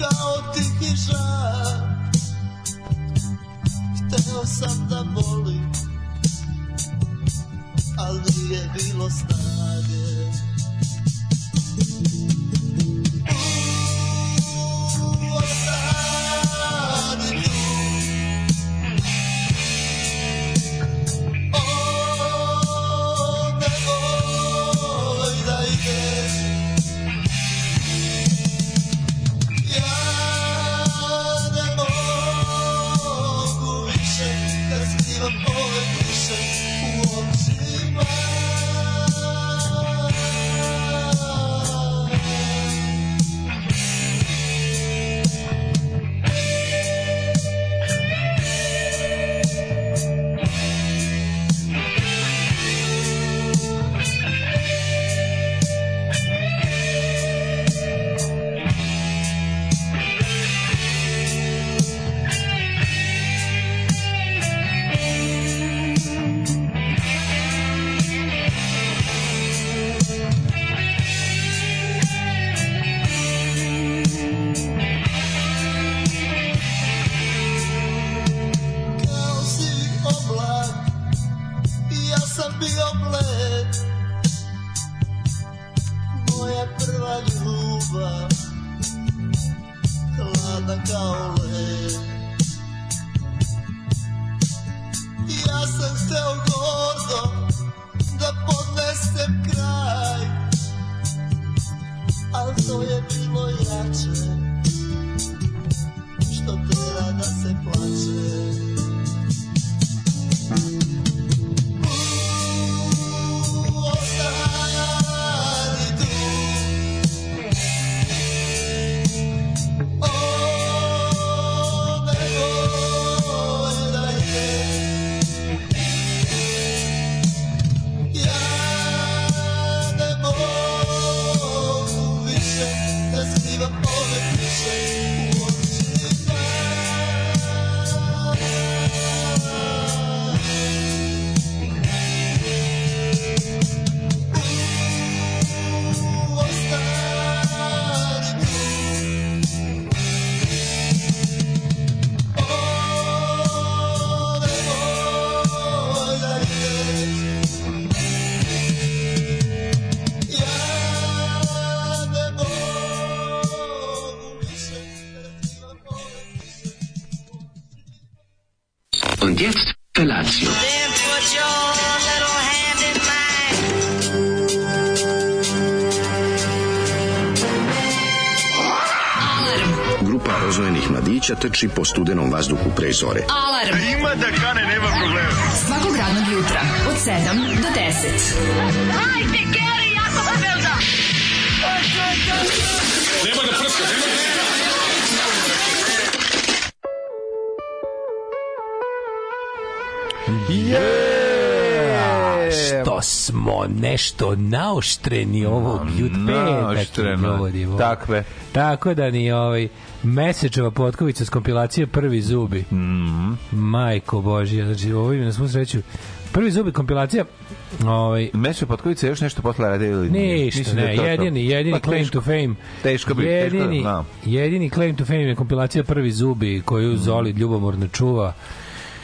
kao tihi žar Hteo sam trči po studenom vazduhu pre zore. Alarm. Ima da kane, nema problema. Svakog radnog jutra, od 7 do 10. Hajde, Geri, jako se velda. Što smo nešto naoštreni ovog jutpeta. naoštreno. Takve. Tako da ni ovaj Mesečeva potkovica s kompilacije Prvi zubi. Mhm. Majko Božja, znači ovo ima na svu sreću. Prvi zubi kompilacija ovaj Meše Potkovica još nešto posle radi ili? Ništa, Mislim da ne, je to to. jedini, jedini Pa, claim teško. to fame. Teško bi, teško da, jedini, da. jedini claim to fame je kompilacija Prvi zubi koju Zoli ljubomorno čuva.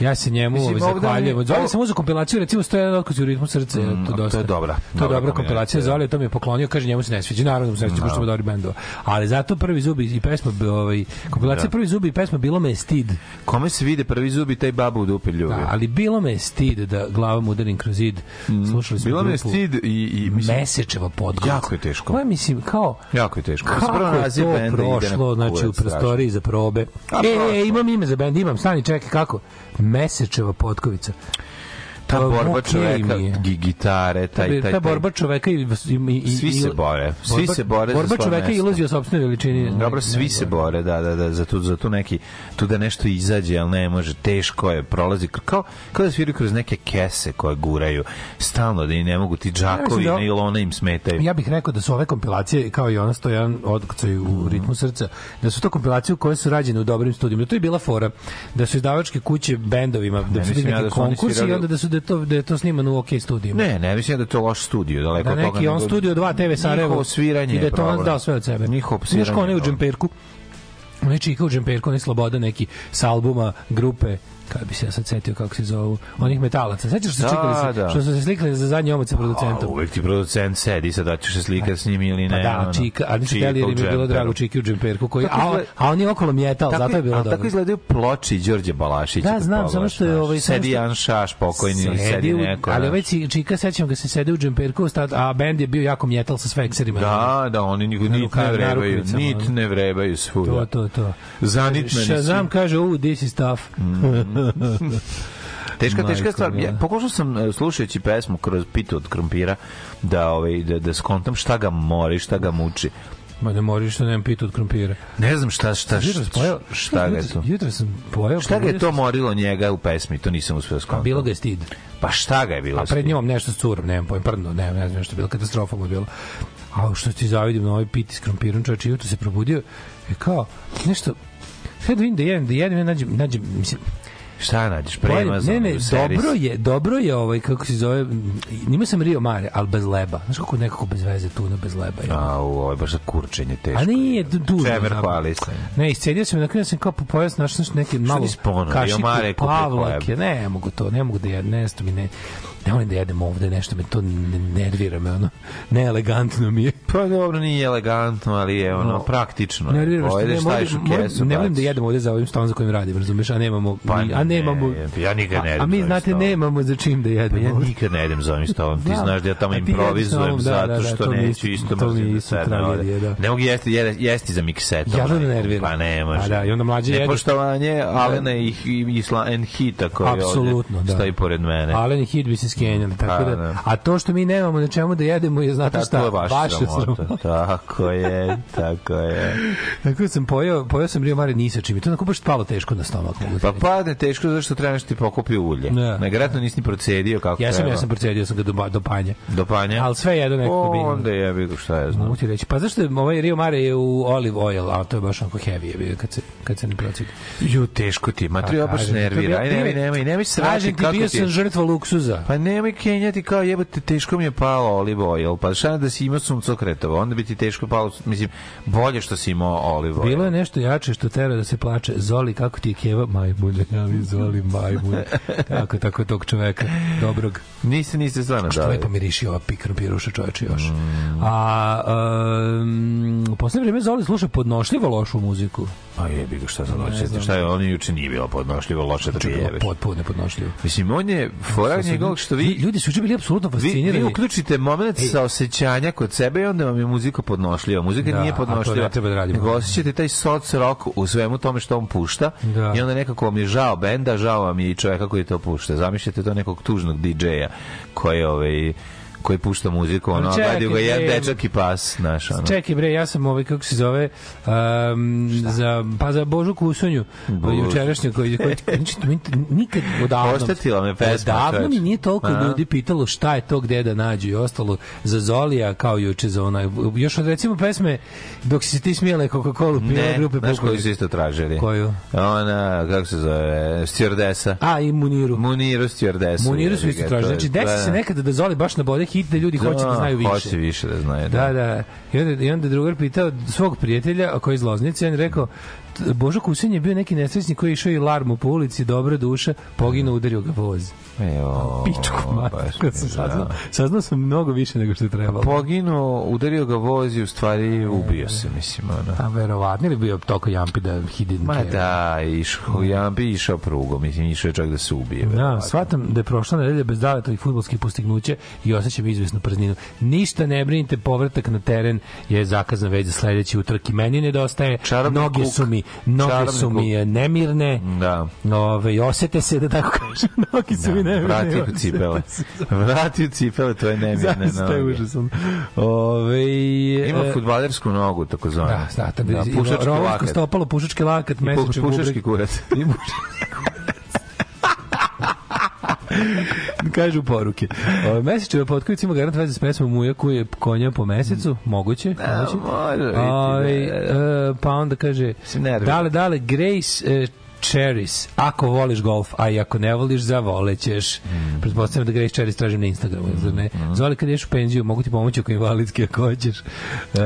Ja se njemu Mislim, ovde zahvaljujem. Od Zoli sam uzeo kompilaciju, recimo 101 otkaz u ritmu srca, Mm, to to je dosta. dobra, To je dobra dobra kompilacija. Zoli to mi je poklonio, kaže njemu se ne sviđa, naravno mu se ne sviđa, pošto ima dobri bendova. Ali zato prvi zubi i pesma, ovaj, kompilacija Da. prvi zubi i pesma bilo me je stid. Kome se vide prvi zubi, taj babu u dupe ljubi. Da, ali bilo me je stid da glavom udarim kroz zid. Slušali smo Mm. Bilo mi je stid i, i mislim, Mesečeva podgorica. Jako je teško. Ovo mislim, kao, jako je teško. Kako je to prošlo, znači u prostoriji za probe. E, imam ime za bend, imam, stani, čekaj, kako? Mesečeva potkovica. Ta borba čoveka, gitare, taj, taj, ta borba čoveka i, i, i Svi se bore. Svi borba- se bore za Borba čoveka i iluzija o sopstvenoj veličini. Dobro, svi se bore, da, da, da, za tu, za tu neki, tu da nešto izađe, ali ne može, teško je, prolazi, kao, kao da sviraju kroz neke kese koje guraju, stalno da i ne mogu ti džakovi, Ja da- ne ilone im smetaju. Ja bih rekao da su ove kompilacije, kao i ona stojan odkucaj u ritmu srca, da su to kompilacije koje su rađene u dobrim studijima. Da to je bila fora, da su izdavačke kuće bendovima, da su bili neki da konkursi i onda da, su, da, to, da je to snimano u OK studijima. Ne, ne mislim da je to loš studio, daleko Da od toga. neki on studio 2 TV Sarajevo Njihovo sviranje i da je to on dao sve od sebe. Njihovo Znaš sviranje kao onaj je u džemperku onaj čika u džemperku, onaj sloboda neki sa albuma grupe kada bi se ja sad setio kako se zovu, onih metalaca. Sećaš se Da, čikali se, da. što su se slikali za zadnji omac sa A, producentom? uvek ti producent sedi, sad da ćeš se slikati s njim ili Pa ne. da, ono. čika, ali nisu Čika hteli jer im je bilo drago čiki u džemperku, koji, a, izgleda- a on je okolo metal, Tako, zato je bilo ali dobro. tako izgledaju ploči Đorđe Balašića. Da, kad znam, samo što je, ovaj, Sedi jedan šaš pokojni ili sedi neko. ali ovaj čika, sećam ga se sede u džemperku, a bend je bio jako metal sa svekserima. Da, da, oni nit ne vrebaju, nit ne vrebaju svuda. To, to, to. Zanitmeni Shazam kaže, u, this is tough. Teška, teška Majko stvar. Ja, pokušao sam e, slušajući pesmu kroz pitu od krompira da ovaj da da skontam šta ga mori, šta ga muči. Ma ne moriš što nemam pitu od krompira. Ne znam šta šta sam pojeo, šta ga je to. Jutro sam pojeo. Šta ga je to morilo njega u pesmi? To nisam uspeo skontati. bilo ga je stid. Pa šta ga je bilo? A pred njom nešto s curom, nemam pojem, prdno, ne, ne znam, je bilo, katastrofa mu je bilo. A što ti zavidim na ovaj piti s krompirom, čovječ, jutro se probudio i kao, nešto, sad vidim da jedem, da jedem, ja nađem, nađem, mislim, Šta nađeš? Bolje- Premazano. ne, ne, dobro je, dobro je ovaj kako se zove, nima sam Rio Mare, al bez leba. Znaš kako nekako bez veze tuna bez leba. je. A, u, ovo je baš za kurčenje teško. A nije du- dužno. Zapravo. hvali se. Ne, iscedio sam i na kraju sam kao po pojas našao neke malo kašiku, pavlake. Ne, mogu to, ne mogu da jedem, nešto mi ne, ne volim da jedem ovde, nešto me to ne- nervira me, ono, neelegantno mi je. Pa dobro, nije elegantno, ali je ono No. praktično. Nervira što ne, moram, kesu, ne volim da jedem ovde za ovim stolom za kojim radim, razumeš, a nemamo, Pa mi- a ne, nemamo, ja nikad ne a, a jedem mi, znate, nemamo za čim da Pa jedemo. ja nikad ne jedem za ovim stolom. Ti Da. znaš da ja tamo A improvizujem da, zato da, da, što neću isto- mrzim da isto sednem ovde. da. Ne mogu jesti, jesti, za miksetom. Ja da nerviram. Pa ne može. A da, i onda mlađe jede. Nepoštovanje Alena i, i Hita koji ovde stoji pored mene. Alen i Hit bi se skenjali, tako Pa, da, da. a to što mi nemamo na čemu da jedemo je, znate šta, je baš vaša sramota. sramota. Tako je, tako je. Tako da sam pojeo, pojeo sam Rio Mare ni sa čim. To onako baš palo teško na stomak. ti Pa padne teško zašto treba nešto ti pokupi ulje. Ne. Najvjerojatno nisi ni procedio kako ja sam, treba. ja sam procedio sam ga do, do panja. Do panja? Ali sve jedno nekako bi... Onda jebi ga, šta ja znam. Mogu ti reći. Pa zašto je ovaj Rio Mare je u olive oil, a to je baš onako heavy je bio kad se, kad se ne procedi. Ju, teško ti, ma treba baš ti, je nervira. Aj, bio- nemoj, nemoj, nemoj srati Kažem ti, kako bio ti sam je. žrtva luksuza. Pa nemoj kenjati kao jebote, teško mi je palo olive oil. Pa šta da si imao suncokretova, onda bi ti teško palo, mislim, bolje što si imao olive oil. Bilo je nešto jače što tera da se plače. Zoli, kako ti je keva? Majmune, ja mi Zoli, majmune. Kako tako tog čoveka, dobrog. Niste, niste stvarno Što dali. lepo miriši ova pikra piruša čoveče još. Mm. A um, u poslednje vreme Zoli sluša podnošljivo lošu muziku. Pa jebi ga, šta za loše. Šta je, on juče nije bilo podnošljivo, loše da Znači, bilo prijeveš. potpuno nepodnošljivo. Mislim, on je, fora njegovog što vi, Ljudi su bili apsolutno Vi, fascinirani. vi uključite moment Ej. sa osjećanja kod sebe i onda vam je muzika podnošljiva. Muzika Da, nije podnošljiva. ne treba da radimo. Nego osjećate taj soc rock u svemu tome što on pušta Da. i onda nekako vam je žao benda, žao vam je i čovjeka koji to pušta. Zamišljate to nekog tužnog DJ-a koji ovaj koji pušta muziku, ono, čekaj, gledaju ga jedan dečak i pas, znaš, ono. Čekaj bre, ja sam ovaj kako se zove um, za pa za Božu Kusunju, Bože. jučerašnju koji koji mi nikad odavno. Oštetila me pesma, Odavno mi nije toliko A? ljudi pitalo šta je to gde da nađu i ostalo za Zolija kao juče za onaj još od recimo pesme dok si ti smijala Coca-Cola pila Ne, grupe znaš koju Pukovi. su isto tražili? Koju? Ona, kako se zove, stjordesa. A i Muniru. Muniru stjordesu. Muniru su isto tražili. Znači, desi da, se da. nekada da Zoli baš nabode hit da ljudi hoće da znaju više. Hoće više da znaju. Da, da. I onda, i onda drugar pitao svog prijatelja, koji je iz Loznice, on je rekao, "T- Božo Kusin je bio neki nesrećnik koji je išao i larmu po ulici, dobra duša, poginuo, udario ga voz. Evo, Pičku mater, kad sam je saznao, saznao sam mnogo više nego što je trebalo. Poginuo, udario ga voz i u stvari ubio se, mislim, ono. A verovatno ili bio toko jampi da he didn't Ma care. da, išao, ja bi išao prugom, mislim, išao je čak da se ubije. Da, shvatam da je prošla nedelja bez daletovih futbolskih postignuća i osjećam izvesnu prazninu. Ništa ne brinite, povratak na teren je zakazan već za sledeći utrk i meni nedostaje. Čarobni noge kuk. su mi, noge su mi nemirne. Da. Ove, osete se da tako kažem, noge su mi Da, nemirne. vrati u cipele. se. Vrati u cipele, to je nemirne Zaista je noge. užasan. Ove, Ima e, futbalersku nogu, tako zvano. Da, da, da, da, pušački lakat. stopalo, pušački lakat, I pu- mesečni pušački kurac. I pušački Kažu poruke. Mesečeva potkovica ima garant veze s pesmom Muja koji je konja po mesecu, moguće. moguće. može Ove, da, e, pa onda kaže, dale, dale, Grace, Cherries. Ako voliš golf, a i ako ne voliš, zavolećeš. Mm. Pretpostavljam da Grace Cherries tražim na Instagramu, zar ne? Mm. Zoli, kad ješ u penziju, mogu ti pomoći oko invalidski ako hoćeš. Uh,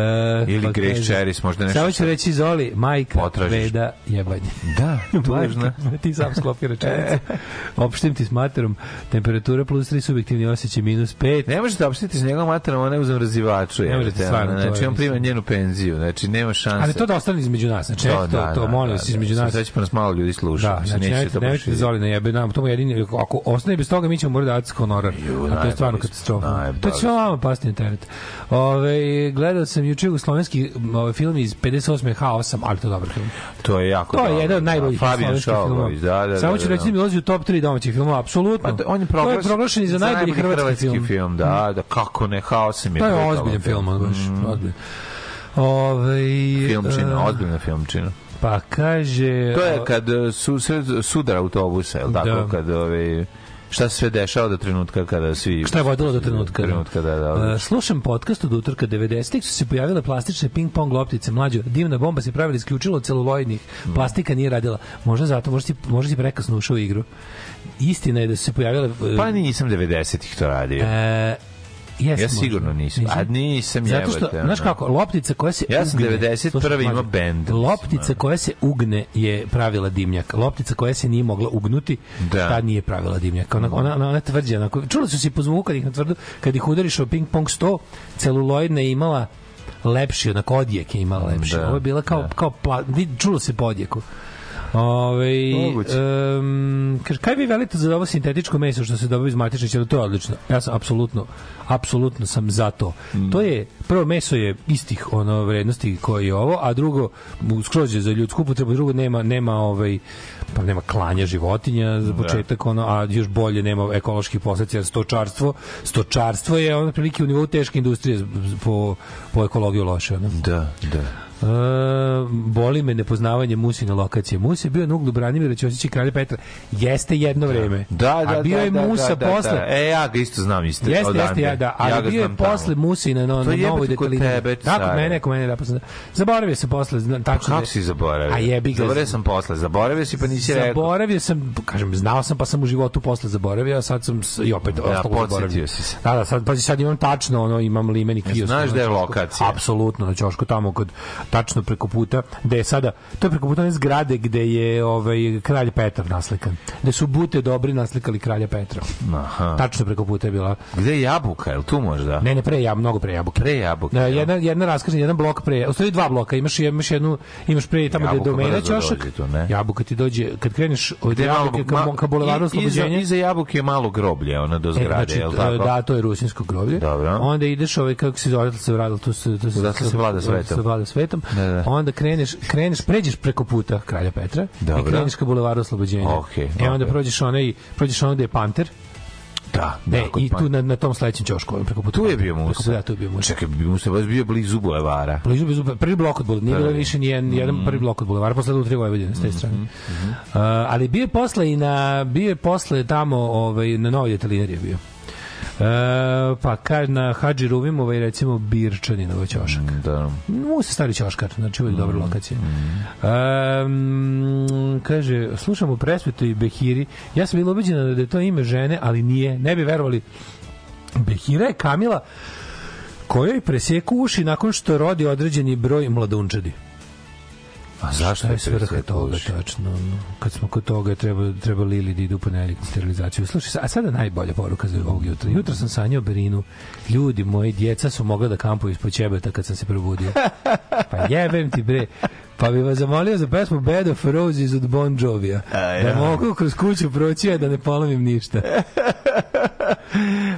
Ili Grace Cherries, možda nešto Samo ću reći, Zoli, majka, Potražiš. veda, jebanje. Da, tužno. Majka, ti sam sklopi rečenicu. Opštim ti s materom. Temperatura plus 3, subjektivni osjećaj minus 5. Ne možete opštiti s njegovom materom, ona je u zamrzivaču. Ne možete, stvarno, to Znači, on prima njenu penziju, znači nema šanse. Ali to da ostane između nas. Znači, to, to, to, molim vas, između nas. Sad će pa nas malo ljudi sluša. Da, znači neće baš nemojte vidjeti. Zoli na jebe nam, to mu jedini, ako ostane bez toga, mi ćemo morati davati honorar. Ju, A to je stvarno katastrofa. To će vama pasti na teret. Ove, gledao sam juče jugoslovenski ovaj, film iz 58. H8, ali to je dobar film. To je jako To je jedan od najboljih Da, Fabijan slovenskih filmova. Da, da, Samo da, ću da, reći da mi ulazi u top 3 domaćih filmova, apsolutno. Pa, da, on je proglašen, je proglašen i za najbolji hrvatski, film. Da, da, kako ne, haosem je. To je ozbiljan film, baš, ozbiljan. Ove, Filmčina, e, ozbiljna filmčina. Pa kaže... To je kad e, su, sudar autobusa, je li tako? Da. Kad, ove, šta se sve dešava do trenutka kada svi... Šta je vodilo do trenutka? Trenutka, da, da. E, slušam podcast od utorka 90-ih su se pojavile plastične ping-pong loptice. Mlađo, divna bomba se pravila isključilo od celuloidnih. Plastika nije radila. Možda zato, možda si, možda si prekasno ušao u igru. Istina je da su se pojavile... e, Pa nisam 90-ih to radio. E, jesam ja sigurno nisam. A nisam Zato što, jebote, znaš kako, loptica koja se Ja sam ugne... 91. Slušaj, imao mlađe, bend. Loptica koja se ugne je pravila dimnjak. Loptica koja se nije mogla ugnuti, Da. ta nije pravila dimnjak. Ona, ona, ona, ona tvrđa. Onako, čuli su se po zvuku kad ih na tvrdu, kad ih udariš o ping pong sto, celuloidna je imala lepši, onako odjek je imala lepši. Da, Ovo je bila kao, da. kao pla, čulo se po odjeku. Ove, um, kaže, kaj vi velite za ovo sintetičko meso što se dobije iz matične ćelije? To je odlično. Ja sam apsolutno, apsolutno sam za to. Mm. To je, prvo meso je istih ono vrednosti koji je ovo, a drugo, skroz je za ljudsku upotrebu, drugo nema, nema ovaj, pa nema klanja životinja za početak, ono, a još bolje nema ekoloških posledica, jer stočarstvo, stočarstvo je ono prilike u nivou teške industrije po, po ekologiju loše. Ono. Da, da. E, boli me nepoznavanje Musine lokacije. Mus je bio na uglu Branimira Ćosića i Kralja Petra. Jeste jedno vreme. Da, da, A bio da, je da, Musa da, da, posle. Da. E, ja ga isto znam isto. Jeste, odande. jeste, ja da, ali ga bio je znam tamo. posle Musina na, To na novoj detalini. tebe, Tako, care. mene, ako mene da posle. Zaboravio se posle, zna, tačno. Kako da- si zaboravio? A jebi ga. Zaboravio sam posle. Zaboravio si pa nisi rekao. Zaboravio sam, kažem, znao sam pa sam u životu posle zaboravio, a sad sam i opet Da, ostalo zaboravio. si se. Da, da, sad, pa sad imam tačno, ono, imam limeni kiosk. znaš ono, gde je lokacija? Apsolutno, na Ćošku, tamo kod, tačno preko puta, gde je sada, to je preko puta one zgrade gde je ovaj, kralj Petar naslikan. Gde su bute dobri naslikali kralja Petra. Aha. Tačno preko puta je bila. Gde je jabuka? Jel tu možda? Ne, ne, pre ja, mnogo pre jabuke. Pre jabuke. Da, jedna jedna raskrsnica, jedan blok pre. U stvari dva bloka, imaš imaš jednu imaš pre tamo gde je Jabuka domena brzo ćošak. dođe tu, ne? Jabuka ti dođe kad kreneš od Gde je jabuke ka, ka bulevaru i- iza, oslobođenja. iza jabuke je malo groblje, ona do E, zgrade, znači, jel tako? Da, to je rusinsko groblje. Dobro. Onda ideš ovaj kako se zove, odatle se vradilo, tu se tu se Odatle se vlada svetom. Se vlada svetom. Da, da. Onda kreneš, kreneš, pređeš preko puta kralja Petra Dobro. i kreneš ka bulevaru oslobođenja. Okej, e onda prođeš onaj, prođeš onaj gde je panter. Da, da, Ne, kod i tu na, na tom sledećem ćošku, preko puta. Tu je bio Preko Musa. puta, Da, tu je bio Musa. Čekaj, bi Musa baš bio blizu bulevara. Blizu, blizu, prvi blok od bulevara, nije bilo Prvi. više ni jedan, jedan prvi blok od bulevara, posle u tri Vojvodine s te strane. Uh, ali bio je posle i na, bio je posle tamo, ovaj, na novoj detelinari je bio. Uh, pa kad na Hadži Ruvimova i recimo Birčaninova ćošak. Da. Mu se stari ćoškar, znači uvijek dobra lokacija. Um, kaže, slušamo presvetu i Behiri. Ja sam bila ubeđena da je to ime žene, ali nije. Ne bi verovali. Behira je Kamila kojoj preseku uši nakon što rodi određeni broj mladunčadi. A zašto Šta je svrha toga, tačno? Kad smo kod toga, treba, treba Lili da idu po na sterilizaciju. Slušaj, a sada najbolja poruka za ovog jutra. Jutro sam sanjao Berinu. Ljudi moji, djeca su mogla da kampuju ispod ćebeta kad sam se probudio. Pa jebem ti bre. Pa bi vas zamolio za pesmu Bed of Roses od Bon Jovija. Da mogu kroz kuću proći, a da ne polomim ništa.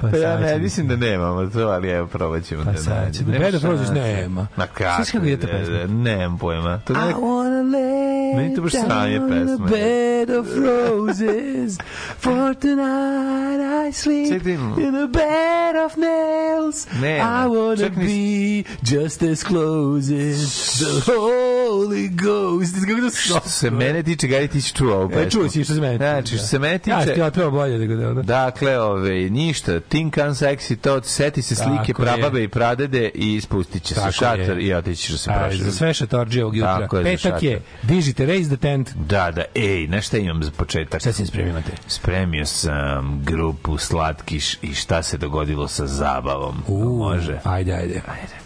Pa ja sad ne, mislim da nemamo to, ali evo, probat ćemo Pa da sad ćemo. Bed of Roses nema. Ma kako? Znaš kako ide ta pesma? ne, Nemam pojma. To I je nek... wanna lay Meni to baš sranje pesma. bed of roses for tonight I sleep Ček imamo. in a bed of nails. Nema. I wanna be just as close as the Holy Ghost. Kako da Što se mene tiče, Gari, ti si čuo ovu E, pesmu. čuo si što se mene tiče, Znači, što se mene Ja tiče... ti otpeo bolje nego da ono. Dakle, ove, ništa, Think on Sexy Tot, seti se slike Tako je. prababe i pradede i spustit će se šator je. i otići da se prošli. za sve šatorđe ovog jutra. Tako je, Petak je, dižite, raise the tent. Da, da, ej, znaš šta imam za početak? Šta si spremio te? Spremio sam grupu Slatkiš i šta se dogodilo sa zabavom. Može? Ajde, ajde. Ajde.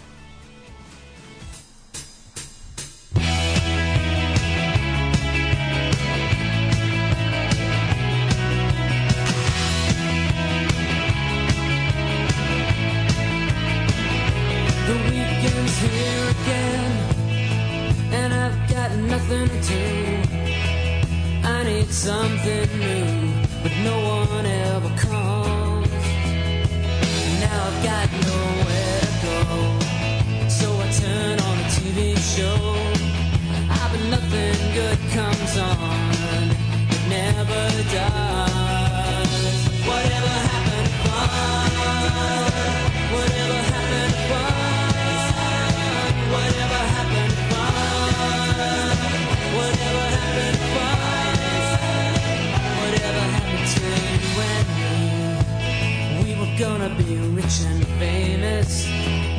Gonna be rich and famous.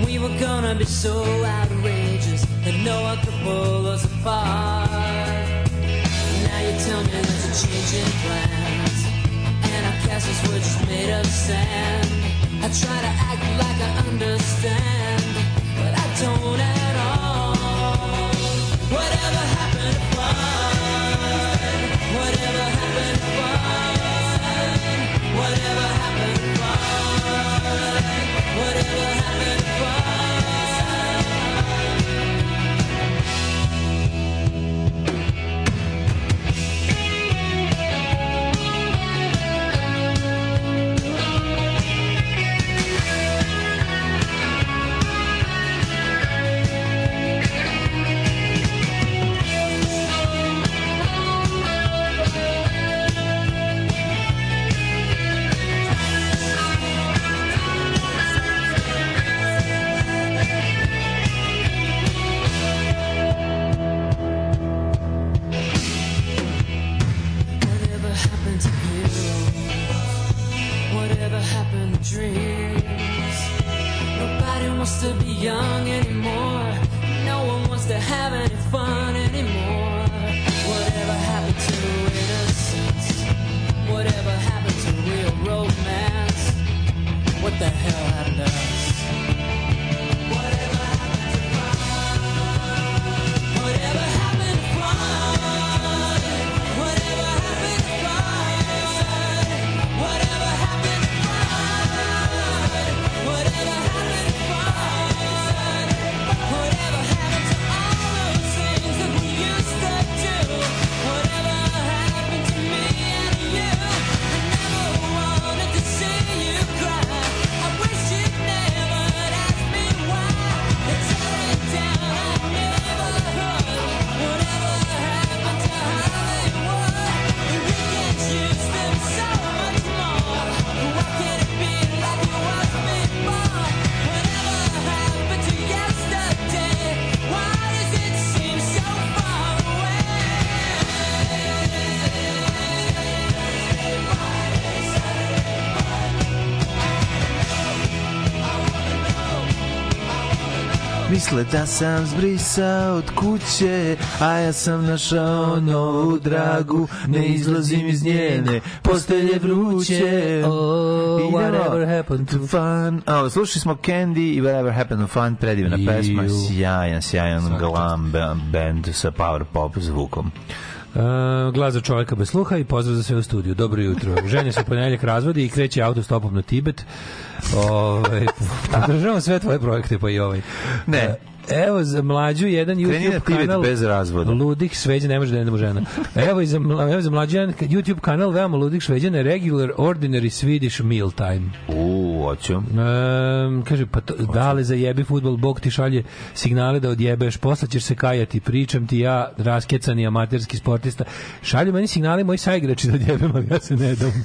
We were gonna be so outrageous that no one could pull us apart. Now you tell me there's a change in plans, and our castles were just made of sand. I try to act like I understand, but I don't at all. Whatever happened Misle da sam zbrisao od kuće, a ja sam našao novu dragu, ne izlazim iz njene, postelje vruće. Oh, whatever happened to fun. O, slušali smo Candy i Whatever Happened to Fun, predivna pesma, sjajan, sjajan glam ba- band sa power pop zvukom. Uh, glas za čovjeka bez sluha i pozdrav za sve u studiju. Dobro jutro. Ženja se u ponedjeljak razvodi i kreće autostopom na Tibet. Ove, podržavam sve tvoje projekte, pa i ovaj. Ne. E, Evo za mlađu jedan Kreni YouTube Tibet kanal bez razvoda. Ludih Šveđana ne može da može žena. Evo za mla- evo za mlađu jedan YouTube kanal veoma Ludih Šveđana regular ordinary Swedish meal time. U, U, hoću. Um, kaže, pa to, dale zajebi futbol, Bog ti šalje signale da odjebeš, posle ćeš se kajati, pričam ti ja, raskecani amaterski sportista, šalju meni signale moji saigrači da odjebem, ali ja se ne dam.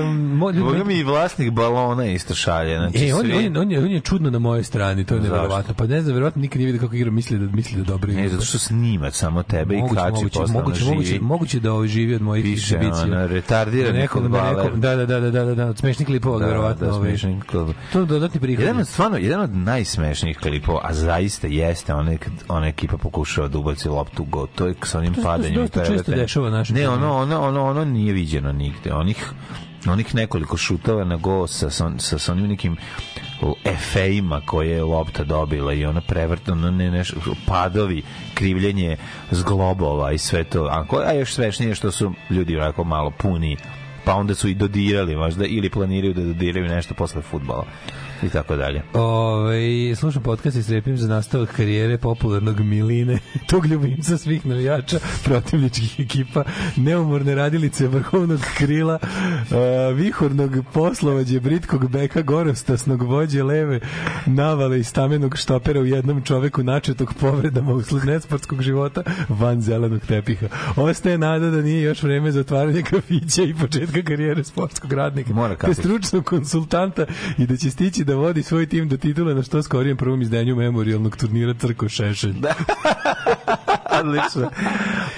um, mo, ljudi, Boga mi i vlasnik balona isto šalje. Znači, E, on, svi- on, je- on, je, on je čudno na mojoj strani, to je neverovatno. Pa ne znam, verovatno nikad nije vidio kako igra, misli da, misli da dobro igra. Ne, zato što snima samo tebe i moguće, kači moguće, moguće, moguće, moguće da ovaj živi od mojih Piše, egzibicija. ono, retardirani Na nekom- na fudbaler. nekom- Da, da, da, da, da, da, od smešnih klipova, Da, verovatno. da, ovaj. smešni klip. To je dodatni prihod. Jedan od stvarno jedan od najsmešnijih klipova, a zaista jeste kad ona ekipa pokušava da ubaci loptu go. To je sa onim To se- to se padanjem. dosta često dešava našim Ne, ono, ono, ono, ono nije viđeno nigde. Onih onih nekoliko šutova na go sa, sa, sa, sa onim nekim efejima koje je lopta dobila i ona prevrtano ne, ne, padovi, krivljenje zglobova i sve to. A, a još svešnije što su ljudi onako malo puni pa onda su i dodirali možda ili planiraju da dodiraju nešto posle futbala i tako dalje. Ove, slušam podcast i strepim za nastavak karijere popularnog Miline, tog ljubimca svih navijača protivničkih ekipa, neumorne radilice vrhovnog krila, uh, vihornog poslovođe, britkog beka, gorostasnog vođe leve, navale i stamenog štopera u jednom čoveku načetog povredama usled nesportskog života van zelenog tepiha. Ostaje nada da nije još vreme za otvaranje kafića i početka karijere sportskog radnika. Mora te stručnog konsultanta i da će stići da vodi svoj tim do titula na što skorijem prvom izdanju memorialnog turnira Crko Šešelj. Da. Odlično.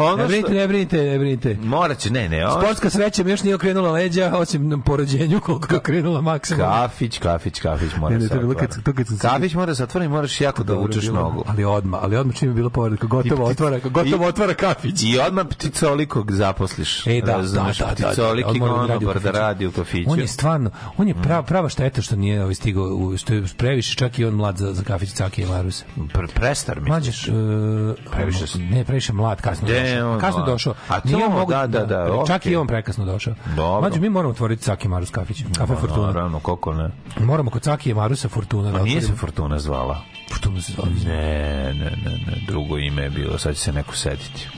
Ono Ne brinite, ne brinite, ne brinite. Morat će, ne, ne, ono Sportska sreća mi još nije okrenula leđa, osim na porođenju koliko je okrenula maksimum. Kafić, kafić, kafić mora Ne, ne, se to bilo kad- to kad sam se- Kafić mora se otvara i moraš jako da vučeš bilo, nogu. Ali odma, ali odma čim je bilo povreda, gotovo otvara, gotovo i- otvara kafić. I odmah pticolikog zaposliš. E, da, Razumeš, da, da, da, pticolik on i mora da radi u konobar da kafiću. radi u kafiću. On je stvarno, on je prava, prava šteta što nije ovaj stigao, u, što je previše čak i on mlad za, za kafić Caki i Marusa. Pre, prestar, misliš? Mlađeš, uh, Previše si- ne, previše mlad, kasno Gde došao. on Kasno došao. A to, Nije mogu, da, da, da, Čak okej. i on prekasno došao. Dobro. Mlađe, mi moramo otvoriti Caki i Marus kafić. Kafe Fortuna. Naravno, koliko ne. Moramo kod Caki i Marusa Fortuna. A da nije se. Fortuna zvala. Fortuna se zove. Ne, ne, ne, ne, drugo ime je bilo, sad će se neko setiti.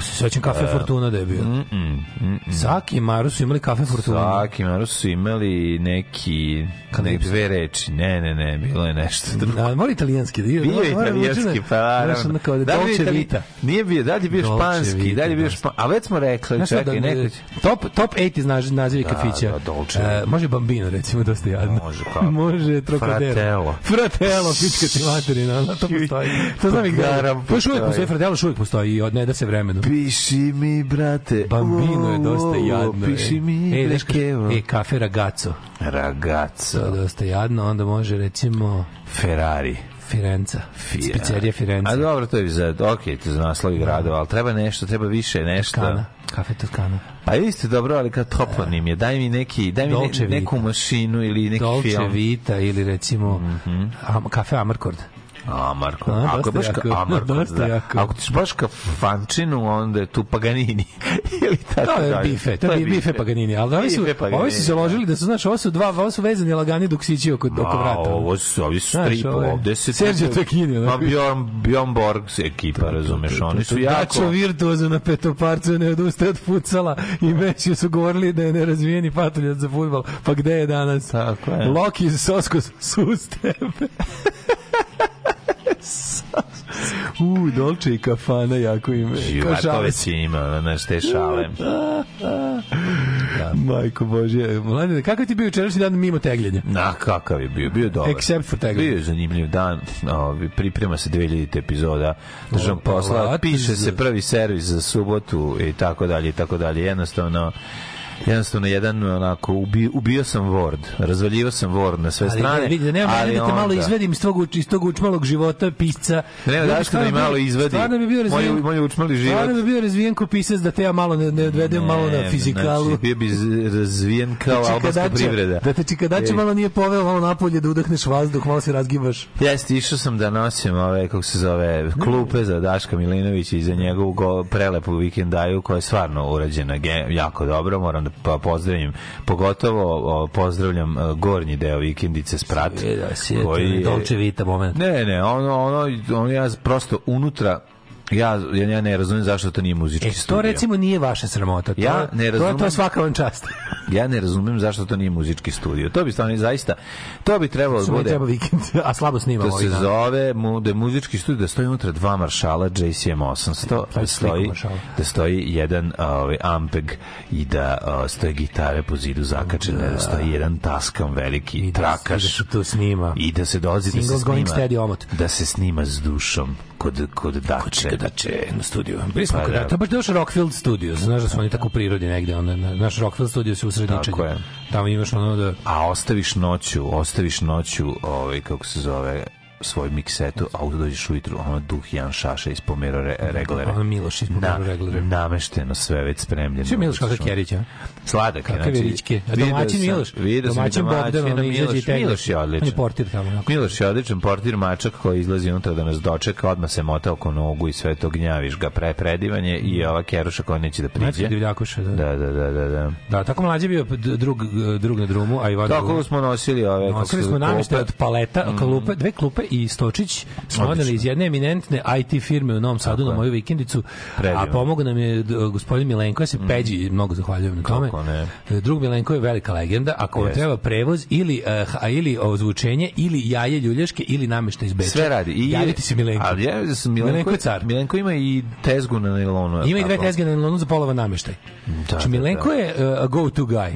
Se sećam kafe Fortuna da je bio. Mm, mm, mm. Caki i Marus su imali kafe Fortuna. Svaki naravno su imali neki ne, dve reči. Ne, ne, ne, bilo je nešto drugo. Da, mora italijanski. Da, Bio je italijanski, pa naravno. Kao da Da li je Vita. Nije bio, da li je bio španski, Vita, da li je bio da. španski, a već smo rekli, Znaš čekaj, da, neko top, top 8 iz naziv, nazivi kafića. da, Dolce E, može Bambino, recimo, dosta jadno. Može, kako? može Trocadero. Fratello. Fratello, pička ti materina, to postoji. To znam i To još uvijek postoji. postoji, Fratello još uvijek postoji i od ne da se vremenu. Piši mi, brate. Bambino je dosta jadno. Piši e. mi, e, kako- Brekevo. e, kafe Ragazzo. To je Ragazzo. dosta jadno, onda može recimo Ferrari. Firenca. Fija. Pizzerija Firenca. A dobro, to je za, ok, to za naslovi gradova, ali treba nešto, treba više nešto. Toskana. Kafe Toskana. Pa isto dobro, ali kad toponim je, daj mi neki, daj mi Dolce ne, neku mašinu ili neki Dolce film. Vita ili recimo Am- kafe Amarkord. A, Marko, A, ako je baš ka, jako, a, Marko, da. jako. Ako ćeš baš ka fančinu, onda je tu Paganini. ili tako To je dalje. bife, to je bife Paganini, ali ovi su, Paganini, ovi su se ložili da su, znaš, ovo su dva, ovo su vezani lagani duksići oko, oko A, vrata. ovo su, ovi su strip, ovde se... Sergio Tacchini, Ma. Bjorn, Bjorn Borg ekipa, razumeš, oni su jako... Dačo virtuozo na petoparcu ne odustaje od futsala i Mesiju su govorili da je nerazvijeni patuljac za futbal. Pa gde je danas? Tako je. Loki Soskos sus tebe. U, Dolce i kafana jako ime. Već se. ima, znaš, te šale. Majko Bože. Mladine, kakav ti bio jučerašnji dan mimo tegljenja? Na, kakav je bio, bio dobar. Except for tegljenje. Bio je zanimljiv dan, ovi, priprema se 2000 epizoda državam Pa, posla, piše se prvi servis za subotu i tako dalje i tako dalje. Jednostavno, jednostavno jedan onako ubio, ubio sam Word, razvaljivao sam Word na sve Ali strane. ne, vidi, da nema ali da te malo izvedim iz tog, iz tog učmalog života pisca. Ja bi daška da mi malo izvadi Stvarno bi bio razvijen. moj, moj učmali život. Stvarno bi bio razvijen ko pisac da te ja malo ne, ne odvedem malo na Ne, fizikalu. Znači, bio bi razvijen kao Da albanska privreda. Da te čikadače malo nije poveo malo napolje da udahneš vazduh, malo se razgibaš. Jeste, išao sam da nosim ove, kako se zove, klupe za Daška Milinovića i za njegovu go, prelepu vikendaju koja je stvarno urađena jako dobro, moram da pa pozdravim, pogotovo pozdravljam e, gornji deo vikendice Sprat. Da, koji je- Dolce Vita moment. Ne, ne, ono, ono, ono ja prosto unutra Ja, ja, ja ne razumem zašto to nije muzički E, studio. to recimo nije vaša sramota. To, Ja ne to, to je razumem. svaka vam čast. Ja ne razumem zašto to nije muzički studio. To bi stvarno zaista, to bi trebalo da Samo bude... treba vikend, a slabo snimamo To ovaj se dan. zove mu, da muzički studio da stoji unutra dva maršala JCM 800 da stoji, da stoji jedan ovaj, ampeg i da o, stoje gitare po zidu zakačene da stoji jedan taskam veliki I da, trakaš i da se to snima. i da se dolazi da se snima steady omot. da se snima s dušom kod, kod Dače Dače na studiju. Bili smo Pa kod da. je baš doš Rockfield Studios. Znaš da su oni tako u prirodi negde. Onda, na- naš Rockfield Studio se u sredičenju. Tako je. Tamo imaš ono da... a ostaviš noću, ostaviš noću, ovaj kako se zove, svoj miksetu, a onda dođeš ujutru, ono duh Jan Šaša ispomero re, reglere. Ono Miloš ispomero reglere. Namešteno sve već spremljeno. Sve Miloš kakav Kerić, a? Sladak. Kakav je Ričke. A domaćin Miloš. Vidio sam Domaćin Bogdan, ono izađe i Miloš. tegne. Miloš je On odličan. je portir tamo. onako. Miloš je odličan portir mačak koji izlazi unutra da nas dočeka, odmah se mota oko nogu i sve to gnjaviš ga pre predivanje i ova keruša koja neće da Znači priđe. divljakuša, da. Da, da, da, da, da. Da, tako mlađe bio drug, drug na drumu, a Ivan Tako smo nosili ove... Nosili smo klupe. od paleta, klupe, dve klupe i stočić smo Odlično. odneli iz jedne eminentne IT firme u Novom Sadu na moju vikendicu, Predivno. a pomogao nam je d- gospodin Milenko, ja se Peđi mnogo zahvaljujem na tome. Ne. Drug Milenko je velika legenda, ako vam treba prevoz ili, uh, a, ili ozvučenje, ili jaje ljuljaške, ili nameštaj iz Beča. Sve radi. I, Javite se Milenko. Ali ja sam Milenko, Milenko je car. Milenko ima i tezgu na nailonu. Ima i dve tezge na nilonu za polova nameštaj. Da, znači, da, Milenko da. je uh, a go-to guy.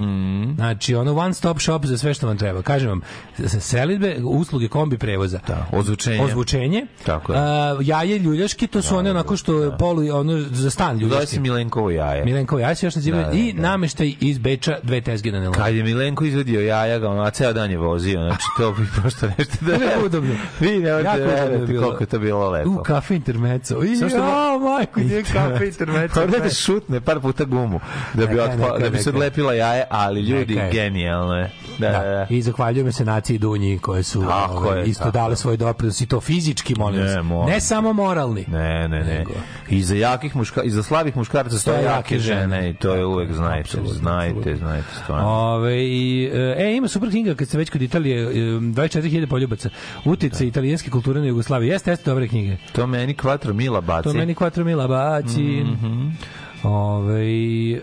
Znači, ono one stop shop za sve što vam treba. Kažem vam, s- selidbe, usluge kombi prevoza. Da, ozvučenje. Ozvučenje. Tako je. A, jaje ljuljaški, to su one onako što je polu, ono, za stan Zove ljuljaški. se Milenkovo jaje. Milenko jaje se još nazivaju. Da, da, I da. nameštaj iz Beča, dve tezge na nilonu. Kad je Milenko izvedio jaja, ga ono, a ceo dan je vozio, znači to bi prosto nešto da... Je udobno. Vi ne verati bilo. koliko je to bilo lepo. U, kafe intermeco. I, Samo što ja, majko, gdje je kafe intermeco? Pa da šutne par puta gumu da bi, otpa, da bi se odlepila jaje, ali ljudi, genijalno je. Da, da, da. I zahvaljujem se naciji Dunji koje su ovaj, isto dale je. Svoj doprinos i to fizički, molim Ne, vas. Ne samo moralni. Ne, ne, ne. I za jakih muška, i za slabih muškaraca stoje jake žene žene. i to je uvek znajte, Apsolutno, znajte, znajte stvarno. Ove, i, e, ima super knjiga kad se već kod Italije, e, 24.000 poljubaca, utice italijanske kulture na Jugoslaviji. Jeste, jeste dobre knjige. To meni kvatro mila baci. To meni quattro mila baci. Mhm. Ove, e,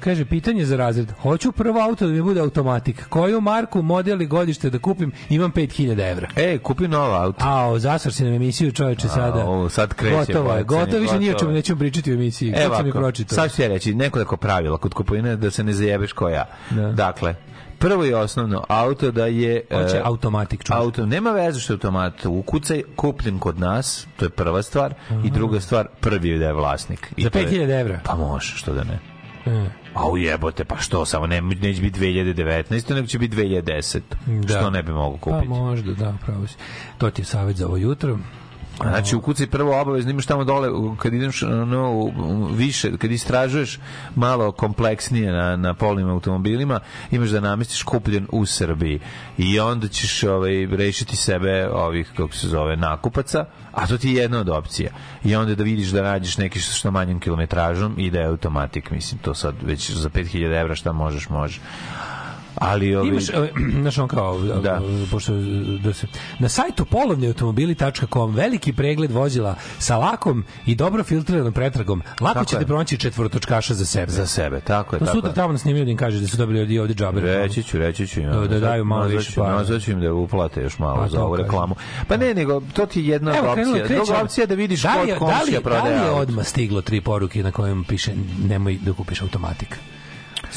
kaže, pitanje za razred. Hoću prvo auto da mi bude automatik. Koju marku, model i godište da kupim? Imam 5000 evra. E, kupi novo auto. A, zasar si nam emisiju čoveče sada. ovo, sad kreće Gotovo je, gotovo, više ni o čemu nećemo pričati u emisiji. Evo Evo sam je ako, pročitao. sad ću ja reći nekoliko pravila kod kupovine da se ne zajebeš ko ja. Da. Dakle, prvo i osnovno, auto da je... Hoće e, automatik, čuvaš. Auto, nema veze što je automat. Ukucaj, kupljen kod nas, to je prva stvar. I druga stvar, prvi je da je vlasnik. I Za to je- 5000 evra. Pa može, što da ne. E. A ujebote, pa što, samo ne, neće biti 2019, nego će biti 2010. Da. Što ne bi mogo Pa kupiti? možda, da, pravo si. To ti je savjet za ovo jutro. Znači, ukucaj prvo obavezno, imaš tamo dole, kad ideš no, više, kad istražuješ malo kompleksnije na, na polnim automobilima, imaš da namestiš kupljen u Srbiji. I onda ćeš ovaj, rešiti sebe ovih, kako se zove, nakupaca, a to ti je jedna od opcija. I onda da vidiš da nađeš neki što, manjim kilometražom i da je automatik. Mislim, to sad već za 5000 evra šta možeš, može. Ali ovi... Imaš, e, znaš on kao, Da. da. pošto, da se, na sajtu polovniautomobili.com veliki pregled vozila sa lakom i dobro filtriranom pretragom. Lako Tako ćete je. pronaći četvorotočkaša za sebe. za sebe, tako je. To tako sutra je. tamo nas snimaju da im kaže da su dobili ljudi ovde džabe. Reći ću, reći ću im. Da- da daju malo Nazvat više para. Nazvat ću im da uplate još malo Pa za ovu reklamu. Pa ne, nego to ti je jedna Evo, krenulo, opcija. kreće. Druga opcija da vidiš da li, kod da komšija li, da prodaje li je odmah stiglo tri poruke na kojem piše nemoj da kupiš automatik?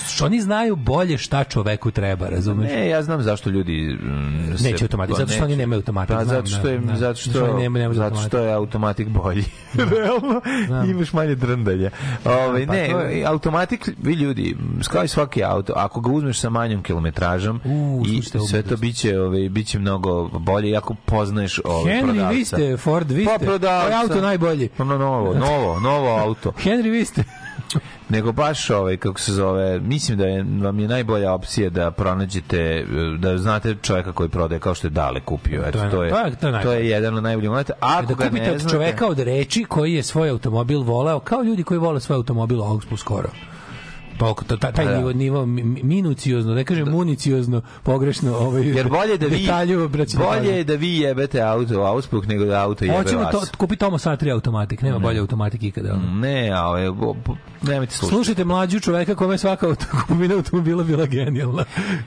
Što oni znaju bolje šta čoveku treba, razumeš? Ne, ja znam zašto ljudi mm, se- Neće automatik, pa zato što oni nemaju automatik, Pa zato što je da, da. zato Zato što što nemaju- nemaju zato što je automatik bolji. Realno imaš manje drndalja. Ovaj pa ne, je- automatik vi ljudi, kao i svaki auto, ako ga uzmeš sa manjom kilometražom U, i sve to biće, ovaj biće mnogo bolje ako poznaješ ovaj Henry, prodavca. vi ste, Ford, vi Pa ste. prodavca. Koji je auto najbolji? Pa no, novo, novo, novo auto. Henry, vi ste. Nego baš ovaj kako se zove, mislim da je vam je najbolja opcija da pronađete eh, da znate čovjeka koji prodaje kao što je Dale kupio. Eto, To je- to je to je- jedan od najboljih momenta. Ako da ga kupite ne od znate, čoveka od reči koji je svoj automobil voleo, kao ljudi koji vole svoj automobil smo skoro. Toliko, to, ta- taj Da. nivo, nivo mi- mi- minuciozno, ne kažem municiozno, pogrešno, ovaj, Jer bolje da vi detalju obraćam bolje je da vi jebete auto Auspuh nego da auto jebe Hoćemo vas. to, kupi Tomo Satri automatik, nema bolje automatike ikada. Ne, a ovaj nemojte slušati. Slušajte mlađu čoveka kome svaka auto- kupovina automobila bila genijalna.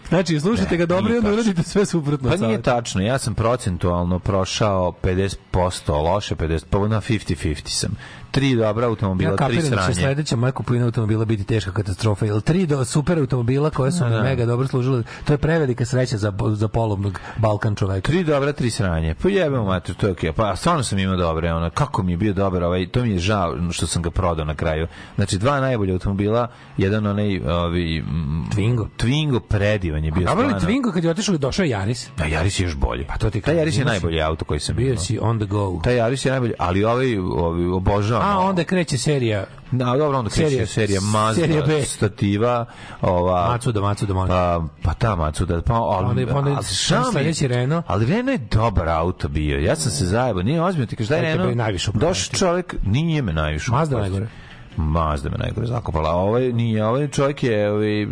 Znači, slušajte ga dobro i onda uradite sve suprotno. Pa od nije tačno, ja sam procentualno prošao 50% loše, 50, pa na 50-50 sam. Tri dobra automobila, Ja tri kapiram da će sranje. sledeća moja kupovina automobila biti teška katastrofa. Jer tri do super automobila koje su Da, da. mega dobro služile, to je prevelika sreća za, za polovnog Balkan čoveka. Tri dobra, tri sranje. Pa jebemo mater, to je okej. Pa stvarno sam imao dobre, ono, kako mi je bio dobar ovaj, to mi je žao što sam ga prodao na kraju. Znači, dva najbolja automobila, jedan onaj, ovi, mm, Twingo. Twingo predivan je bio Dobro li stvarno. Twingo kad je otišao došao je Jaris? Da, Jaris je još bolji. Pa to ti kažem, Jaris je najbolji auto koji sam Bio imao. si on the go. Taj Jaris je najbolji, ali ovaj, ovaj obožavam. A onda kreće serija Na, dobro, onda kreće Serija- serija, Mazda, serija B. stativa, ova... Macuda, Macuda, molim. Pa, pa ta Macuda, pa, ali, Onda pa onda ali sledeći Renault. Ali Renault je dobar auto bio. Ja sam se zajebao, nije ozbiljno, ti kažeš Renault. je najviše Došao čovjek, nije me najviše. Mazda najgore. Mazda me najgore zakopala. Ovaj nije, ovaj čovjek je, ovaj,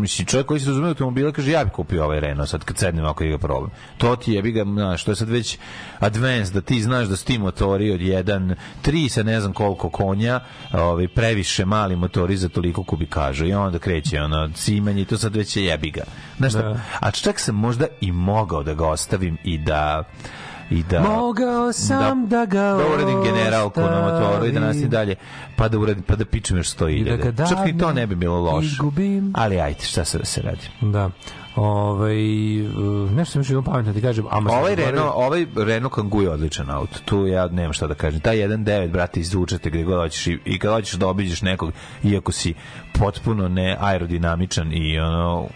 mislim, čovjek koji se razume u automobile kaže ja bih kupio ovaj Renault sad kad sednem ako ga probam. To ti je, bi ga, znaš, to je sad već advanced, da ti znaš da su ti motori od 1, 3 sa ne znam koliko konja, ovaj, previše mali motori za toliko kubikaža i onda kreće ono cimanje i to sad već je jebi ga. Znaš šta? Da. A čak sam možda i mogao da ga ostavim i da i da. Mogao sam da. ga da uradim generalku na motoru i da nastavim ostavim. dalje pa da uradim pa da pičem još 100 I da ga hiljada čak i to ne bi bilo loše. ali ajde šta se da se radi? Da. Ovaj uh, nešto sam još imao pametno da ti kažem, sam ovaj. Renault, ovaj Renault Kangoo je odličan auto. Tu ja nemam šta da kažem. Taj 1.9, brate, izvučete gde god hoćeš i, i kad hoćeš da obiđeš nekog, iako si potpuno ne aerodinamičan i ono,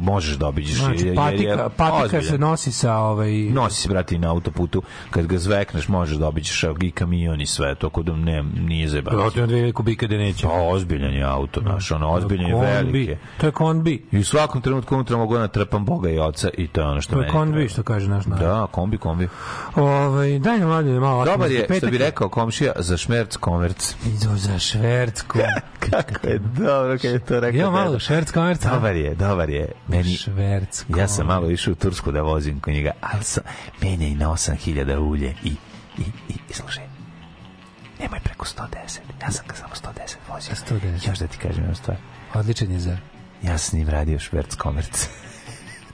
možeš da obiđeš. Znači, jer- jer je patika, patika ozbiljan. se nosi sa ovaj Nosi se, brate, na autoputu. Kad ga zvekneš, možeš da obiđeš i kamion i sve. To kod ne, nije zebano. Od dve kubika da neće. Pa ozbiljan je auto, naš, ono, ozbiljan je Kombi. veliki. je. To je konbi. I u svakom trenutku unutra mogu da natrpam Boga i oca i to je ono što To je meni treba. što kaže naš narod. Da, kombi, kombi. Ovaj, daj nam mladen malo. Dobar je, što bi rekao komšija, za šmerc konverc. Idu za švercku. Kako je dobro kad je to rekao. Evo malo deda. šverc komerca. Dobar je, dobar je. Meni, Šverc. ja sam malo išao u Tursku da vozim kod njega, ali sam, menja i na 8000 ulje i, i, i, i slušaj, nemoj preko 110. Ja sam ga samo 110 vozio. 110. Još da ti kažem jednu stvar. Odličan je za... Ja sam s njim radio šverc komerc.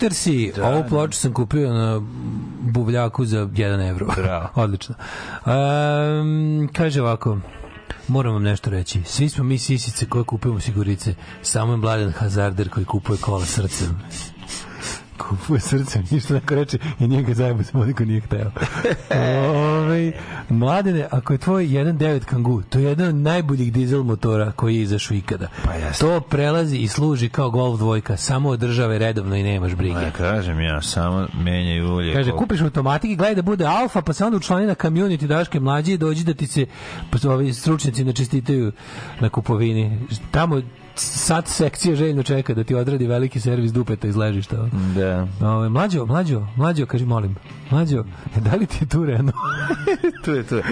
Hootersi, ovu ploču sam kupio na buvljaku za 1 evro. Bravo. Odlično. Um, kaže ovako, moram vam nešto reći. Svi smo mi sisice koje kupujemo sigurice. Samo je mladen hazarder koji kupuje kola srcem. kupuje srcem, ništa neko reče i njega zajebo samo niko nije hteo. Ove, mladene, ako je tvoj 1.9 Kangoo, to je jedan od najboljih dizel motora koji je izašao ikada. Pa jeste. to prelazi i služi kao Golf dvojka, samo održave redovno i nemaš brige. Ne, kažem ja, samo menjaj ulje. Kaže, koliko- kupiš automatik i gledaj da bude alfa, pa se onda učlani na community Daške mlađe i dođi da ti se pa, ovi stručnjaci ne čestitaju na kupovini. Tamo sad sekcija željno čeka da ti odradi veliki servis dupeta iz ležišta. Da. Ove, mlađo, mlađo, mlađo, kaži molim. Mlađo, da li ti je tu Renault? tu je, tu je.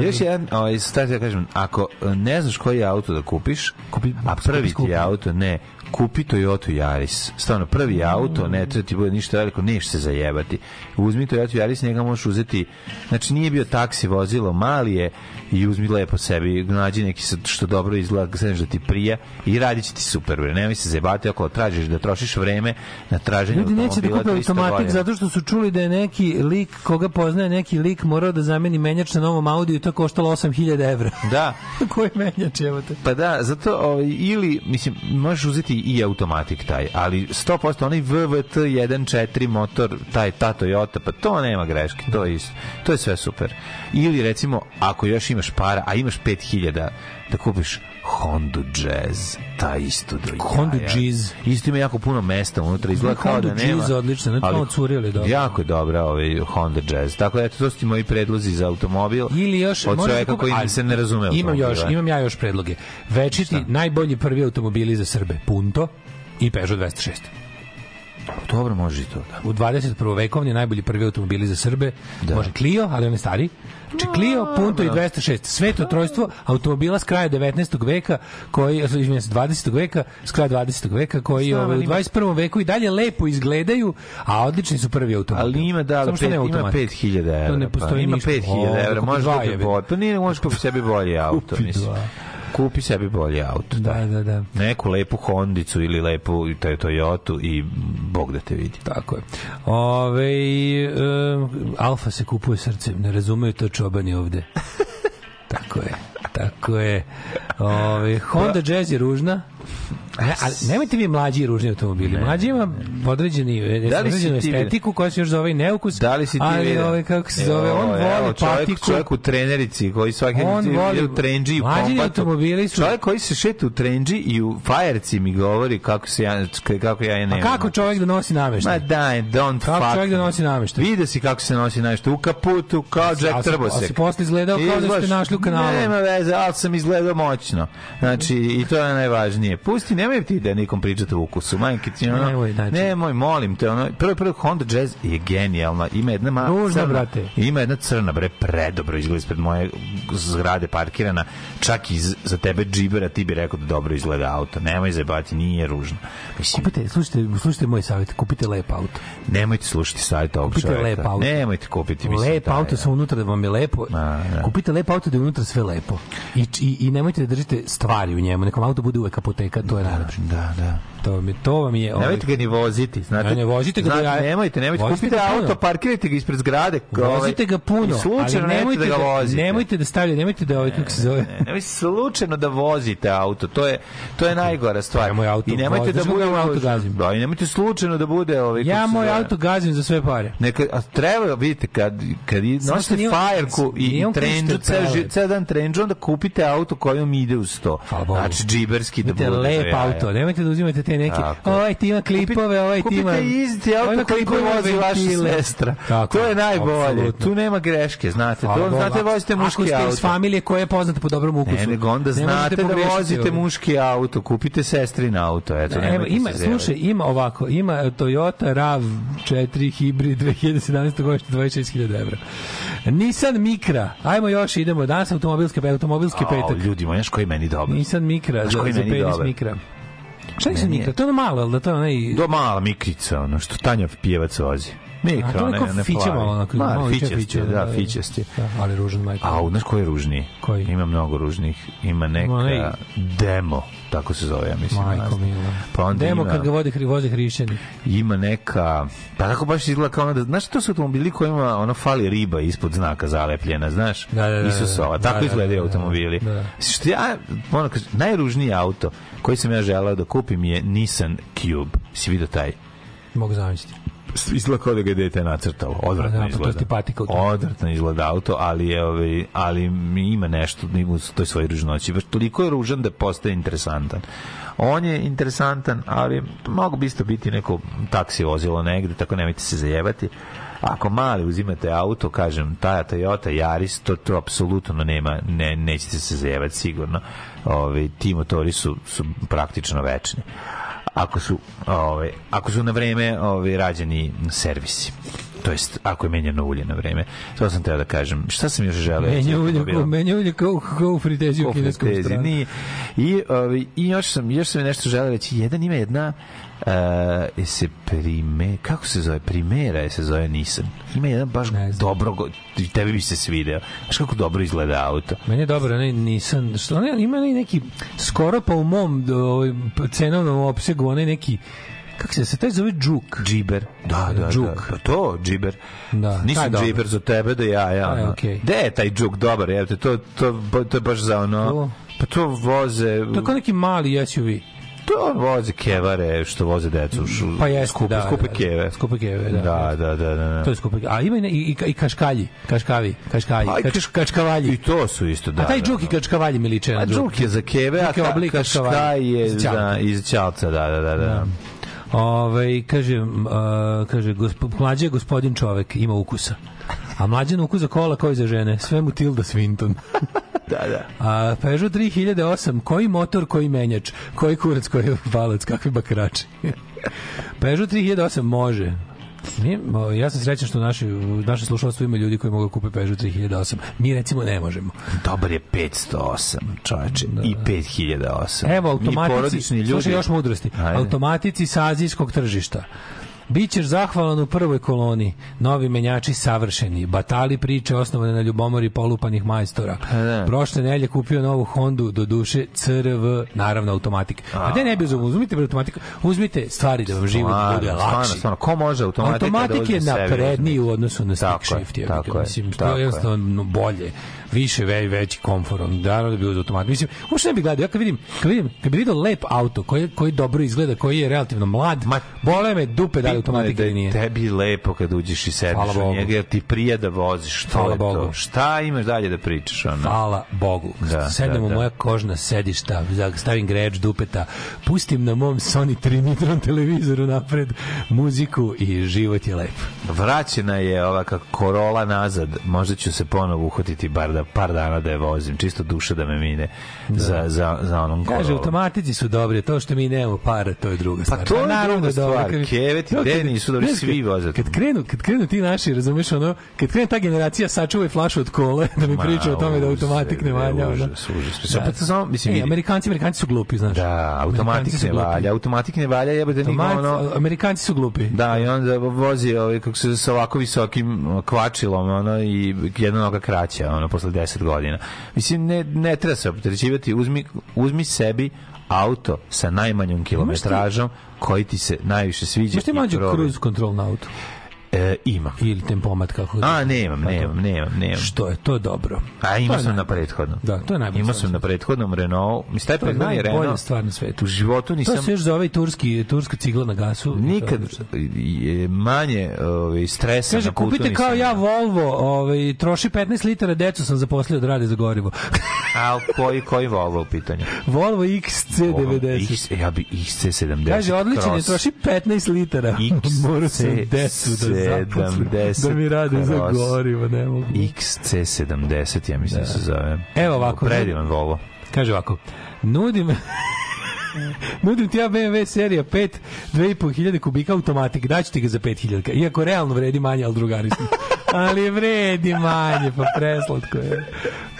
E, još jedan, ovaj, sad ja kažem, ako e, ne znaš koji auto da kupiš, Kupi- a prvi ti je auto, ne, kupi Toyota Yaris. Stvarno, prvi auto, ne treba ti bude ništa veliko, neš se zajebati. Uzmi Toyota Yaris, njega možeš uzeti, znači nije bio taksi vozilo, mali je i uzmi lepo sebi, nađi neki što dobro izgleda, znaš da ti prija i radit će ti super, bre. Nemoj se zajebati ako tražiš da trošiš vreme na traženje Ljudi neće da kupe 300 automatik zato što su čuli da je neki lik, koga poznaje neki lik, morao da zameni menjač na novom Audiju i to koštalo 8000 evra. Da, Koji menjač, evo te? Pa da, zato ovaj, ili mislim možeš uzeti i automatik taj, ali 100% onaj VVT 1.4 motor, taj ta Toyota, pa to nema greške, to je isto. To je sve super. Ili recimo ako još imaš para, a imaš 5000 da kupiš Honda Jazz, ta isto do jaja. Jazz. Isto ima jako puno mesta unutra, izgleda kao da nema. Jazz odlično, ne ali kao curili dobro. Jako je dobra ovaj Honda Jazz. Tako da eto to su ti moji predlozi za automobil. Ili još od čovjeka da kupi- koji ali se ne razume. Imam još, automobile. imam ja još predloge. Večiti najbolji prvi automobili za Srbe, Punto i Peugeot 206. Dobro, može i to, da. U 21. vekovni najbolji prvi automobili za Srbe. Može Clio, ali on je stari. Znači Clio, Punto i 206. Sveto trojstvo automobila s kraja 19. veka, koji, izvinjam se, 20. veka, s kraja 20. veka, koji ovaj, u ali ima- 21. veku i dalje lepo izgledaju, a odlični su prvi automobili. Ali ima da, što pet, nema ima automatik. 5000 evra. To ne postoji pa. Ima ništa. 5000 O, evra, kupi možeš dva, kupiti jebe. bolje. Pa nije, možeš kupiti sebi bolji auto, mislim. Kupi sebi bolji auto. Da, da, da. Neku lepu Hondicu ili lepu to- Toyotu i Bog da te vidi. Tako je. Ove, um, Alfa se kupuje srcem, ne razumeju to čobani ovde. Tako je. Tako je. Ove, Honda Jazz je ružna. E, ali nemojte vi mlađi i ružni automobili. Mlađi ima određeni, Da određenu ti- estetiku koja se još zove i neukus. Da li si ti ali ove, kako se zove, on Evo, evo, voli čovjek, patiku. Čovjek u trenerici koji svaki On ide voli- u trendži i u Mlađi automobili su- Čovjek koji se šeta u trendži i u fajerci mi govori kako se ja kako ja je Pa nemam. kako čovjek da nosi Ma nameštaj? daj, don't Kako fuck čovjek da nosi nameštaj? Vidio si kako se nosi nešto u kaputu, kao A Jack si- a Trbosek. si posle izgledao kao da ste našli u kanalu. Nema veze, ali sam izgledao moćno. Znači, i to je najvažnije. Pusti, nemoj ti da nikom pričate o ukusu. Majke ti, ono, Nemoj, znači. nemoj, molim te. Ono, prvo, prvo, Honda Jazz je genijalna. Ima jedna ma, Ružna, crna, brate. Ima jedna crna, bre, predobro izgleda ispred moje zgrade parkirana. Čak i za tebe džibera ti bi rekao da dobro izgleda auto. Nemoj zebati, nije ružno. Mislim, Kupite, slušajte, slušajte moj savjet, kupite lep auto. nemojte slušati savjet ovog Kupite čoveka. lep auto. Nemojte kupiti, mislim. Lep taj, auto sa unutra da vam je lepo. Ma, da. Kupite lep auto da je unutra sve lepo. I, i, i nemojte da držite stvari u njemu. Nekom auto bude uvek apoteka, to je najlepše. Da, da. To je, to vam je ovaj, Nemojte ga ni voziti, znate. Ne, vozite ga Znate, da ja- nemojte, nemojte. Vozite Kupite ga auto, parkirajte ga ispred zgrade. ovaj, Vozite ga puno, slučajno ali nemojte da ga vozite. Nemojte da stavljate, nemojte da ovaj, kako se zove, Ne, nemojte slučajno da vozite auto. To je to je najgora stvar. Ja moj auto I nemojte da bude moj auto gazim? Da, i nemojte slučajno da bude ovaj ja moj auto gazim za sve pare. Neka, a treba, vidite, kad, kad nosite fajerku i, trendžu, ceo, dan trendžu, onda kupite auto kojom ide uz to. Znači, džiberski da bude. lep auto, nemojte da uzimate te neke, Tako ovaj ti ima klipove, ovaj ti ima... Kupite isti auto koji vozi vaša sestra. Tako to je najbolje. apsolutno. Tu nema greške, znate. Hvala to, znate, vozite Ako muški ste auto. iz familije koja je poznata po dobrom ukusu. Ne, nego onda ne znate da vozite muški auto, kupite sestrin auto, eto, Evo, nemojte ima, slušaj, ima ovako, ima Toyota RAV4 Hybrid 2017. godište 26.000 evra. Nissan Micra, ajmo još, idemo, danas automobilske, automobilske petak. ljudi, moji, koji meni dobar? Nissan Micra, za, za penis? Micra. Šta je Micra? To je ono malo, ali da to je onaj... Do mala mikrica, ono što Tanja pjevac vozi. A, to Mikro, je ne, ne fiće malo, onako, Ma, malo fiće, je, da, da, da. fićasti. Da, ali ružan majka. A, znaš koji je ružniji? Koji? Ima mnogo ružnih. Ima neka demo, tako se zove, ja mislim. Majko mila. Pa onda Demo ima, kad ga vode, voze hrišćani. ima neka, pa kako baš izgleda kao ono da, znaš, to su automobili kojima ono fali riba ispod znaka zalepljena, znaš? Da, da, da, Isusova, da, tako da, da, izgledaju da, da, automobili. da. Što ja, ono, najružniji auto koji sam ja želeo da kupim je Nissan Cube. Si vidio taj? Mogu zamisliti. Izgleda kao da ga je dete nacrtalo. Odvratno Da, pa to izgleda. ti patika. Odvratno izgleda auto, ali je ovaj, ali ima nešto u toj svojoj ružnoći. Baš toliko je ružan da postaje interesantan. On je interesantan, ali mogu bi isto biti neko taksi vozilo negde, tako nemojte se zajebati. Ako mali uzimate auto, kažem, ta Toyota Yaris, to, to apsolutno nema, ne, nećete se zajebati sigurno. Ovi, ti motori su, su praktično večni ako su ovaj ako su na vreme ovaj rađeni servisi. To jest, ako je menjano ulje na vreme. To sam teo da kažem. Šta sam još želeo? Menja ulje, kao, menja ulje kao, kao u fritezi u Ko kineskom stranu. I, ovi, I još sam, još sam nešto želeo reći. Jedan ima jedna uh, se prime, kako se zove? Primera je se zove Nissan. Ima jedan baš dobro, tebi bi se svideo. Znaš kako dobro izgleda auto. Meni je dobro, onaj Nissan, što onaj, ima onaj neki, skoro pa u mom do, ovaj, cenovnom opsegu, onaj neki, kako se, se taj zove Džuk. Džiber. Da, da, Džuk. da. Pa to, džiber. Da, Nisam džiber za tebe da ja, ja. Ono. okej. Gde je taj džuk dobar, evo te, to, to, to je baš za ono... To? Pa to voze... To je kao neki mali SUV. To voze kevare što voze decu. Pa jeste, skupe, da, skupe da, keve. skupe keve, da. Da, da, da, da. da. To je skupo. A ima i, i, i, kaškalji, kaškavi, kaškalji, Pa kač, kačkavalji. I to su isto, da. A taj da, džuk i da. kačkavalji mi liče na A džuk je za keve, a ka- kaškaj je za, iz ćalca, da, da, da. da. Ove, kaže, uh, kaže gospo, mlađe gospodin čovek, ima ukusa. A mlađe na ukus za kola koji za žene, sve mu Tilda Swinton. Da, da. A Peugeot 3008, koji motor, koji menjač, koji kurac, koji valac, kakvi bakrači. Peugeot 3008 može. Ja sam srećan što naši, naše slušalstvo ima ljudi koji mogu da kupe Peugeot 3008. Mi recimo ne možemo. Dobar je 508, čoveče, i 5008. Evo, automatici, ljudi. slušaj još mudrosti, Ajde. automatici sa azijskog tržišta. Bićeš zahvalan u prvoj koloni. Novi menjači savršeni. Batali priče osnovane na ljubomori polupanih majstora. da. Prošle nelje kupio novu Hondu, do duše CRV, naravno automatik. A gde ne bi uzmeo? Uzmite bre automatiku. Uzmite stvari da vam život Stvarno, bude stvarno, lakši. stvarno. Ko može automatika da Automatik uzme je sebi, napredniji u odnosu na stick je, shift. Je, tako je, mislim, to tako je je. jednostavno bolje više ve, veći komforom. Naravno da bi uz automat. Mislim, uopšte ne bi gledao. Ja kad vidim, kad vidim, kad bi vidio lep auto koji, koji dobro izgleda, koji je relativno mlad, Ma, bole me dupe da je automatika da nije. tebi lepo kad uđeš i sediš u Bogu. njega, jer ti prija da voziš. Što Hvala je to? Bogu. Šta imaš dalje da pričaš? Ono? Hvala Bogu. Da, Sednem da, u da. moja kožna sedišta, stavim greč dupeta, pustim na mom Sony Trinitron televizoru napred muziku i život je lep. Vraćena je ova kako korola nazad. Možda ću se ponovo uhvatiti bar da par dana da je vozim. Čisto duša da me mine za, za, za onom Kaže, korolom. automatici su dobri, to što mi nemamo para, to je druga stvar. Pa to je Naravno druga da stvar. Keveti, to gde nisu dobri, svi voze. Kad krenu, kad krenu ti naši, razumeš ono, kad krene ta generacija sačuvaj flašu od kole, da mi priča o tome da automatik ne valja. užas, užas. To samo, mislim, vidi. Amerikanci, Amerikanci su glupi, znaš. Da, automatik ne valja. Automatik ne valja, jebate Automat- ono... Amerikanci su glupi. Da, i onda vozi ovaj, kako se sa ovako visokim kvačilom ono, i jedna noga kraća ono, posle 10 godina. Mislim, ne, ne treba se opterećivati. Uzmi, uzmi sebi auto sa najmanjom kilometražom koji ti se najviše sviđa. Možete mađu cruise control na auto? E, imam. Ili tempomat, kako ga- A, nemam, nemam, nemam, nemam. Što je to dobro? A imao je sam na prethodnom. Da, to je najbolje. Imao sam na prethodnom Renault. Mislim, taj je prethodni Renault. stvar na svetu. U životu nisam... To se još zove i turski, turska cigla na gasu. Nikad je je manje ovaj, stresa Kaže, na putu kupite kao ja. Volvo, ovaj, troši 15 litara, decu sam zaposlio da rade za gorivo. A koji, koji Volvo u pitanju? Volvo XC90. X, ja bi XC70 Kaže, odličan je, Cross. troši 15 litara. Morao sam decu da zaposlim, da mi rade za gorivo, ne mogu. XC70, ja mislim da. se zove. Evo ovako. Predivan Volvo. Kaže ovako, nudim... Nudim ti ja BMW serija 5, 2500 kubika automatik, daću ti ga za 5000, iako realno vredi manje, ali drugari smo. ali vredi manje, pa preslatko je.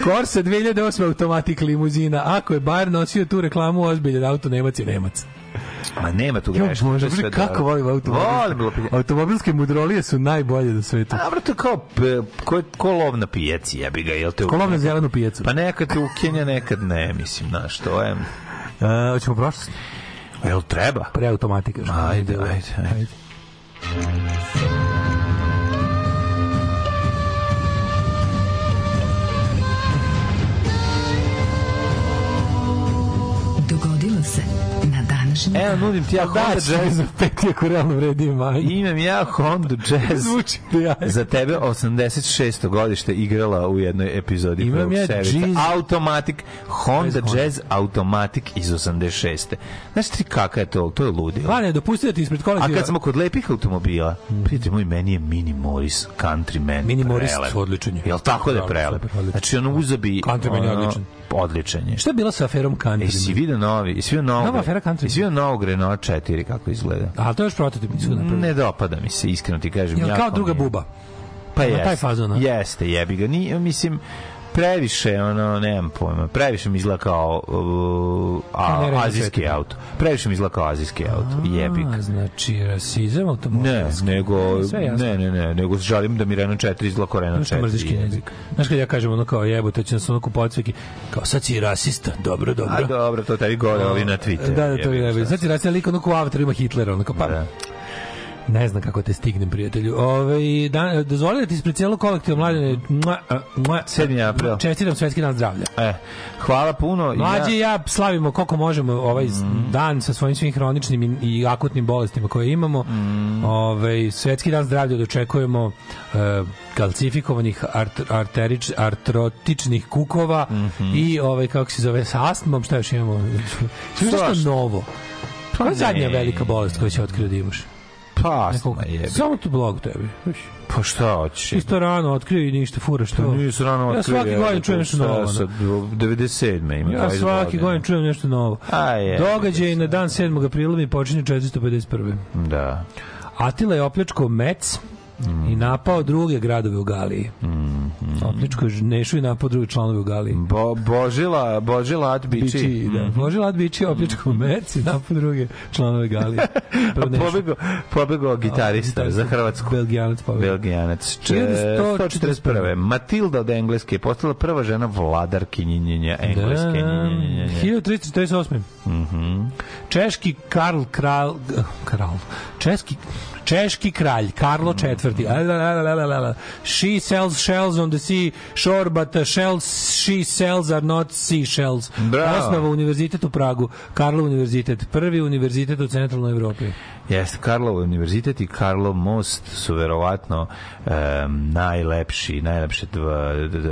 Corsa 2008 automatik limuzina, ako je bar nosio tu reklamu ozbiljan auto, Nemac je Nemac. Ma nema tu greške. To je sve kako dobro. volim automobilske. Volim. Automobilske mudrolije su najbolje na svetu. A, bro, to je kao, ko, ko lov na pijaci, jebi ga, jel te... Kolom na zelenu pijecu. Pa nekad te ukenja, nekad ne, mislim, znaš, to je... Uh, hoćemo prošlost? Jel treba? Pre automatika. što Ajde, ide. ajde, ajde. Na današnji Evo, nudim ti ja Honda Da, Jazz. za pet, ako realno vredi manje. Imam ja Honda Jazz. Zvuči da ja. Za tebe 86. godište igrala u jednoj epizodi Imam ja. Jazz. Automatic, Honda Jazz Automatic iz 86. Znaš ti kaka je to? To je ludilo. Lane, dopustite da ti ispred A kolektiva... kad smo kod lepih automobila, prijatelj moj, meni je Mini Morris Countryman Mini Morris odličan je. Jel tako da je prelep? Znači, ono uzabi... Countryman je odličan. Odličan je. Šta je bilo sa aferom Country? Jesi vidio novi, jesi vidio novog, Nova afera Country. jesi vidio novog Renault 4 kako izgleda? A to je još prototip nisu napravili. Ne dopada mi se, iskreno ti kažem. Jel kao druga buba? Pa jeste. taj fazon? Jeste, jebi ga. Ni, mislim, previše, ono, nemam pojma, previše mi izgleda kao uh, Kao ne a, azijski 4. auto. Previše mi izgleda kao azijski auto. Jebi ga. A, znači, rasizam Ne, automobilski. nego, Sve jasno. ne, ne, ne, nego želim da mi Renault 4 izgleda kao Renault Znaš što 4. mrziš kinezi? Znaš kad ja kažem ono kao jebote, će nas ono kupovati sveki, kao sad si rasista, dobro, dobro. A dobro, to tebi gore ovi na Twitteru. Da, da, to je. Sad si rasista, lik ono ko u avataru ima Hitlera, ono kao pa... Ne znam kako te stignem, prijatelju. Ove, da, dozvoli da ti ispred cijelog kolektiva mladine... Mua, a, mua, 7. april. Čestitam svetski dan zdravlja. E, hvala puno. Mlađi i ja slavimo koliko možemo ovaj dan sa svojim svim hroničnim i, i akutnim bolestima koje imamo. Ovaj svetski dan zdravlja dočekujemo e, kalcifikovanih art, arterič, artrotičnih kukova i ovaj kako se zove sa astmom, šta još imamo? Nešto Svašta. novo. Koja je zadnja velika bolest koju će otkrio da imaš? Pa, Nekog- astma jebi. Samo tu blog tebi. Pa šta hoćeš? Isto rano otkrio i ništa furaš to. Nisu rano Ja otkrili, svaki godin čujem nešto novo. Sad, 97. ima Ja 20 svaki godin čujem nešto novo. A je. Događaj na dan 7. aprila mi počinje 451. Da. Atila je opljačkao Mec i napao druge gradove u Galiji. Opljačkao je Nešu i napao druge članove u Galiji. Bo, božila, božila at biči. Bići, da. Može Lat Bići opljačkao Mec i napao druge članove Galije. Pobego, pobego gitarista za Hrvatsku. Belgijanac pobegao. Belgijanac. 1141. 141. Matilda od Engleske je postala prva žena vladarkinjenja Engleske. Da, Njenjenjenjenje. 1348. Češki Karl Kral Kral Češki Češki kralj Karlo IV. La, la. She sells shells on the sea shore, but the shells she sells are not sea shells. Bravo. Osnova univerzitet u Pragu, Karlo univerzitet, prvi univerzitet u centralnoj Evropi. Jeste, Karlov univerzitet i Karlov most su verovatno em, najlepši, najlepše dva, d, d,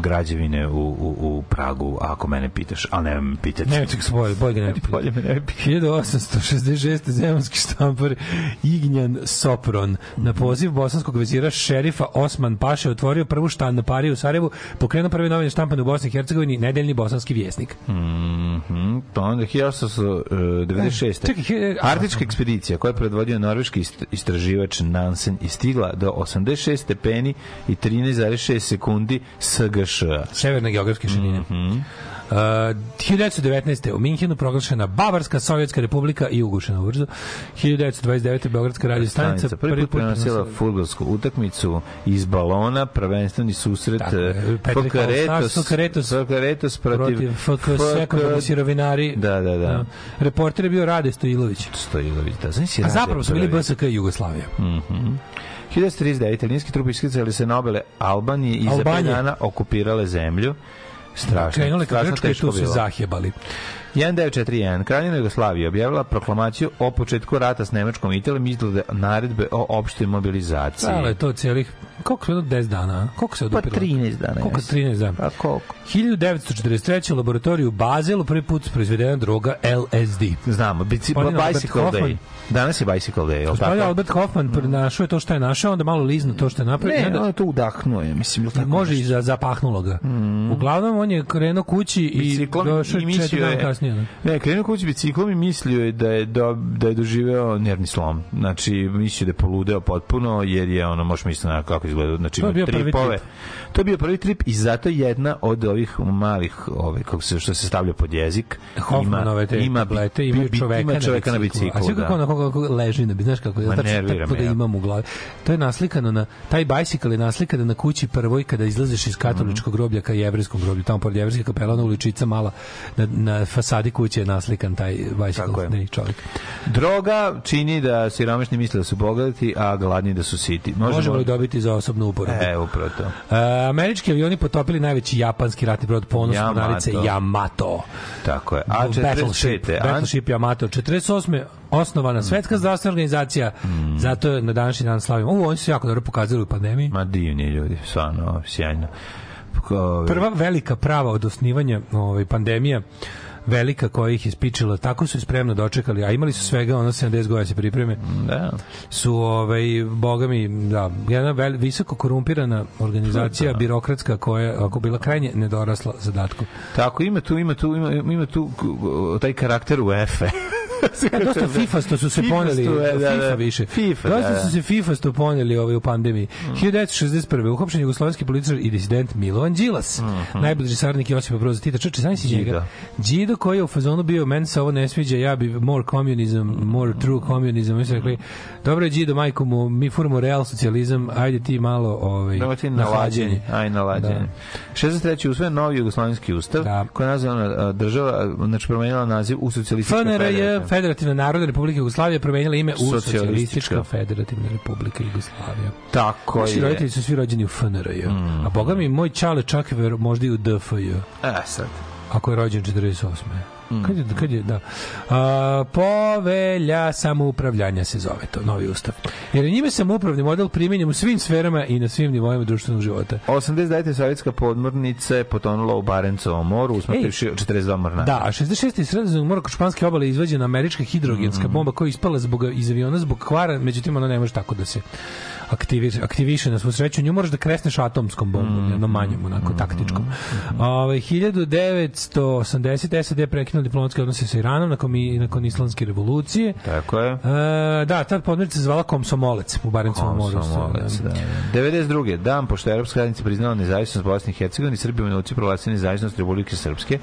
građevine u, u, u Pragu, ako mene pitaš, ali nemoj me pitati. Ga spojiti, bolje ga ne Bolje me ne pitati. 1866. zemanski štampar Ignjan Sopron na poziv bosanskog vezira šerifa Osman Paše otvorio prvu štampariju u Sarajevu, pokrenuo prve novine štampane u Bosni i Hercegovini, nedeljni bosanski vjesnik. Mhm, pa onda 1896. Čekaj, he- Arktička ekspedicija koja je predvodio norveški ist- istraživač Nansen i stigla do 86 stepeni i 13,6 sekundi SGŠ. Severne geografske širine. Mhm. Uh, 1919. u Minhenu proglašena Bavarska Sovjetska republika i ugušena ubrzo. 1929. Beogradska radio stanica prvi put prenosila fudbalsku utakmicu iz balona, prvenstveni susret eh, Fokaretos, Fokaretos Fokaretos protiv, sekundarni sirovinari. Da, da, da. Reporter je bio Rade Stojilović. Stojlović, da, znaš si A zapravo su bili. BSK i Jugoslavija. 1939. italijanski trupe iskrcali se na obale Albanije i za dana okupirale zemlju. Strašno, Krenuli ka Grčkoj tu bilo. zahjebali. 1941. Kraljevina Jugoslavija objavila proklamaciju o početku rata s Nemačkom i Italijom izglede naredbe o opštoj mobilizaciji. Trajalo je to cijelih, koliko je 10 dana? a? Koliko se Pa odupiralo? 13 dana. Koliko jeste. 13 dana? Pa koliko? 1943. u laboratoriju u Bazelu prvi put proizvedena droga LSD. Znamo, bici, Albert bicycle day. Danas je bicycle day, Gospodin? Albert Hoffman našao je to što je našao, onda malo lizno to što je napravio. Ne, onda- on je to udahnuo, je, mislim, tako? Može i za, zapahnulo ga. Uglavnom, on je krenuo kući i Biciklom došao četiri dana je- kasnije. ne? Ne, krenuo kući biciklom i mislio je da je, do, da je doživeo nervni slom. Znači, mislio da je poludeo potpuno, jer je ono, možeš misliti na kako izgleda, znači To je ima tripove. trip. To je bio prvi trip i zato jedna od ovih malih, ove, kako se, što se stavlja pod jezik, Hoffmanove te ima, tablete bi- čoveka, ima čoveka na biciklu. A sve da. kako, kako, kako leži na bi, znaš kako Ma tačno tako ja. imam u glavi. To je naslikano na, taj bicycle je naslikano na kući prvoj kada izlazeš iz katoličkog groblja ka jevrijskom groblju, tamo pored jevrijske kapela, ona uličica mala, na, na fasadi kuće je naslikan taj ne čovjek. Droga čini da siromašni misle da su bogati, a gladni da su siti. Možemo li dobiti za osobnu uporabu? E, upravo to. E, američki avioni potopili najveći japanski ratni brod ponos Yamato. mornarice Yamato. Tako je. A Battleship, 45. Battleship Yamato. 48. osnovana svetska zdravstvena organizacija. Zato je na današnji dan slavimo. Ovo oni su jako dobro pokazali u pandemiji. Ma divni ljudi, stvarno, sjajno. Prva velika prava od osnivanja ovaj, pandemija velika koja ih je spičila, tako su spremno dočekali, a imali su svega ono 70 godina da se pripreme. Da. Su ovaj boga mi, da, jedna vel, visoko korumpirana organizacija birokratska koja je ako bila krajnje nedorasla zadatku. Tako, ima tu, ima tu, ima, ima tu taj karakter UEFA. E, dosta FIFA sto su se poneli, je, da, da. FIFA više. FIFA, dosta da, da. su se FIFA sto poneli ovaj, u pandemiji. 1961. uhapšen jugoslovenski političar i disident Milovan Đilas. Najbliži saradnik Josipa Broza Tita. Čeče, znam si njega. Đido. Đido koji je u fazonu bio, meni se ovo ne sviđa, ja bi more communism, more true communism. Mi su rekli, dobro je Đido, majko mu, mi furamo real socijalizam, ajde ti malo ovaj, Nema ti nalađenje. Aj, nalađenje. Da. 63. usvojen novi jugoslovenski ustav, Da. koja je nazvana država, znači promenila naziv u socijalistička FNRJ, federativna. Federativna narodna republika Jugoslavija, promenila ime u Socijalistička. Federativna republika Jugoslavija. Tako Naši je. roditelji su svi rođeni u FNRJ. A boga mi, moj čale čak ver, možda i u DFJ. E, sad. Ako je rođen 48. Mm. Kad je, kad je, da. A, povelja samoupravljanja se zove to, novi ustav. Jer je njime samoupravni model primjenjen u svim sferama i na svim nivoima društvenog života. 89. sovjetska podmornica je potonula u Barencovom moru, usmrtivši 42 mornara. Da, a 66. iz sredozemnog mora kod španske obale izvađena američka hidrogenska bomba koja je ispala zbog, iz aviona zbog kvara, međutim ona ne može tako da se aktiviše, aktiviše na svu sreću. Nju moraš da kresneš atomskom bombom, jednom manjom, onako taktičkom. Ove, 1980. SAD prekinuo diplomatske odnose sa Iranom nakon, mi- nakon islamske revolucije. Tako je. E, da, tad podmornica se zvala Komsomolec u Barencovom moru. Komsomolec, da. 92. dan pošto je Europska zajednica priznala nezavisnost Bosne i Hercegovine, Srbija u minuci proglasila nezavisnost Republike Srpske.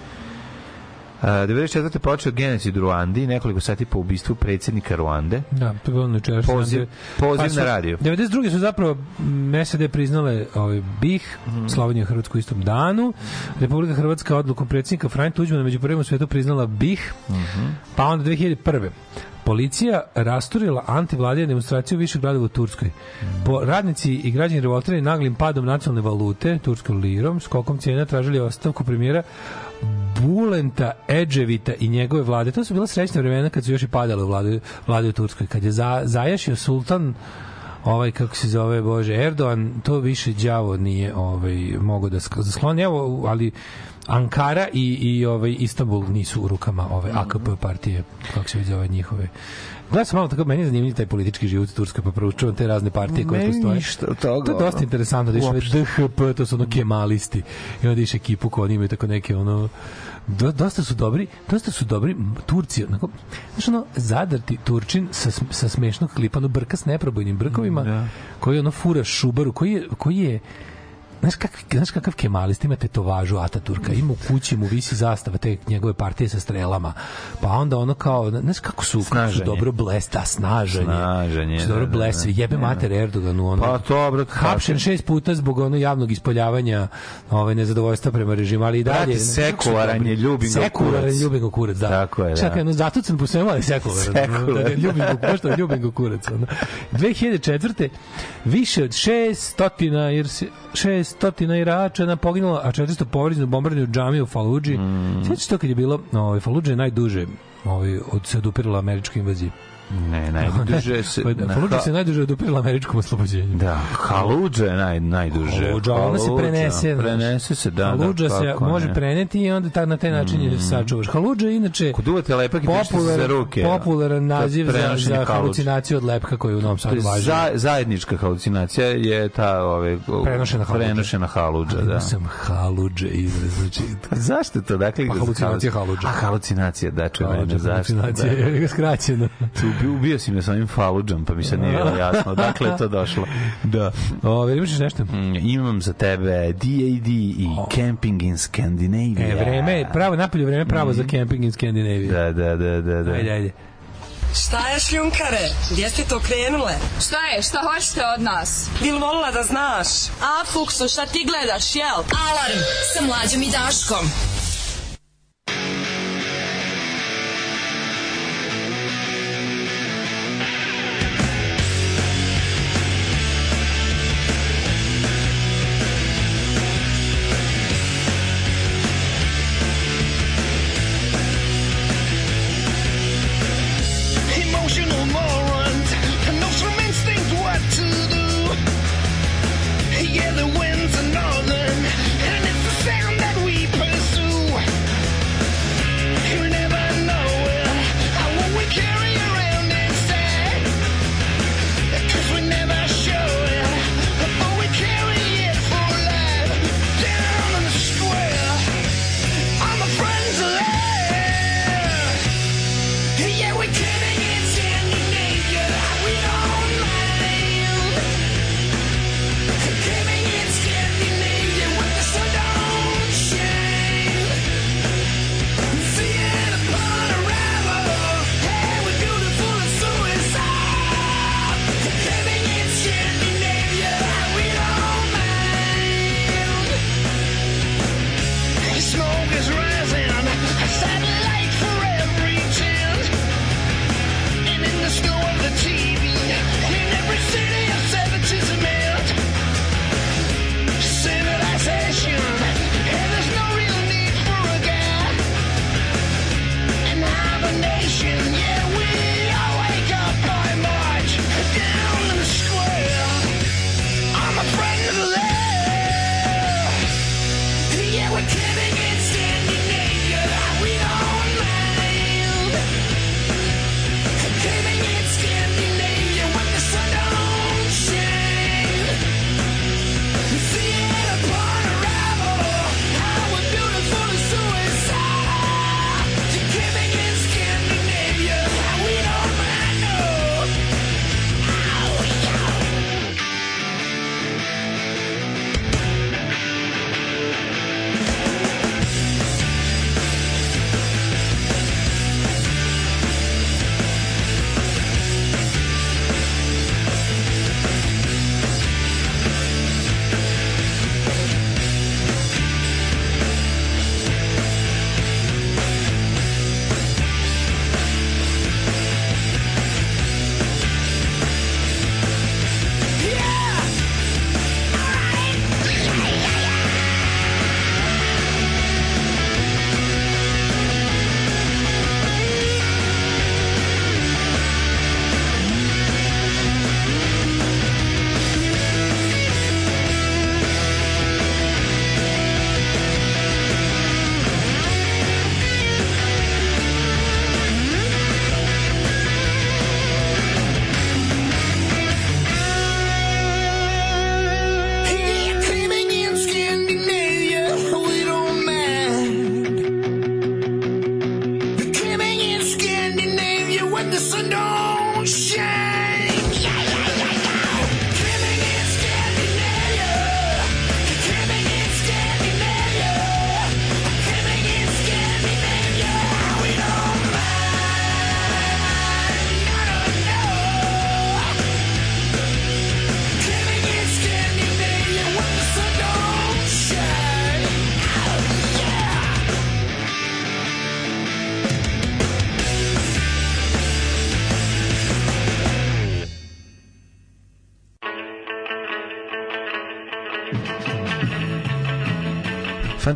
Uh, 94. počeo genocid u Ruandi, nekoliko sati po ubistvu predsjednika Ruande. Da, to je bilo jučerašnje. Poziv- poziv Pa na radio. 92. su zapravo m, SAD priznale ovaj BiH, Mhm. Slovenija i Hrvatsku istom danu. Republika Hrvatska odlukom predsjednika Franja Tuđmana među prvim u svetu priznala BiH. Mhm. Pa onda 2001. Policija rasturila antivladije demonstraciju više gradova u Turskoj. Po radnici i građani revoltirani naglim padom nacionalne valute, turskom lirom, skokom cijena tražili ostavku premijera Bulenta Edževita i njegove vlade. To su bila srećna vremena kad su još i padale vlade, vlade u Turskoj. Kad je za, zajašio sultan ovaj kako se zove Bože Erdogan to više đavo nije ovaj mogo da sk- da evo ali Ankara i i ovaj Istanbul nisu u rukama ove AKP partije kako se zove njihove Gledam sam malo tako, meni je zanimljiv taj politički život u Turskoj, pa proučavam te razne partije koje Meni postoje. ništa od toga, To je dosta interesantno, da Uopšte. DHP, to su ono kemalisti. I onda iš ekipu koja oni imaju tako neke ono do, dosta su dobri, dosta su dobri Turci, onako, znaš ono, zadrti Turčin sa, sa smešnog klipa, ono brka s neprobojnim brkovima, Da. koji ono fura šubaru, koji je, koji je Znaš, kak, znaš kakav kemalist ima tetovažu Ataturka, ima u kući mu visi zastava te njegove partije sa strelama, pa onda ono kao, znaš kako su, kako su dobro blesta, snaženje, Snaženje, su dobro da, da, da. jebe mater Erdoganu, ono, Pa dobro, hapšen šest puta zbog ono javnog ispoljavanja ovaj nezadovoljstva prema režimu, ali i dalje Brate, sekularan je, ljubim sekularan kurac. ljubim ga kurac, da. Tako je, da. Čekaj, no zatucan po svemu, ali sekularan. Sekularan, Da, da, ljubim ga, baš to, ljubim ga kurac. Ono. 2004. više od 600 jer se 600 Iračana poginulo, a 400 povređeno u bombardanju džamije u Faludži. Mm. Sveći to kad je bilo, ovaj, Faludža je najduže ovaj, od se odupirala američkoj invaziji. Ne, najduže se... Pa da, na Faludža Ha- se najduže odupirala američkom oslobođenju. Da, Haludža je naj, najduže. Haludža, ona se prenese. Prenese se, da, Haludža da, se može ne. preneti i onda ta, na taj način je sačuvaš. Haludža je inače Ako duvate lepak i pišete se popularan, ruke. popularan to je naziv za, za halucinaciju od lepka koji u Novom Sadu važi. za, zajednička halucinacija je ta ove, Prenošena haludža. prenošena haludža, da. Imao sam haludže izraz, znači Zašto to? Dakle, Pa halucinacija haludža. A, halucinacija, da, čuje haludža, mene, zašto? halucinacija, Da. skraćeno. Ubio si me sa ovim faludžom, pa mi se nije bilo jasno. Dakle, je to došlo. Da. Ove, imaš nešto? Mm, Imam za tebe DAD i Camping in Scandinavia. E, vreme, pravo, napolje vreme pravo za camping in Skandinaviji. Da, da, da, da. da. Ajde, ajde. Šta je šljunkare? Gdje ste to krenule? Šta je? Šta hoćete od nas? Bil volila da znaš? A, Fuksu, šta ti gledaš, jel? Alarm sa mlađom i Daškom.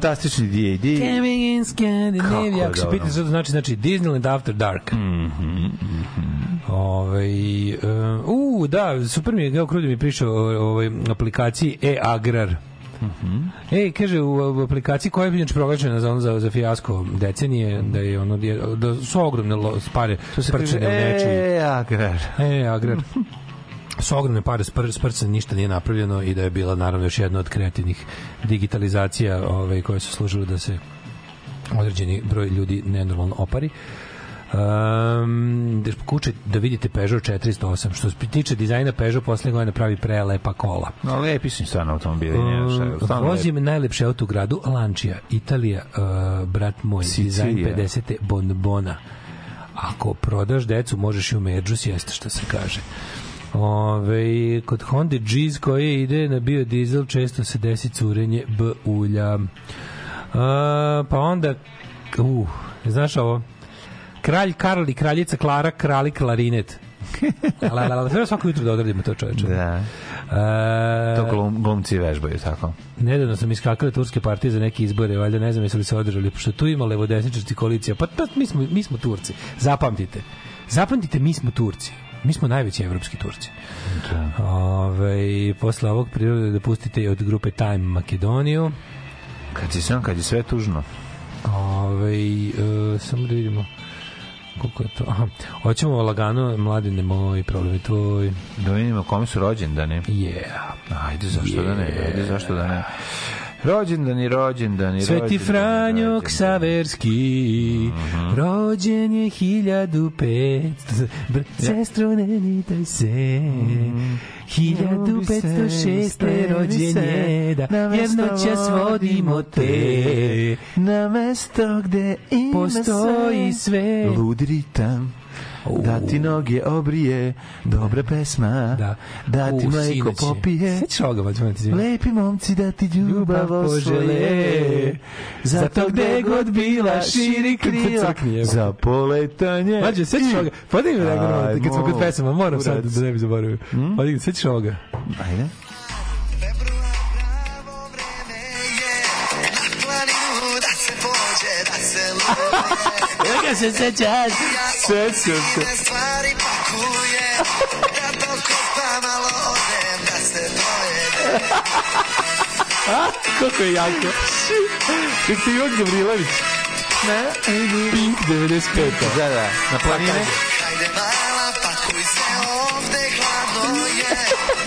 Fantastični D.A.D. Coming in Scandinavia. Kako se pitate što to znači, znači Disneyland After Dark. Mhm, Ovaj, uh, u, da, super mi je, Geo Krudi mi pričao o o ovoj aplikaciji e-agrar. Mhm. Ej, kaže, u, u aplikaciji koja je inače proglašena za, za, za fijasko decenije, da je ono, da su ogromne lo, pare To se kaže, u nečiji. e, agrar. E, agrar. su ogromne pare spr, sprcane, ništa nije napravljeno i da je bila naravno još jedna od kreativnih digitalizacija ovaj, koje su služile da se određeni broj ljudi nenormalno opari. Um, da kuće da vidite Peugeot 408 što se tiče dizajna Peugeot posle godina pravi prelepa kola No, lepi su stvarno automobili. Um, stvarno vozim najlepše auto u gradu Lančija, Italija, uh, brat moj, dizajn Sicilija. 50. bonbona. Ako prodaš decu, možeš i u među sjesti, što se kaže. Ove, kod Honda G's koje ide na biodizel često se desi curenje B ulja. A, pa onda, uh, znaš ovo, kralj Karl i kraljica Klara, krali klarinet. la, la, la, treba svako jutro da odradimo to čoveče. Da. E, To glum, glumci vežbaju, tako. Nedavno sam iskakale turske partije za neke izbore, valjda ne znam jesu li se održali, pošto tu ima levodesničarci koalicija. Pa to, mi, smo, mi smo Turci. Zapamtite. Zapamtite, mi smo Turci. Mi smo najveći evropski Turci. Da. Ove, posle ovog prirode da pustite od grupe Time Makedoniju. Kad si sam, kad je sve tužno. Ove, e, samo da vidimo koliko je to. Aha. Hoćemo lagano, mladine moj, problem je tvoj. Da vidimo kome su rođendani. Yeah. Ajde, zašto da ne? Ajde, zašto da ne? Rođendani, rođendani, Sveti rođendani, Franjo rođendani. Ksaverski rođen je 1500 Br- sestro ne nitaj se. 1506. rođen je da jednoćas vodimo te. Na mesto gde ima Postoji sve. Ludi ritam Da ti noge obrije Dobra pesma Da. Da ti U, mleko popije izvini? Lepi momci da ti ljubav osvoje Zato gde god bila širi krila. Za poletanje Mađo, sećaš ovoga? Podigni mi Ajmo. kad smo kod pesama, moram sad da ne bi zaboravio. Podigni, sećaš ovoga? Ajde Ja ga se sećaš. Sećam se. Stvari pakuje Da dok malo odem Da se dojede. Kako je jako. Kako ti Ivan Gavrilović. Pink 95. Da, da, na planine. Hajde mala pakuj se ovde hladno je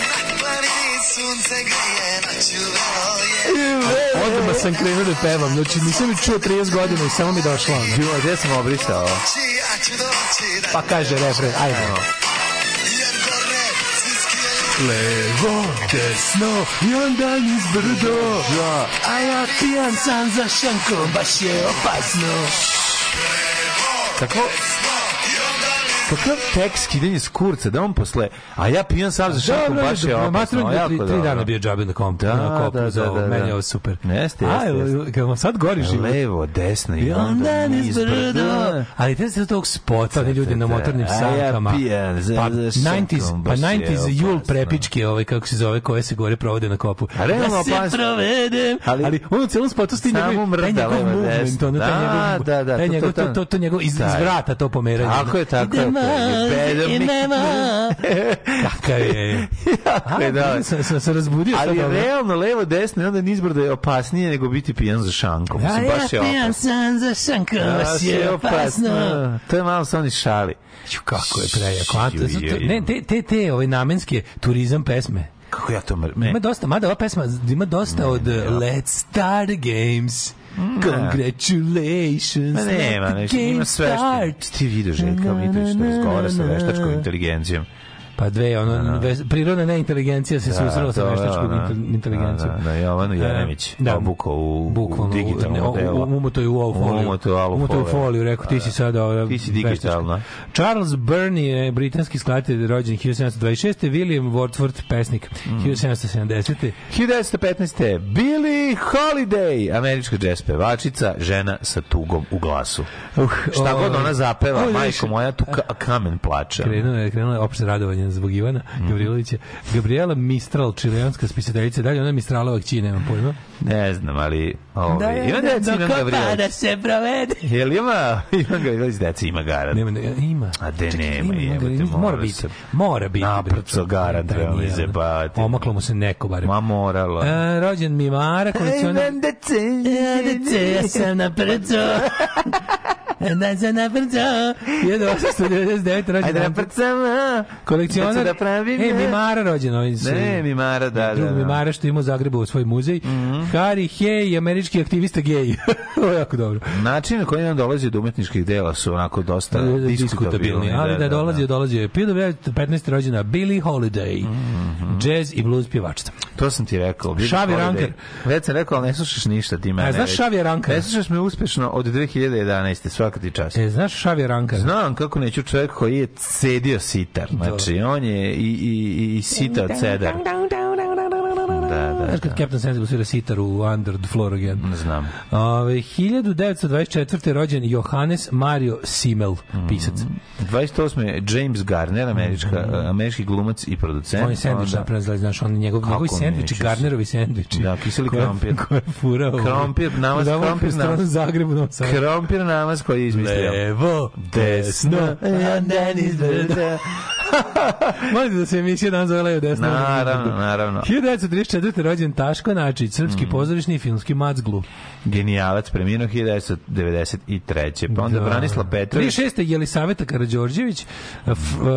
sunce grije Odmah sam krenuo da pevam, znači nisam mi čuo 30 godina i samo mi došla. Bilo, gde sam obrisao? Ja da Pa kaže refren, ajde. Levo, desno i onda niz brdo. Da. A ja pijan sam za šankom, baš je opasno. Kako? Kakav tekst skidanje s kurca, da on posle, a ja pijan sam za šakom, baš je opasno, jako tri, tri dana bio džabe na kompu, Da, na kopu da, da, ovo, da, meni da. je ovo super. Jeste, A, jeste, evo, kad vam sad gori život. Levo, desno i onda onda niz niz brdo. brdo. Ali te se tog spota, oni ljudi na motornim A ja sankama. pa za 90s, šankom, pa baš je 90s jul prepičke, ovaj, kako se zove, koje se gore provode na kopu. A da se provedem. Ali, on u celom spotu sti Samo mrda, levo, desno. Da, da, da, taj to, njegov, to, to, to, njegov, iz, iz vrata to pomeranje. Tako je, tako je, Je. idemo. Kakav je. Jako je, da. Sam, sam se razbudio Ali ovo. realno levo, desno i onda nizbrdo je opasnije nego biti pijan za šankom. Mislim, A baš je ja pijan sam za šankom, Baš baš je opasno. To je malo sa oni šali. Ću, kako je prejako. Ne, te, te, te ove namenske turizam pesme. Kako ja to mr... Ima dosta, mada ova pesma ima dosta od uh, Let's start the games. Congratulations. Ma nema, nešto, ima sve što... Ti vidio Željka Mitrović što razgovara sa veštačkom inteligencijom. Pa dve, ono, ve- prirodna neinteligencija se susrela sa veštačkom intel- inteligencijom. Da, da, da, Jovanu Jeremić da. obukao u, Bukvalno, u digitalno delo. u- Umuto je u ovu foliju. Umuto u Umuto je u foliju. rekao, ti si sada... Ti si digitalna. Charles Burney je britanski skladatelj rođen 1726. William Wordsworth, pesnik, Mhm. 1770. 1915. Billie Holiday, američka jazz pevačica, žena sa tugom u glasu. Uh, Šta god ovaj, ona zapeva, ovo je majko moja, tu ka, kamen plača. Krenuo je, krenuo je opšte radovanje zbog Ivana Gavrilovića. Gabriela Mistral, čileanska spisateljica, dalje ona Mistralova kći, nemam pojma. Ne znam, ali... Ovaj, ima deca Ivan Gavrilović. se provede. Jel ima Ivan Gavrilović deca? Ima garant. Nema, ne, ima. A de Čekaj, nema, ima, jebote, ima, mora mora biti. se- Mora biti. Naprco garant, Da, treba mi nije, zebati. Omaklo mu se neko barem. Ma moralo. E, rođen Mimara, kolekcionar... Ivan dece. Ja, dece, ja sam na prco. Da sam na prco. 1899 rođen. Ajde na prcama. Kolekcionar. Se da pravim, E, ne. Mimara rođen. Ovaj, Ne, Mimara, da, da, da. Mimara što ima u Zagrebu svoj muzej. Harry Hay, američki aktivista gej. Ovo je jako dobro. Način na koji nam dolazi do umetničkih dela su onako dosta diskutabilni, diskutabilni. ali da, je dolazio, dolazio je 1915. rođena Billie Holiday, jazz i blues pjevačica. To sam ti rekao. Billie Šavi. Ranker. Već sam rekao, ali ne slušaš ništa ti mene. A, znaš već. Šavija Rankara? Ne slušaš me uspešno od 2011. svaka ti čast. E, znaš Šavija Rankara? Znam kako neću čovjek koji je cedio sitar. Znači, on je i, i, i, i sitao cedar. Da, da, Znaš kad Captain Sensible svira sitar u Under the Floor Again? Znam. Ove, 1924. rođen Johannes Mario Simmel, pisac. 28. je James Garner, američka, američki glumac i producent. On je sandvič Onda- napravljen, znaš, on njegov, Kako njegovi sandviči, se- Garnerovi sandviči. Da, kiseli krompir. Koje je furao. Krompir, namaz, krompir, namaz. Zagrebu, Sadu. Krompir namaz koji je izmislio. Levo, Desno, a dan izgleda. Molite da se emisija dan zove Levo desno. Naravno, naravno. 1934. rođen Taško Načić, srpski Mm. pozorišni i filmski macglu. Genijalac preminuo 1993. Pa onda Branislav Petrović. 36. Jelisaveta Karadžorđević,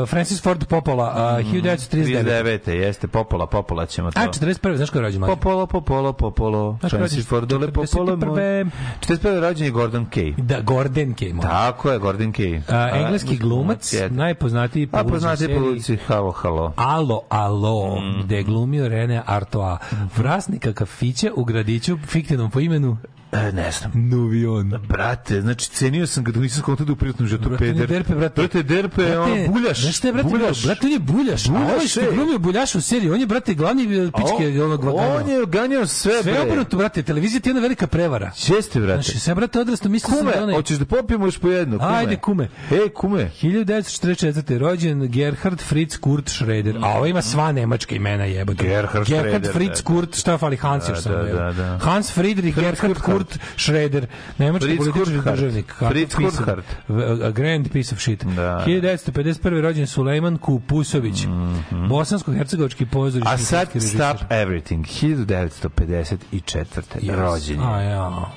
Francis Ford Popola, a, 1939. 39. Jeste, Popola, Popola ćemo to. A, 41. Znaš ko je rođen? mlađe? Popolo, Popolo, Popolo. Znaš Francis rođen? Fordole, Popolo. 41.. 41. rođen je Gordon Kay. Da, Gordon Kay. Tako je, Gordon Kay. A, engleski glumac, je. najpoznatiji po A poznati po ulici Halo, halo. Alo, alo, Mm. gde je glumio Rene Artois, vlasnika kafića u gradiću fiktivnom po imenu ne znam. Nuvion. Brate, znači cenio sam ga dok nisam skontao da u prijatnom on je peder. derpe, brate. Brate, derpe, ono, buljaš. Znaš šta je, brate, buljaš. brate, on je buljaš. a Buljaš, ovaj što je ej. glumio buljaš u seriji, on je, brate, glavni e, pičke A onog on, on je ganjao sve, Sve bre. obrnuto, brate, televizija ti je jedna velika prevara. Jeste, brate. Znači, sve, brate, odrasto mislio sam da onaj... hoćeš da popijemo još po jedno? Kume. Ajde, kume. E, kume. 1944. rođen Gerhard Fritz Kurt Schroeder. A ovo ima sva nemačka imena jebote. Gerhard Gerhard Fritz da, Kurt, šta fali Hans još Da, da, da, da. Hans Friedrich Gerhard Kurt Schroeder. Nemački Fritz politički državnik. Fritz. Kurthard. V- A grand piece of shit. Da. 1951. rođen Sulejman Kupusović. Bosansko-hercegovački pozorišni. A sad. Stop Everything, 1954. Yes. Rođen. A ja.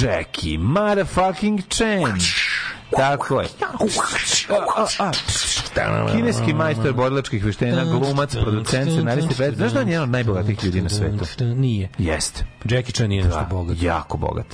Jackie motherfucking Chan. Tako je. A, a, a. Kineski majstor borilačkih veština, glumac, producent, scenarist i pred. Znaš da on je jedan od najbogatijih ljudi na svetu? Nije. Jeste. Jackie Chan nije nešto Da, bogat. jako bogat.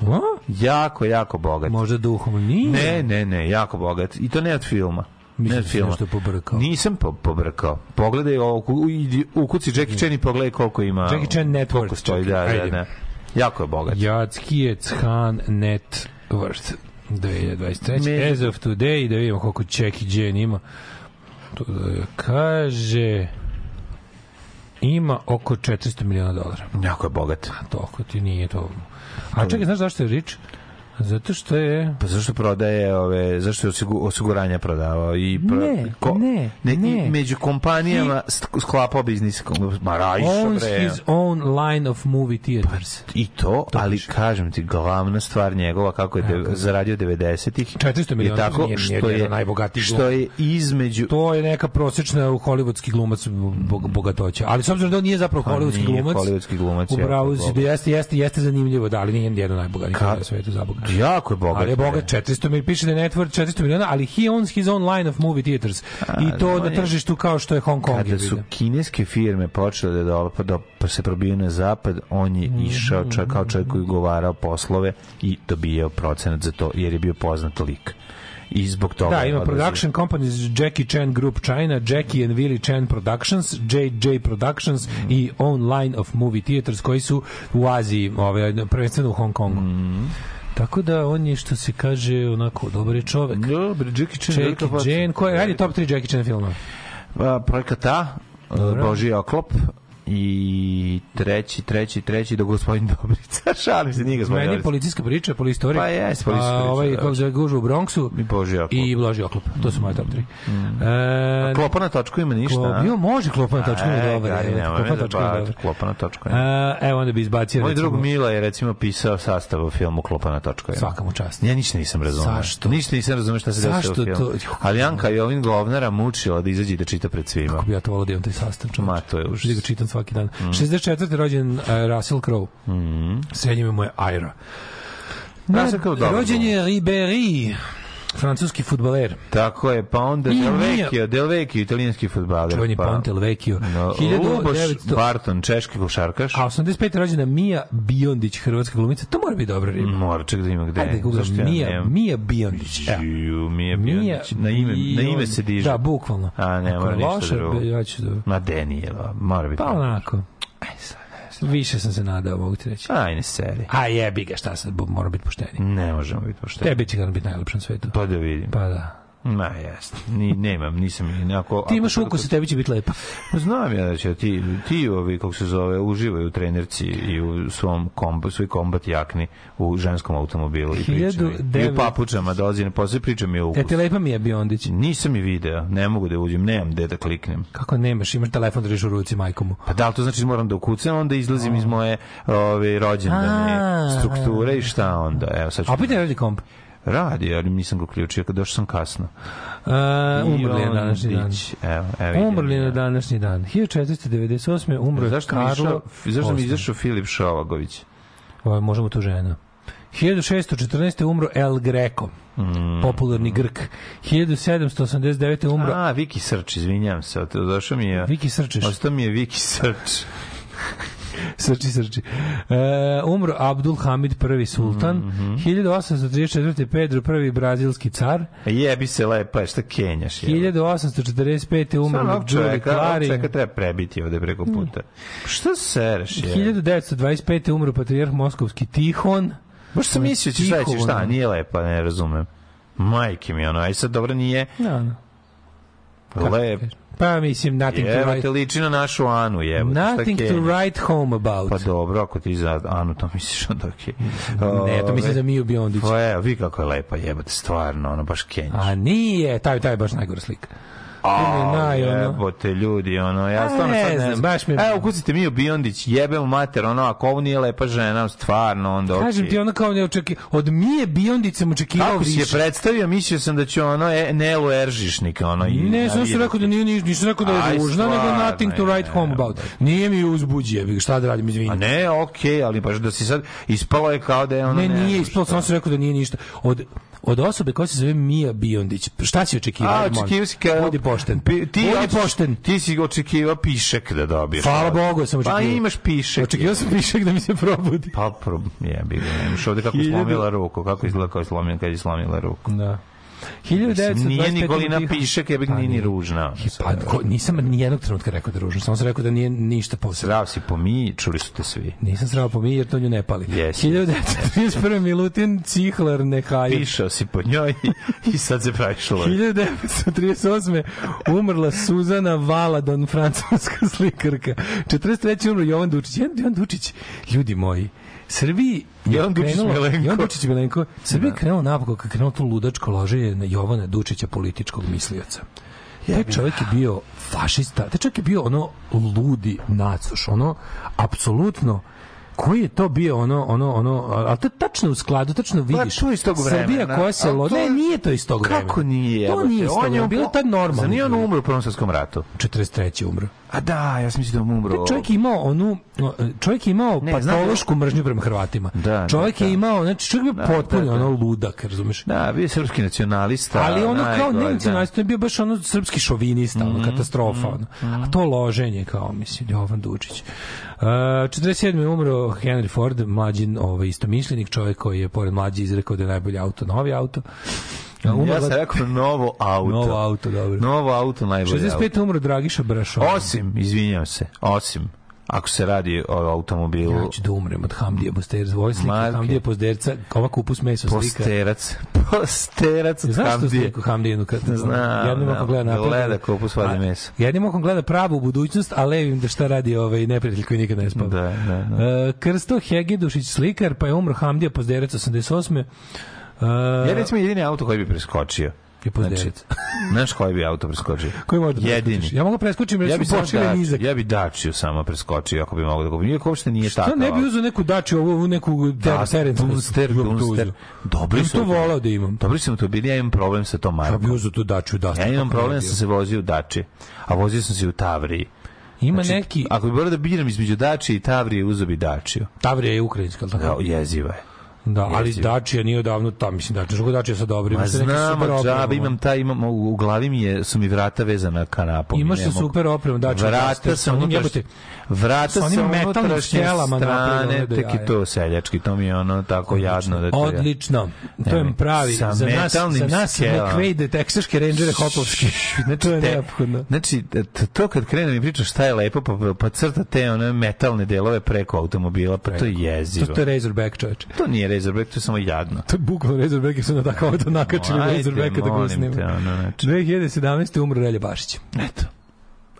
A? Jako, jako bogat. Možda duhom nije. Ne, ne, ne, jako bogat. I to ne od filma. Mislim ne od da si filma. nešto pobrkao. Nisam po, pobrkao. Pogledaj ovo, u, ukuci Jackie Chan i pogledaj koliko ima. Jackie Chan net Koliko worth, stoji, da, da, da. Jako je bogat. Jackijec Han Net Worth 2023. Me- As of today, da vidimo koliko Jackie Jan ima. To da kaže ima oko 400 miliona dolara. Jako je bogat. A toliko ti nije to. A čekaj, znaš zašto je rich? Zato što je... Pa zašto prodaje ove, zašto je osigu- osiguranja prodavao i pro, Ne, ne, i ne. među kompanijama sk- sklapao biznis ma rajša Owns bre his own line of movie theaters. i to, ali kažem ti glavna stvar njegova kako je de, zaradio 90-ih 400 miliona, je tako nije- nije što je od najbogatijih što je između To je neka prosečna hollywoodski glumac bog, bogatoća. Ali s obzirom da on nije zapravo Pa hollywoodski glumac, hollywoodski glumac, u jako pravu je si, bogat. da jeste, jeste, jeste zanimljivo, da, ali nije jedan Ka- na svetu za boga. Jako je bogat Ali je bogat, bre. 400 mi piše da je net worth 400 miliona, ali he owns his own line of movie theaters. I to na tržištu kao što je Hong Kong. kada su kineske firme počele da dole, pa, do, pa se probiju na zapad, on je išao čak, kao čovjek koji je ugovarao poslove i dobijao procenat za to, jer je bio poznat lik. I zbog toga Da, ima odlazio. production companies Jackie Chan Group China, Jackie and Willie Chan Productions, JJ Productions Mm. i Own Line of Movie Theaters koji su u Aziji, ove, prvenstveno u Hong Kongu. Mm. Tako da on je što se kaže onako dobar je čovek. Dobro, Jackie Chan. Jackie. Chan, ko je, ajde top 3 Jackie Chan filma. Pa, projekat A, Boži oklop, i treći, treći, treći do gospodin Dobrica. Šalim se, nije gospodin Meni Dobrica. policijska priča, polistorik. Pa jes, policijska priča, Ovaj, da. kako se zove, gužva u Bronxu. I Boži oklop. I Blaži oklop. To su moje top 3. E, Klopa na točku ima ništa. Klop, a? jo, može klopa na točku, je dobar. Gari, nemoj klopa točku je dobar. Klopa na točku je. E, evo onda bi izbacio Moj drug Mila je recimo pisao sastav u filmu Klopa na točku. je. Svaka mu čast. Ja ništa nisam razumeo. Zašto? Ništa nisam razumeo šta se desilo u Zašto filmu. to- Ali Janka je ovim govnara mučila da izađe da čita pred svima. Kako bi ja to volao da imam taj sastav. Ma, to je užas. Da ga čitam svaki dan. 64. rođen uh, Russell Crowe. Srednje ime mu je Ira. Crowe, dobar rođen je Ribéry, francuski futbaler. Tako je, pa onda I Del nije- Vecchio, Del Vecchio, italijanski futbaler. Je pa, Ponte Vecchio. No, 1900 Luboš Barton, češki košarkaš. A 85. rođena Mija Biondić, hrvatska glumica. To mora biti dobra riba. Mora, ček da ima gde. Ajde, googlam, Zašto ja Mija? Mija Biondić. Ju, Mija Mija Biondić. Na ime, na ime se diže. Da, bukvalno. A, ne, mora ništa drugo. Ja ću da... Ma Denijela, mora biti. Pa onako. Više sam se nadao, mogu ti reći. Ajne seri. A jebi ga, šta sad, mora biti pošteni. Ne možemo biti pošteni. Tebi će ga biti najlepši na svetu. Pa da vidim. Pa da. Ma, jesno. Ni, nemam, nisam ni ako... Ti imaš ukus i tebi će biti lepo. Znam ja da će ti, ti ovi, kako se zove, uživaju u trenerci i u svom komb, svoj kombat jakni u ženskom automobilu i pričam. I u 1900 papučama dolazi, posle pričam mi o E, ukus. ti lepa mi je Biondić. Nisam je video, ne mogu da uđem, nemam gde da kliknem. Kako nemaš, imaš telefon držiš u ruci majkomu. Pa da li to znači da moram da ukucam, onda izlazim iz moje ove, rođendane strukture i šta onda? Evo, sad ću... A opet ne radi komp. Radi, ali nisam ga uključio, kad došao sam kasno. Uh, umrli je I današnji dan. ondić, Evo, evo Umrli idem na današnji dan. 1498. umro je Zašto je Karlo. išao, zašto mi je izašao Filip Šovagović? Ovo, možemo tu žena. 1614. umro El Greco, popularni Grk. 1789. umro A, Viki Srč, izvinjam se, došao mi je... Viki Srčeš. Ostao mi je Viki Srč. Srči, srči. E, umro Abdul Hamid I sultan. Mhm. 1834. Pedro I brazilski car. Jebi se lepa, šta kenjaš? je? 1845. umro ovog Clary. čoveka treba prebiti ovde preko puta. Šta sereš je? 1925. umro patrijarh moskovski Tihon. Baš sam mislio će sledeće, Tihon. šta, nije lepa, ne razumem. Majke mi, ono, aj sad dobro nije No, no. lep. Pa mislim, nothing to Jebote, write. liči na našu Anu, šta Nothing to write home about. Pa dobro, ako ti za Anu to misliš, onda okej. ne, to mislim za Miju Biondić. Pa evo, vi kako je lepa, jebote, stvarno, ono, baš kenjaš. A nije, taj, taj je baš najgora slika. Ono. jebote, ljudi, ono, ja A, stvarno ne sad ne znam, baš mi Evo, kucite mi u Biondić, jebem mater, ono, ako ovo nije lepa žena, stvarno, onda okej. Kažem ti, ono kao ne očeki... Od Mije Biondić sam očekivao Kako si je više. predstavio, mislio sam da će ono e, Nelu Eržišnika, ono i Ne, sam se rekao da nije nisam rekao da je ružna, nego nothing to write home about. Nije mi uzbuđi, jebi ga, šta da radim, izvini. A ne, okej, ali baš da si sad ispalo je kao da je ono ne, nije ispalo, sam rekao da nije ništa. Od, od osobe koja se zove Mija Biondić, šta si očekivao? A, očekivao si kao... Pošten. Pi- Ti, Budi oček- pošten. Ti si očekivao pišek da dobiješ. Hvala Bogu, sam Pa očekivao. imaš pišek. Očekivao sam pišek da mi se probudi. Pa, pro, jebi ga, nemaš ovde kako je slomila ruku, kako izgleda kao je slomila, kad je slomila ruku. Da. Mislim, 1925. Nije ni golina jebi ga, Pa nije ni ružna. Pa, ko, nisam ni jednog trenutka rekao da je ružno, samo sam rekao da nije ništa posebno. Zdrav si po mi, čuli su te svi. Nisam srao po mi jer to nju ne pali. Jesi. 1931. Milutin Cihlar Nehajec. Pišao si po njoj i sad se praviš loš. 1938. umrla Suzana Valadon, francuska slikarka. 43. umro Jovan Dučić. Jovan Dučić, ljudi moji, Srbiji je Jovan Dučić Milenko. Jovan Dučić Milenko. Srbiji je krenulo napako kad je krenulo to ludačko loženje na Jovana Dučića, političkog mislioca. Taj čovjek je bio fašista, taj čovjek je bio ono ludi nacuš, ono apsolutno koji je to bio ono ono ono ali to tačno u skladu tačno vidiš Pa to iz tog vremena. Srbija koja se lo... ne nije to iz tog vremena Kako nije? to nije On je bilo tad normalno Zar nije on umro u Prvom svetskom ratu? 43. umro A da, ja sam mislio da umro. Čovjek je imao onu čovjek je imao Ne, patološku mržnju prema Hrvatima. Da, čovjek da, je da. imao, znači čovjek je Da, potpuno da, da. ono ludak, razumeš? Da, bio je srpski nacionalista. Ali ono kao ne nacionalista, je bio baš ono srpski šovinista, ono katastrofa. ono. A to loženje kao, mislim, Jovan Dučić. Uh, 47. je umro Henry Ford, mlađi ovaj, istomišljenik, čovjek koji je pored mlađi izrekao da je najbolji auto, novi auto. Uh, Ja umrla- sam rekao novo auto. Novo auto, dobro. Novo auto, najbolje auto. 65. umro Dragiša Brašov. Osim, izvinjam se, osim, ako se radi o automobilu. Ja ću da umrem od Hamdija Posterca. Ovo je slika Marke. Hamdija Posterca, ova kupus meso slika. Posterac. Posterac od Znaš što Hamdije. sliku Hamdijenu? Kad, Znam, jednim okom gleda napred. Gleda kupus vadi meso. Jednim okom gleda pravu budućnost, a levim da šta radi ovaj neprijatelj koji nikad ne spava. Da, da, da. E, Krsto Hegidušić slikar, pa je umro Hamdija Pozderac 88. Ja recimo jedini auto koji bi preskočio. je Pozderac. Znaš koji bi auto preskočio? Koji može da Jedini. preskočiš? Ja mogu preskočim, Ja recimo, bi ili nizak. Dačiju, ja bi Dačiju samo preskočio ako bi mogao da kupim. Iako uopšte nije Šta tako. ne bi uzeo neku daču, ovu neku Da, teren, Dunster, Dunster. Dobri Ja su. to volao da imam. Dobri su automobili, ja imam problem sa tom Ja markom. bi uzeo tu daču, da. Ja imam problem da sam se vozio u Dači, a vozio sam se u Tavriji. Ima Znači, neki... Ako bi morao da biram između Dači i Tavrije, uzeo bi Dačiju. Tavrija je ukrajinska, ali Da, tako? jeziva je. Da, ali Jezivo. Dačija nije odavno tam, mislim Dačija, što Dačija sa dobrim. Ma znam, džabe, imam taj, imam, u u glavi mi je, su mi vrata vezana kanapom. Imaš i se super opremu, Dačija. Vrata sa onim jebote, vrata sa onim metalnim napred, strane, da tek i to seljački, to mi je ono tako jadno da to ja- Odlično. To je pravi Sa za nas, za nas. McQuaid, teksaške rangere hopovske. Znači, to je neophodno. Znači, to kad krene mi priča šta je lepo, pa, pa crta te one metalne delove preko automobila, pa to je jezivo. To je Razorback, čoveče. To nije Razorback, to je samo jadno. To je bukvalno Razorback jer su na takav auto nakačili Ajde, Razorbacka da ga molim usnime. te, ono, znači. 2017. umro Relja Bašić. Eto,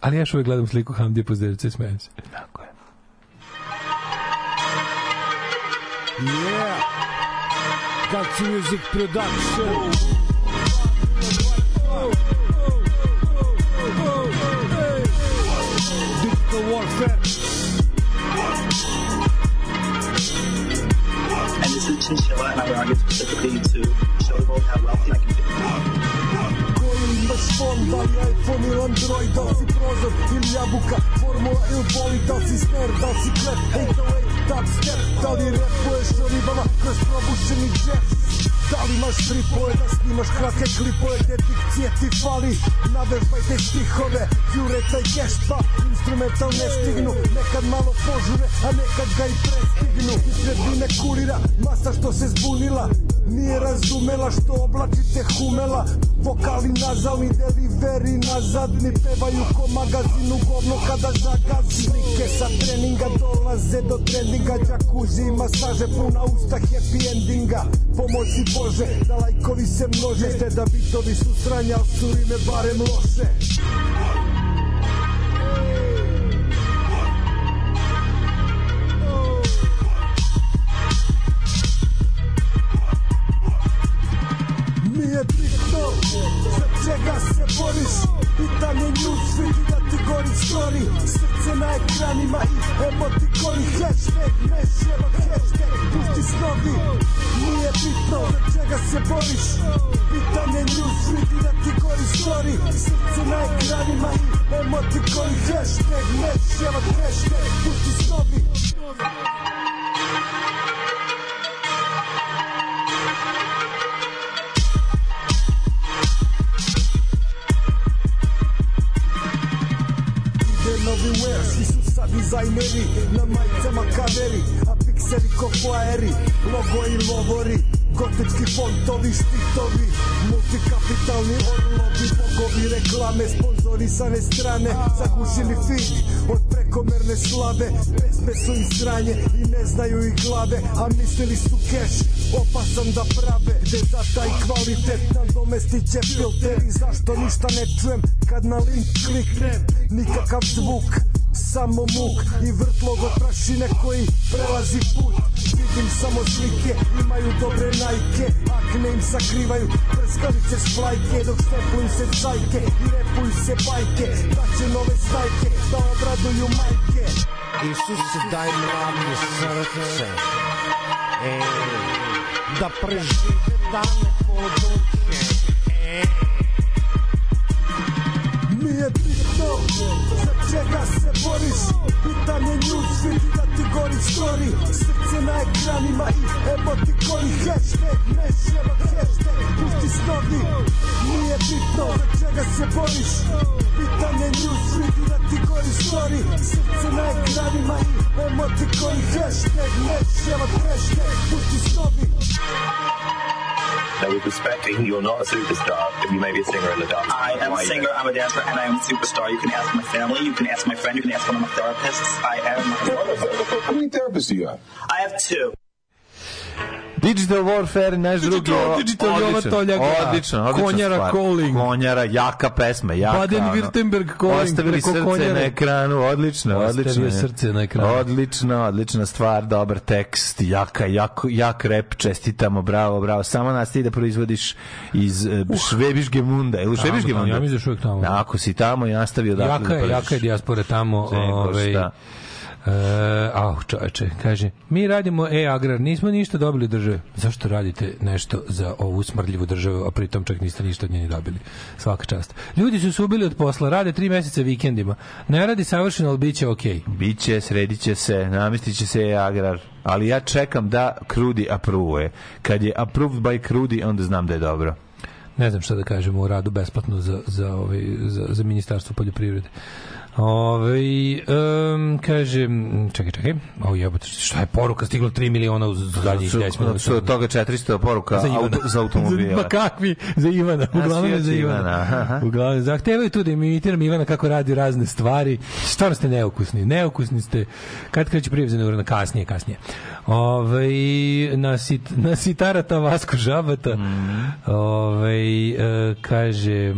Ali ja još uvijek gledam sliku Hamdije Pozderice i smijem se. tako je. Yeah. Guts Music Production. Is Chinchilla, and I wear it specifically to show the world how wealthy I can be. Imaš fon, da li iPhone ili Android, da li si prozor ili jabuka, formula ili boli, da li si snare, da li si klep, 808, dubstep, da li repuješ o ribama kroz probušeni džep, da li imaš stripove, da snimaš kratke klipove, gde dikcije ti fali, navežbaj te stihove, jureta i gešta, instrumental ne stignu, nekad malo požure, a nekad ga i prestignu, ispred vine kurira, masa što se zbunila, nije razumela što oblačite humela, vokali nazalni, deliveri nazadni, pevaju ko magazinu govno kada zagazi. Slike sa treninga dolaze do trendinga, džakuzi i masaže, puna usta happy endinga. Pomozi Bože, da lajkovi se množe, te da bitovi su sranja, su ime barem loše. Link kliknem, nikakav zvuk samo muk i vrtlog od prašine koji prelazi put. Vidim samo slike, imaju dobre najke Akne im sakrivaju prskavice šplajke Dok stepluju se cajke i repuju se bajke. Da će nove stajke da obraduju majke. Isuse daj mi ravno srce. E, Da prežive dane poduče gori story Srce na ekranima i emotikoni Hashtag ne ševa hashtag Pusti snovi Nije bitno za čega se boriš Pitanje newsfeed i da ti gori story Srce na ekranima i emotikoni Hashtag ne ševa hashtag Pusti snovi Now, with respect, you're not a superstar, but you may be a singer in the dark. I am a singer, I'm a dancer, and I am a superstar. You can ask my family, you can ask my friend, you can ask one of my therapists. I am. Therapists do you have? I have two. Digital Warfare, naš drugi. Digital- Digital Jova odlično, Toljaka. Odlično, Konjara stvar. Calling. Konjara, jaka pesma, jaka. Baden-Württemberg ono. Calling Ostavili srce Konjara. na ekranu, odlično, Ostavio odlično. je. srce na ekranu. Odlično, odlična stvar, dobar tekst, jaka, jak, jak rep, čestitamo, bravo, bravo. Samo nas ti da proizvodiš iz uh, Švebiš Gemunda. Ili Tamo, Švebiš tamo, Gemunda? ja mislim da uvijek tamo. Ako si tamo i nastavi odakle Jaka da je, pržiš. jaka je dijaspora tamo. Nego Ovaj, šta? E, au, čoveče, kaže, mi radimo e-agrar, nismo ništa dobili države. Zašto radite nešto za ovu smrdljivu državu, a pritom čak niste ništa od nje ni dobili? Svaka čast. Ljudi su se ubili od posla, rade tri meseca vikendima. Ne radi savršeno, ali bit će okej. Biće, sredit će se, namestit će se i agrar, ali ja čekam da Krudi apruvuje. Kad je approved by Krudi, onda znam da je dobro. Ne znam šta da kažemo o radu besplatno za, za, ovaj, za, za ministarstvo poljoprivrede. Ove, um, kaže, čekaj, čekaj, o jebote, šta je poruka stiglo 3 miliona u zadnjih Su- 10 minuta? su od toga 400 poruka za, Ivana. auto, za automobile. Ma kakvi? Za Ivana. Uglavnom je za Ivana, Ivana. Uglavnom, zahtevaju tu da im imitiram Ivana kako radi razne stvari. Stvarno ste neukusni. Neukusni ste. Kad kreće prijevzene urana? Kasnije, kasnije. Ove, na, sit, na sitarata Vasko Žabata. Mhm. Ove, e, kaže... E,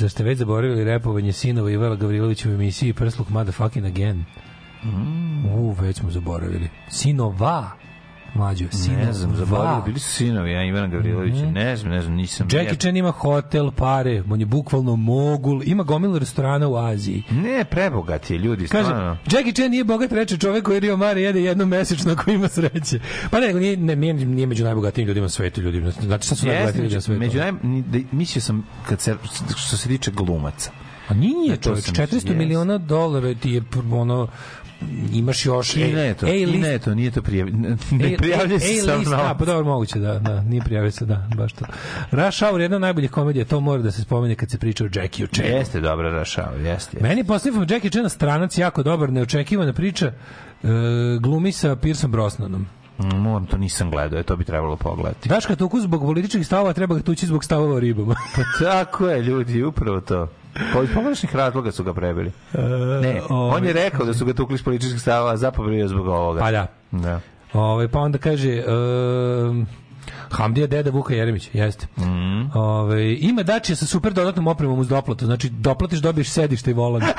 Zar ste već zaboravili repovanje sinova Ivana Gavrilovića u emisiji Prsluk Motherfucking Again? Mm. U, već smo zaboravili. Sinova. Mlađo, sinova. Ne znam, zaboravio, bili su sinovi, ja Ivana Gavrilovića, Mhm. ne znam, ne znam, nisam. Jackie Chan ima hotel, pare, on je bukvalno mogul, ima gomilu restorana u Aziji. Ne, prebogati je ljudi, Kaže, stvarno. Jackie Chan nije bogat, reče čovek koji Rio Mare jede jednom mesečno ako ima sreće. Pa ne, nije, ne, nije, nije među najbogatijim ljudima na svetu, ljudima. Znači, sad su najbogatiji ljudi na svetu. među naj, da- mislio sam, kad se, što se tiče glumaca. A nije, čovječ, sam 400 mislio, miliona dolara ti je ono, imaš još... I ne to, i ne to, nije to prijavljeno. Ne prijavljuje se sam list, a, pa dobro, moguće, da, da, nije prijavio se, da, baš to. Rush Hour je jedna od najboljih komedija, to mora da se spomene kad se priča o Jackie Chanu. Jeste dobra rašao, jeste. jeste. Meni je posljedno Jackie Chan stranac jako dobar, neočekivana priča, e, glumi sa Pierceom Brosnanom. Mm, Moram, to nisam gledao, e, to bi trebalo pogledati. Daška tuku zbog političkih stavova, treba ga tući zbog stavova o ribama. Pa tako je, ljudi, upravo to. Pa iz pogrešnih razloga su ga prebili. Ne, on je rekao da su ga tukli iz političkih stava, je zbog ovoga. Pa da. Da. Ove, pa onda kaže... Um, Hamdija deda Vuka Jeremić, jeste. Mhm. Ove, ima dačija sa super dodatnom opremom uz doplatu. Znači, doplatiš, dobiješ sedište i volan.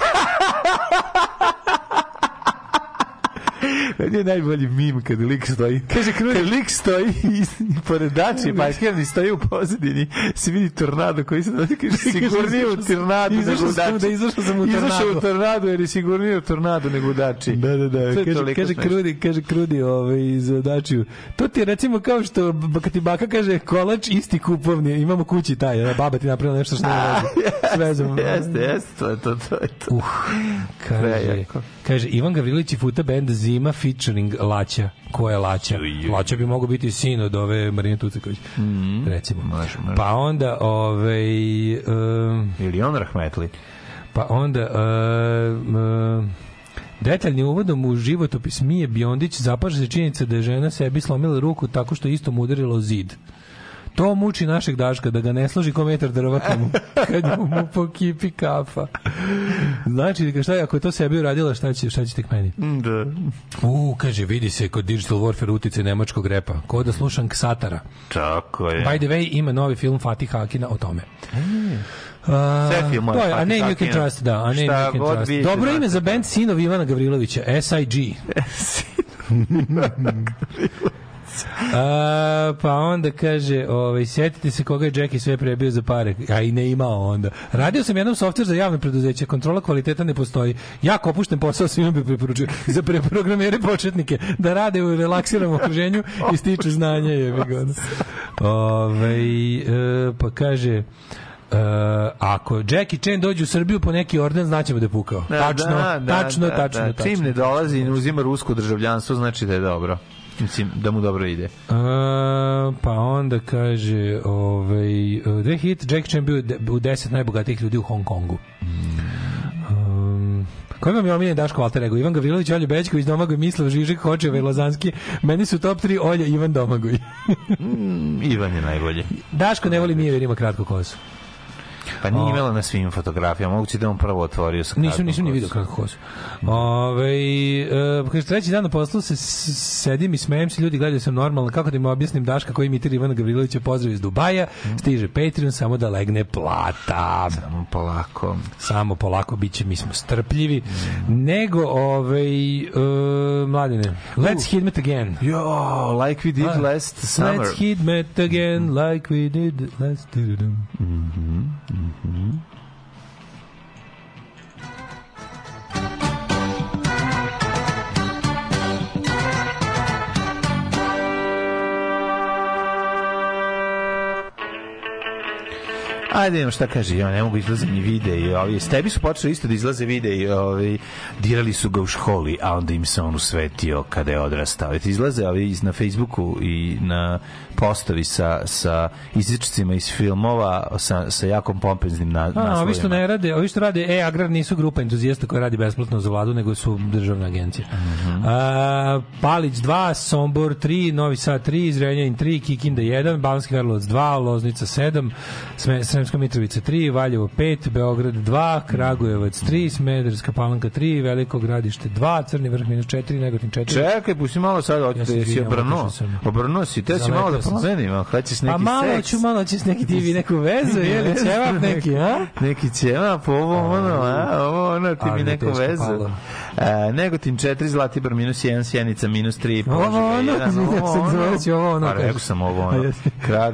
Meni je najbolji mim kad lik stoji. Kaže, kad lik stoji i, i pored dače parkirani stoji u pozadini, se vidi tornado koji se dođe, kaže, sigurnije u tornadu nego Izašao u sam dači. da izašao sam u Izašao tornadu. u tornadu jer je sigurnije u tornadu nego u dači. Da, da, da. Kaže, kaže. Krudi, kaže Krudi ovaj, iz Dačiju. To ti je recimo kao što kad ti baka kaže kolač isti kupovni, imamo kući taj, da baba ti napravila nešto što nema veze. S vezom. Jeste, jeste, to to, to. Uh, kaže, Prejako. Kaže Ivan Gavrilić i Futa Band Zima featuring Laća. Ko je Laća? Laća bi mogao biti sin od ove Marine Tucaković. Recimo. Mhm. Može, može. Pa onda ovaj um, Ili on rahmetli. pa onda um, um, Detaljni uvodom u životopis Mije Biondić zapaža se činjenica da je žena sebi slomila ruku tako što je istom udarila o zid. To muči našeg Daška, da ga ne složi ko metar drva kad mu, kad mu pokipi kafa. Znači, šta je, ako je to sebi uradila, šta će, šta će tek meni? Da. U, kaže, vidi se kod Digital Warfare utice nemačkog repa. Ko da slušam Ksatara. Tako je. By the way, ima novi film Fatih Hakina o tome. Uh, Sve filmove to je, A Name You Can. Trust, da. A Name You Can Trust. Dobro ime za band sinov Ivana Gavrilovića, SIG. A, pa onda kaže, ovaj, sjetite se koga je Jackie sve prebio za pare, a i ne imao onda. Radio sam jednom softver za javno preduzeće, kontrola kvaliteta ne postoji. Jako opušten posao svima bi preporučio za preprogramere početnike da rade u relaksiranom okruženju i stiču znanja je Ovaj e, pa kaže Uh, ako Jackie Chan dođe u Srbiju po neki orden, znaćemo da je pukao. Da, tačno, da, da, tačno, da, tačno, da. tačno. Čim ne dolazi i ne uzima rusko državljanstvo, znači da je dobro. Mislim, da mu dobro ide. A, pa onda kaže ovaj, uh, 2000 Jack Chan bio u 10 najbogatijih ljudi u Hong Kongu. Um, Koji vam je omiljen Daško alter ego? Ivan Gavrilović, Olja Bećković, Domagoj Mislav, Žižek, Hočeva i Lazanski. Meni su top 3 Olja, Ivan Domagoj. Mm, Ivan je najbolji. Daško ne voli Miju jer ima kratku kosu. Pa nije imala na svim fotografijama, moguće da on prvo otvorio sa Nisam, nisam ni vidio kratku kosu. Ove, e, kaže, treći dan na poslu se sedim i smejem se, ljudi gledaju sam normalno, kako da im objasnim Daška koji imitira Ivana Gavrilovića, pozdrav iz Dubaja, stiže Patreon, samo da legne plata. Samo polako. Samo polako, bit će, mi smo strpljivi. Nego, ovaj, e, mladine, let's hit it again. Jo, like we did Ah, last summer. Let's hit it again like we did last Ajde, imamo šta kaže, ja ne mogu izlaze mi videi, ovi, s tebi su počeli isto da izlaze videi, ovi, dirali su ga u školi, a onda im se on usvetio kada je odrastao. Eto, izlaze ovi na Facebooku i na postovi sa, sa izličicima iz filmova sa, sa jakom pompeznim na, A, ovi što naslovima. ne rade, ovi što rade e agrar nisu grupa entuzijasta koja radi besplatno za vladu, nego su državna agencija. Mhm. A, Palić 2, Sombor 3, Novi Sad 3, Zrenjanin 3, Kikinda 1, Banski Karlovac 2, Loznica 7, Sme, Sremska Mitrovica 3, Valjevo 5, Beograd 2, Kragujevac 3, Smederska Palanka 3, Veliko Gradište 2, Crni vrh minus 4, Negotin 4. Čekaj, pusti malo sad, Ja si obrnuo. Obrnuo si, te si malo da sam se. promenimo, hoćeš neki Pa malo seks. ću, malo ćeš neki TV, neku vezu, je li, ćevap neki, a? Neki ćevap, ovo ono, a, ovo ono, ti mi mi neku vezu. E, Negotin 4, Zlatibor minus 1, Sjenica minus 3, Ovo Požega ono, 1, izvinjam se, zvoneći ovo ono, Pa rekao sam ovo ono.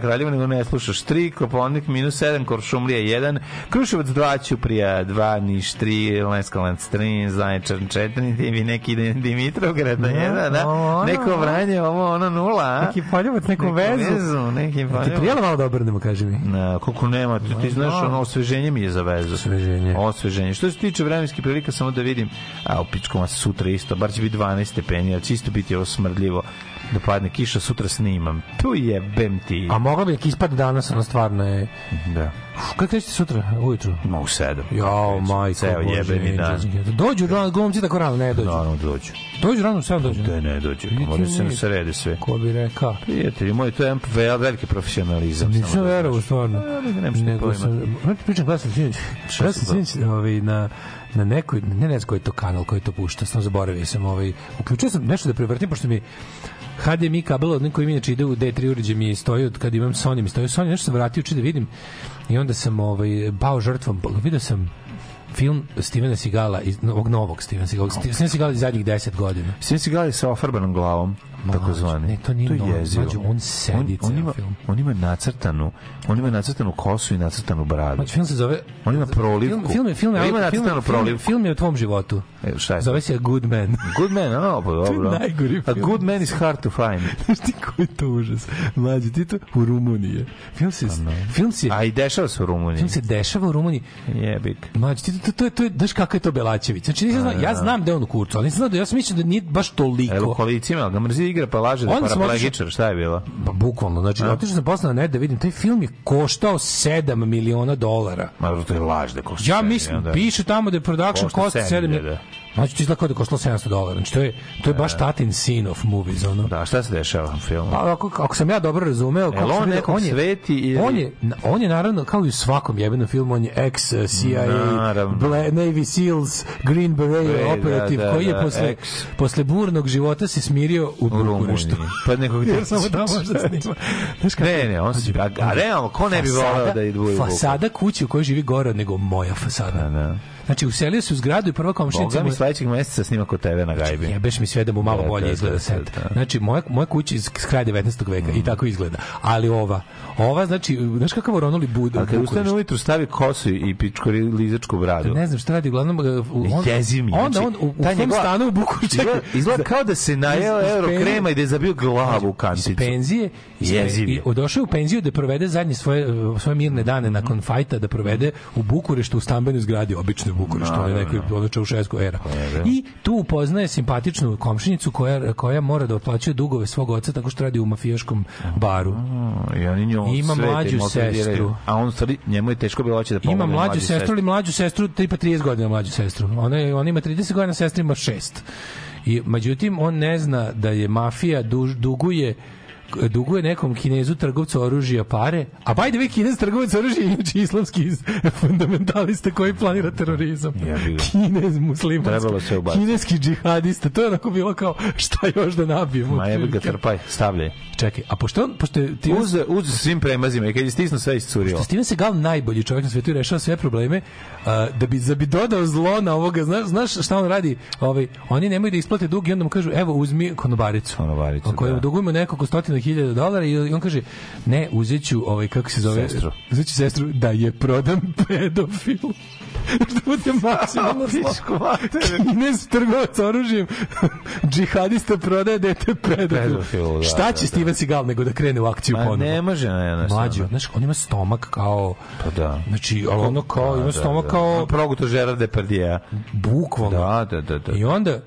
Kraljevo nego ne slušaš 3, Koponik minus 7, Koršumlija 1, Kruševac 2, Ćuprija 2, Niš 3, Leskovac 3, Zaječar 4, Divi neki Dimitrovgrad 1, da, ovo ono. neko Vranje, ovo ono nula, a? Neki poljubac, neku vezu. vezu, neki Ti prijelo malo da obrnemo, kaži mi. Na, koliko nema, ti, ti znaš, da. ono, osveženje mi je za vezu. Osveženje. Osveženje. Što se tiče vremenskih prilika, samo da vidim, a u pičkoma sutra isto, bar će biti 12 stepeni, ali će isto biti ovo smrdljivo da padne kiša, sutra snimam. Tu jebem ti. A mogla bi neki ispad danas, ono stvarno je... Da. Kako krećete sutra, ujutru? Ma u sedam. Jao, majko, Ceo Bože, jebeni dan. Dođu rano, glumci tako rano, ne dođu. Naravno dođu. Dođu rano, sve dođu. Da ne dođu. Moraju se ne srede sve. Ko bi rekao? Prijatelji moji, to je veliki profesionalizam. Nisam da verovao, znaš. stvarno. Da pojma. sam, znači, pričam, gledam sam sinoć, sam sinoć, ovaj, na, na nekoj, ne ne znam koji je to kanal, koji to pušta, sam zaboravio sam, ovaj, uključio sam nešto da prevrtim, pošto mi HDMI kabel od koji inače ide u D3 uređaj mi stoji od kad imam Sony mi stoji Sony nešto sam vratio či da vidim. I onda sam ovaj pao žrtvom. Video sam film Stevena Sigala iz ovog novog Stevena Sigala. Steven Seagal iz zadnjih 10 godina. Svi si gledali sa ofarbanom glavom, tako zvani. ne, to nije je novo. jezivo. Mlađo, on sedi on, ceo ima, film. on ima nacrtanu, on ima nacrtanu kosu i nacrtanu bradu. Znači, film se zove On ima prolivku. Film, film, je- film, je- Jel ima film, nacrtanu prolivku. film je o tvom životu. E, šta je to? Zove se A Good Man. Good man, a, pa dobro. najgori A film. good man is hard to find. Znaš ti koji je to užas? Mlađi, ti to u Rumuniji. je. Film se, film se, A i dešava se u Rumuniji. film se dešava u Rumuniji. Jebik. Mlađi, ti to, to, to, to, je- znaš kakav je to Belačević. Znači, nisam znao, ja znam da je on u kurcu, ali nisam znao da ja sam mislio da nije baš toliko. kolicima, jel ga mrzi igra pa laže da je paraplegičar, šta je bilo? Pa bukvalno, znači, otišao sam posle na net da vidim, taj film je koštao 7 miliona dolara. Ma to je laž da košta. Ja mislim, onda- piše tamo da je production cost sedam 7 hiljada. miliona. Znači, to izgleda kao da je koštalo 700 dolara. Znači, to je, to je baš tatin scene of movies, ono. Da, šta se dešava u filmu? Pa, ako, ako sam ja dobro razumeo, kako Jel sam on nekog je, sveti ili- on je, on je naravno, kao i u svakom jebenom filmu, on je ex CIA, Naravno. Bla- Navy Seals, Green Beret Ej, da, operative, da, koji je da, posle, ex. posle burnog života se smirio u, U Rumuniji. Pa nekog Jer samo da može da snima. Kako- Ne, ne, on se... A, a realno, ko ne bi voleo da u Bukureštu? Fasada kuće u kojoj živi gore nego moja fasada. Da, da. Znači, uselio se u zgradu i prva komšinica... Boga mi sledećeg meseca snima kod tebe na gajbi. Jebeš mi sve da mu malo Da, bolje da, izgleda da, da. Znači, moja, moja kuća iz kraja 19. veka i tako izgleda. Ali ova, ova, znači, znaš kakav oronuli bud, A kad ustane ujutru stavi kosu i pičko lizačku bradu. Ne znam šta radi, uglavnom... uh, On, Jezi mi. Onda znači, on u, u ta tom njegova- stanu u Bukureštu... Izgleda, izgleda kao da se najeo euro penzije- krema i da je zabio glavu u iz kanticu. penzije iz pe- Jeziv je. i došao u penziju da provede zadnje svoje uh, svoje mirne dane nakon fajta da provede u Bukureštu u stambenoj zgradi obične Bukureštu, ono nekoj ono Čaušesku era. I tu upoznaje simpatičnu komšinicu koja, koja mora da otplaćuje dugove svog oca tako što radi u mafijaškom baru. I oni nju Ima mlađu sestru. A on stvari, njemu je teško bilo hoće da pomogne Ima mlađu sestru ili mlađu sestru, tipa 30 godina mlađu sestru. Ona, je- ona ima 30 godina, sestra ima 6. I, međutim, on ne zna da je mafija duž, duguje duguje nekom kinezu trgovcu oružja pare, a by the way kinez trgovac oružja je inače islamski fundamentalista koji planira terorizam. Ga. Kinez muslimanski. Trebalo sve ubaciti. Kineski džihadista. To je onako bilo kao šta još da nabijemo. Ma jebi ga trpaj, stavljaj. Čekaj, a pošto, on- pošto ti Uz, uz svim premazima i kad je stisnu sve iscurilo. Što Steven Seagal najbolji čovjek na svetu i rešava sve probleme a, da bi da bi dodao zlo na ovoga znaš znaš šta on radi ovaj oni nemaju da isplate dug i onda mu kažu evo uzmi konobaricu konobaricu koju da. dugujemo nekoliko stotina hiljada dolara i on kaže ne uzeću ovaj kako se zove Sestru. uzeću sestru da je prodam pedofil da bude maksimalno zlo. Kinez trgovac oružjem džihadista prodaje dete pedofil. Pedofilu, da, Šta će da, da. Steven Seagal nego da krene u akciju Ma ponovo? ne može, ne, ne. Mlađi, znaš, on ima stomak kao... Pa da. Znači, ali ono kao, ima stomak kao... Proguto Gerard Depardieu. Bukvalno. Da, da, da. da. I onda,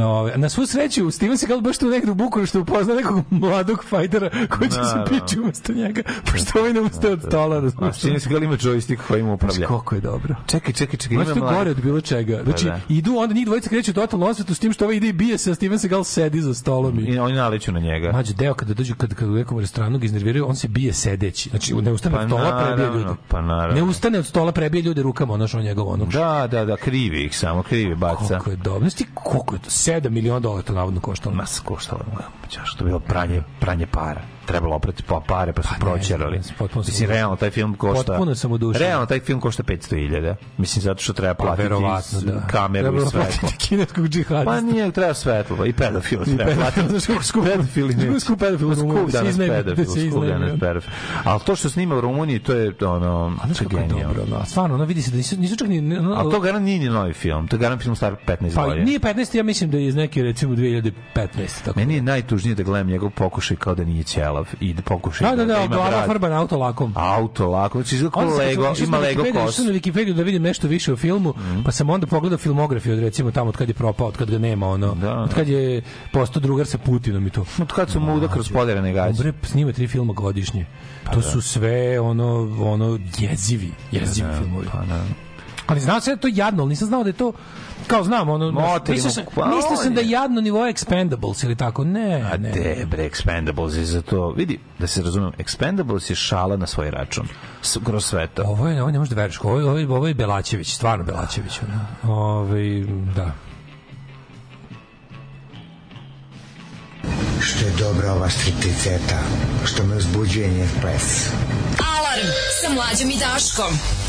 ove, na svu sreću, Steven Seagal baš tu negdje u Bukureštu upozna nekog mladog fajtera koji će se Naravno. pići umesto njega, pošto ovaj ne ustaje od stola, A razumiješ? Steven Seagal ima joystick kojim upravlja. Koliko je dobro. Čekaj, čekaj, čekaj. Znači, Ima mladi- gore od bilo čega. Znači, da. idu, onda njih dvojica kreću totalno osvetu s tim što ovaj ide i bije se, a Steven Seagal sedi za stolom i... I oni naleću na njega. Mađo, deo kada dođu, kad, kad u nekom restoranu ga iznerviraju, on se bije sedeći. Znači, ne ustane Pa od stola, prebije ljude. pa naravno. Ne ustane od stola, prebije ljude rukama, ono što on njegov, ono Da, da, da, krivi ih samo, krivi baca. Koliko je dobro. Znaš ti koliko je to? 7 miliona dolara to navodno koštalo. Mas koštalo. Pa što je bilo pranje, pranje para. Trebalo oprati pa pare, pa su Pa proćerali. Mislim, realno, taj film košta... Potpuno sam u duši. Realno, taj film košta 500.000. Mislim, zato što treba Pa, platiti da. kameru Trebalo i svetlo. platiti kineskog džihadista. Pa nije, treba svetlo, pa i pedofila I treba pedofila, platiti. znaš kako skup- neće. skup pedofil Pa skup da danas pedofil, da se skup danas da. pedofil. Ali to što snima u Rumuniji, to je ono, genijalno. dobro, no, stvarno, vidi se da nisu, nisu čak ni... Ali to garant nije ni novi film, to je garant film star 15 pa, godina. nije 15, ja mislim da je iz neke, recimo, 2015. Tako. Meni je najtužnije da gledam njegov pokušaj kao da nije ćelav i da pokušaj Da, da, da, ima glava brad. farba na auto lakom. Auto lako, znači izgleda Lego, ima Lego kos. sam na Wikipediju da vidim nešto više o filmu, pa sam onda pogledao filmografiju od recimo tamo od kad je propao, od kad ga nema, ono, Da. od kad je postao drugar sa Putinom i to. Od kad su muda kroz poderane gaće. Bre, snima tri filma godišnje. Pa to su sve ono ono jezivi, jezivi filmovi. Pa da. Ali znao sam da je to jadno, ali nisam znao da je to kao znam, ono, Motelima, mislio sam, pa mislio sam da je. jadno nivo Expendables ili tako, ne, A ne. de, bre, Expendables je za to. Vidi, da se razumem, Expendables je šala na svoj račun. S, kroz sve to. Ovo je, ovo ne možeš da veruješ, ovo je, ovo je, ovo je Belačević, stvarno Belačević. Ono. Ove, da. Što je dobra ova stripticeta, što me uzbuđuje njen ples. Alarm sa mlađom i Daškom.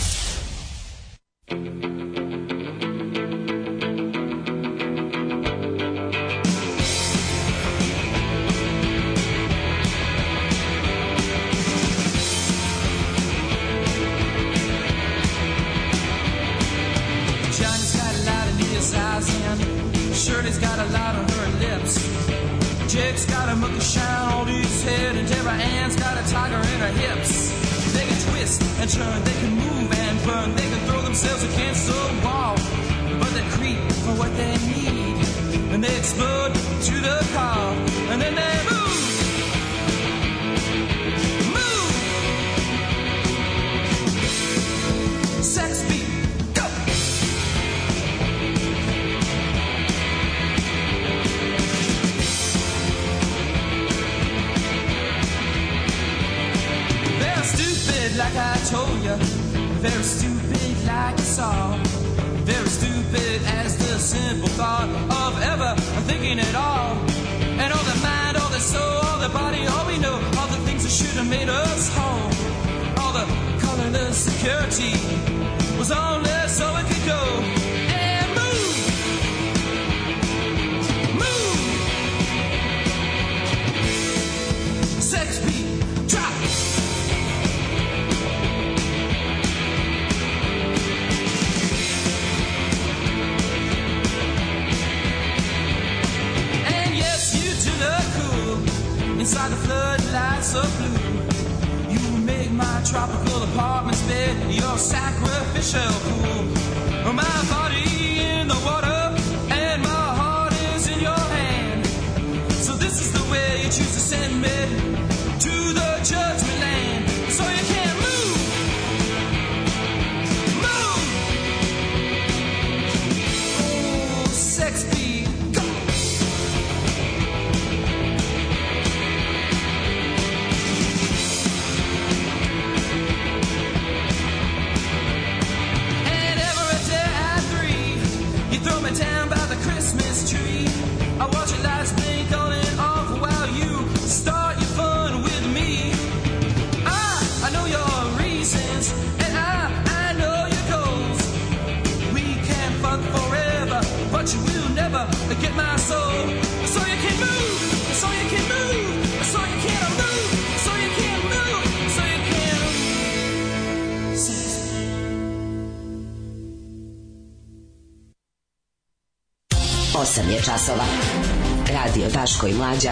Mlađa.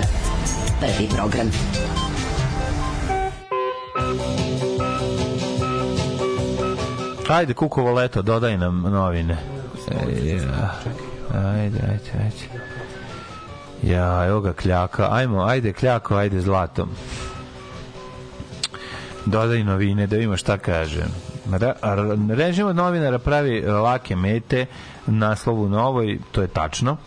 Prvi program. Ajde, Kukovo leto, dodaj nam novine. E. Ajde, ajde, ajde. Ja, evo ga kljaka. Ajmo, ajde kljako, ajde zlatom. Dodaj novine, da vidimo šta kaže. Režim od novinara pravi lake mete, naslovu novoj, to je tačno.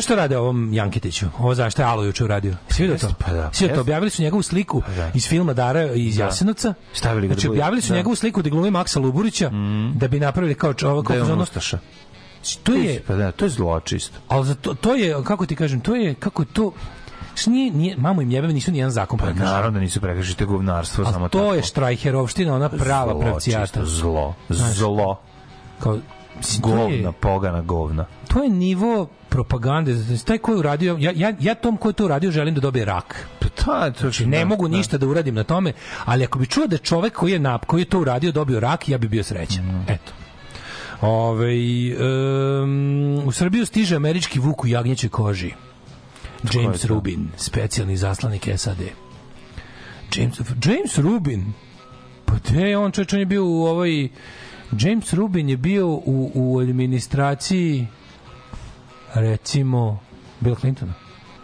Sve što rade ovom Janketiću, ovo zašto je Alo juče uradio. Svi vidio to? Pa da, Svi vidio to? Objavili su njegovu sliku da. iz filma Dara iz Da. Jasenovca. Stavili ga da Znači, bude- objavili su da. njegovu sliku da glumi Maksa Luburića, da bi napravili kao čovjek. Da je kao on ustaša. To je, Pa da, to je zločist. ali za to, to je, kako ti kažem, to je, kako je to, Što nije, nije, mamu im jebem, nisu nijedan zakon Pa prekršili. naravno da nisu prekršili to je govnarstvo, Ali to tako. je štrajherovština, ona prava Zlo, pravcijata. čisto Zlo, Znaš, zlo. Kao, to je- Govna, pogana govna. To je nivo propagande. Znači, Taj ko je uradio, ja, ja, ja tom ko je to uradio želim da dobije rak. Pa ta, to Znači, ne mogu ništa da uradim na tome, ali ako bi čuo da čovek koji je nap, koji je to uradio dobio rak, ja bi bio srećan. Mm. Eto. Ove, um, u Srbiju stiže američki vuk u jagnjećoj koži. James to? Rubin, specijalni zaslanik SAD. James, James Rubin? Pa je on, čovječ, on je bio u ovoj... James Rubin je bio u, u administraciji recimo Bill Clintona.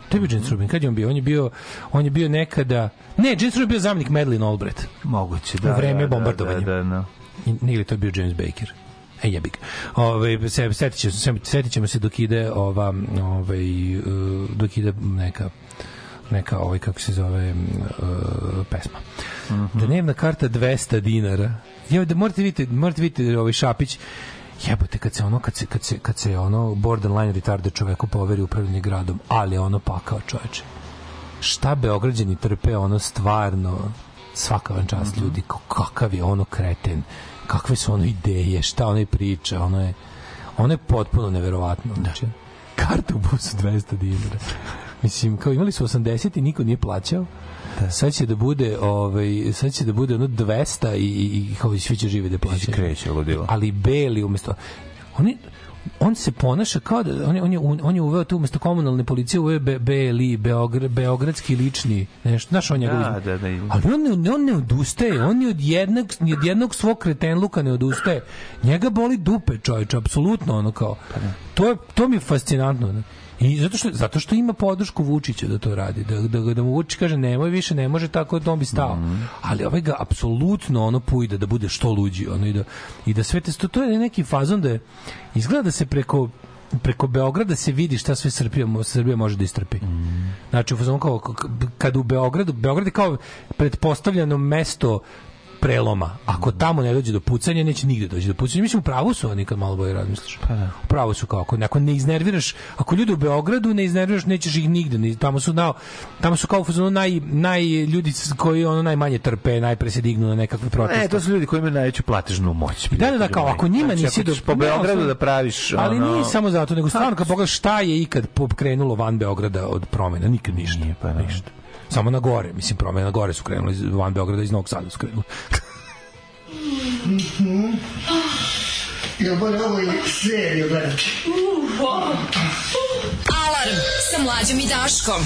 To je bio James Rubin. Kad je on bio? On je bio, on je bio nekada... Ne, James Rubin je bio zamjenik Madeleine Albright. Moguće, da. U vreme da, bombardovanja. Da, da, da. I- Ili to je bio James Baker. E, jebi ga. Ove, se, setit, ćemo, se, setit ćemo se dok ide ova, ovaj, uh, dok ide neka neka ovaj kako se zove uh, pesma. Dnevna karta 200 dinara. Evo da morate vidjeti, morate vidjeti ovaj Šapić Jebote kad se ono kad se kad se kad se ono borderline retarded čoveku poveri upravljanje gradom, ali ono pakao čoveče. Šta beograđani trpe ono stvarno svaka vam čast ljudi ko- kakav je ono kreten kakve su ono ideje šta ono priča ono je ono je potpuno neverovatno znači. Karta u busu 200 dinara mislim kao imali su 80 i niko nije plaćao sad će da bude ovaj sad će da bude ono 200 i, i, i kao i svi će žive da plaćaju kreće ludilo. ali beli umesto oni on se ponaša kao da on je, on je, on je uveo tu umesto komunalne policije uveo be, BLI, Beogra, beogradski lični nešto, znaš on njegov Da, da, da. ali on ne, on ne odustaje, on ni od jednog, ni od jednog svog kretenluka ne odustaje. Njega boli dupe, čovječ, apsolutno, ono kao. To, je, to mi je fascinantno. Ne? I zato što, zato što ima podršku Vučića da to radi. Da, da, da mu Vučić kaže nemoj više, ne može tako, da on bi stao. Ali ovaj ga apsolutno ono pujde da bude što luđi. Ono, i, da, I da sve te, to, to je neki fazon da je, izgleda da se preko preko Beograda se vidi šta sve Srbija, Srbija može da istrpi. Znači, u fazonu kao, kad u Beogradu, Beograd je kao pretpostavljeno mesto preloma. Ako tamo ne dođe do pucanja, neće nigde doći do pucanja. Mislim, u pravu su oni kad malo bolje razmisliš. Pa da. U pravu su kao, ako, ako ne iznerviraš, ako ljudi u Beogradu ne iznerviraš, nećeš ih nigde. ni- Tamo su, nao, tamo su kao fazonu naj, naj, ljudi koji ono najmanje trpe, najpre se dignu na nekakve proteste. Ne, to su ljudi koji imaju najveću platežnu moć. Da, da, da, kao ako njima Znači, nisi ako do po Ne, Beogradu da praviš Ali ono... nije samo zato, nego stvarno kad pogledaš šta je ikad pokrenulo van Beograda od promena, nikad ništa. Nije, pa ništa. Samo na gore, mislim, promene na gore su krenuli iz- van Beograda iz Novog Sada su krenuli. Ja bolje ovo i seriju gledati. Alarm sa mlađom i Daškom.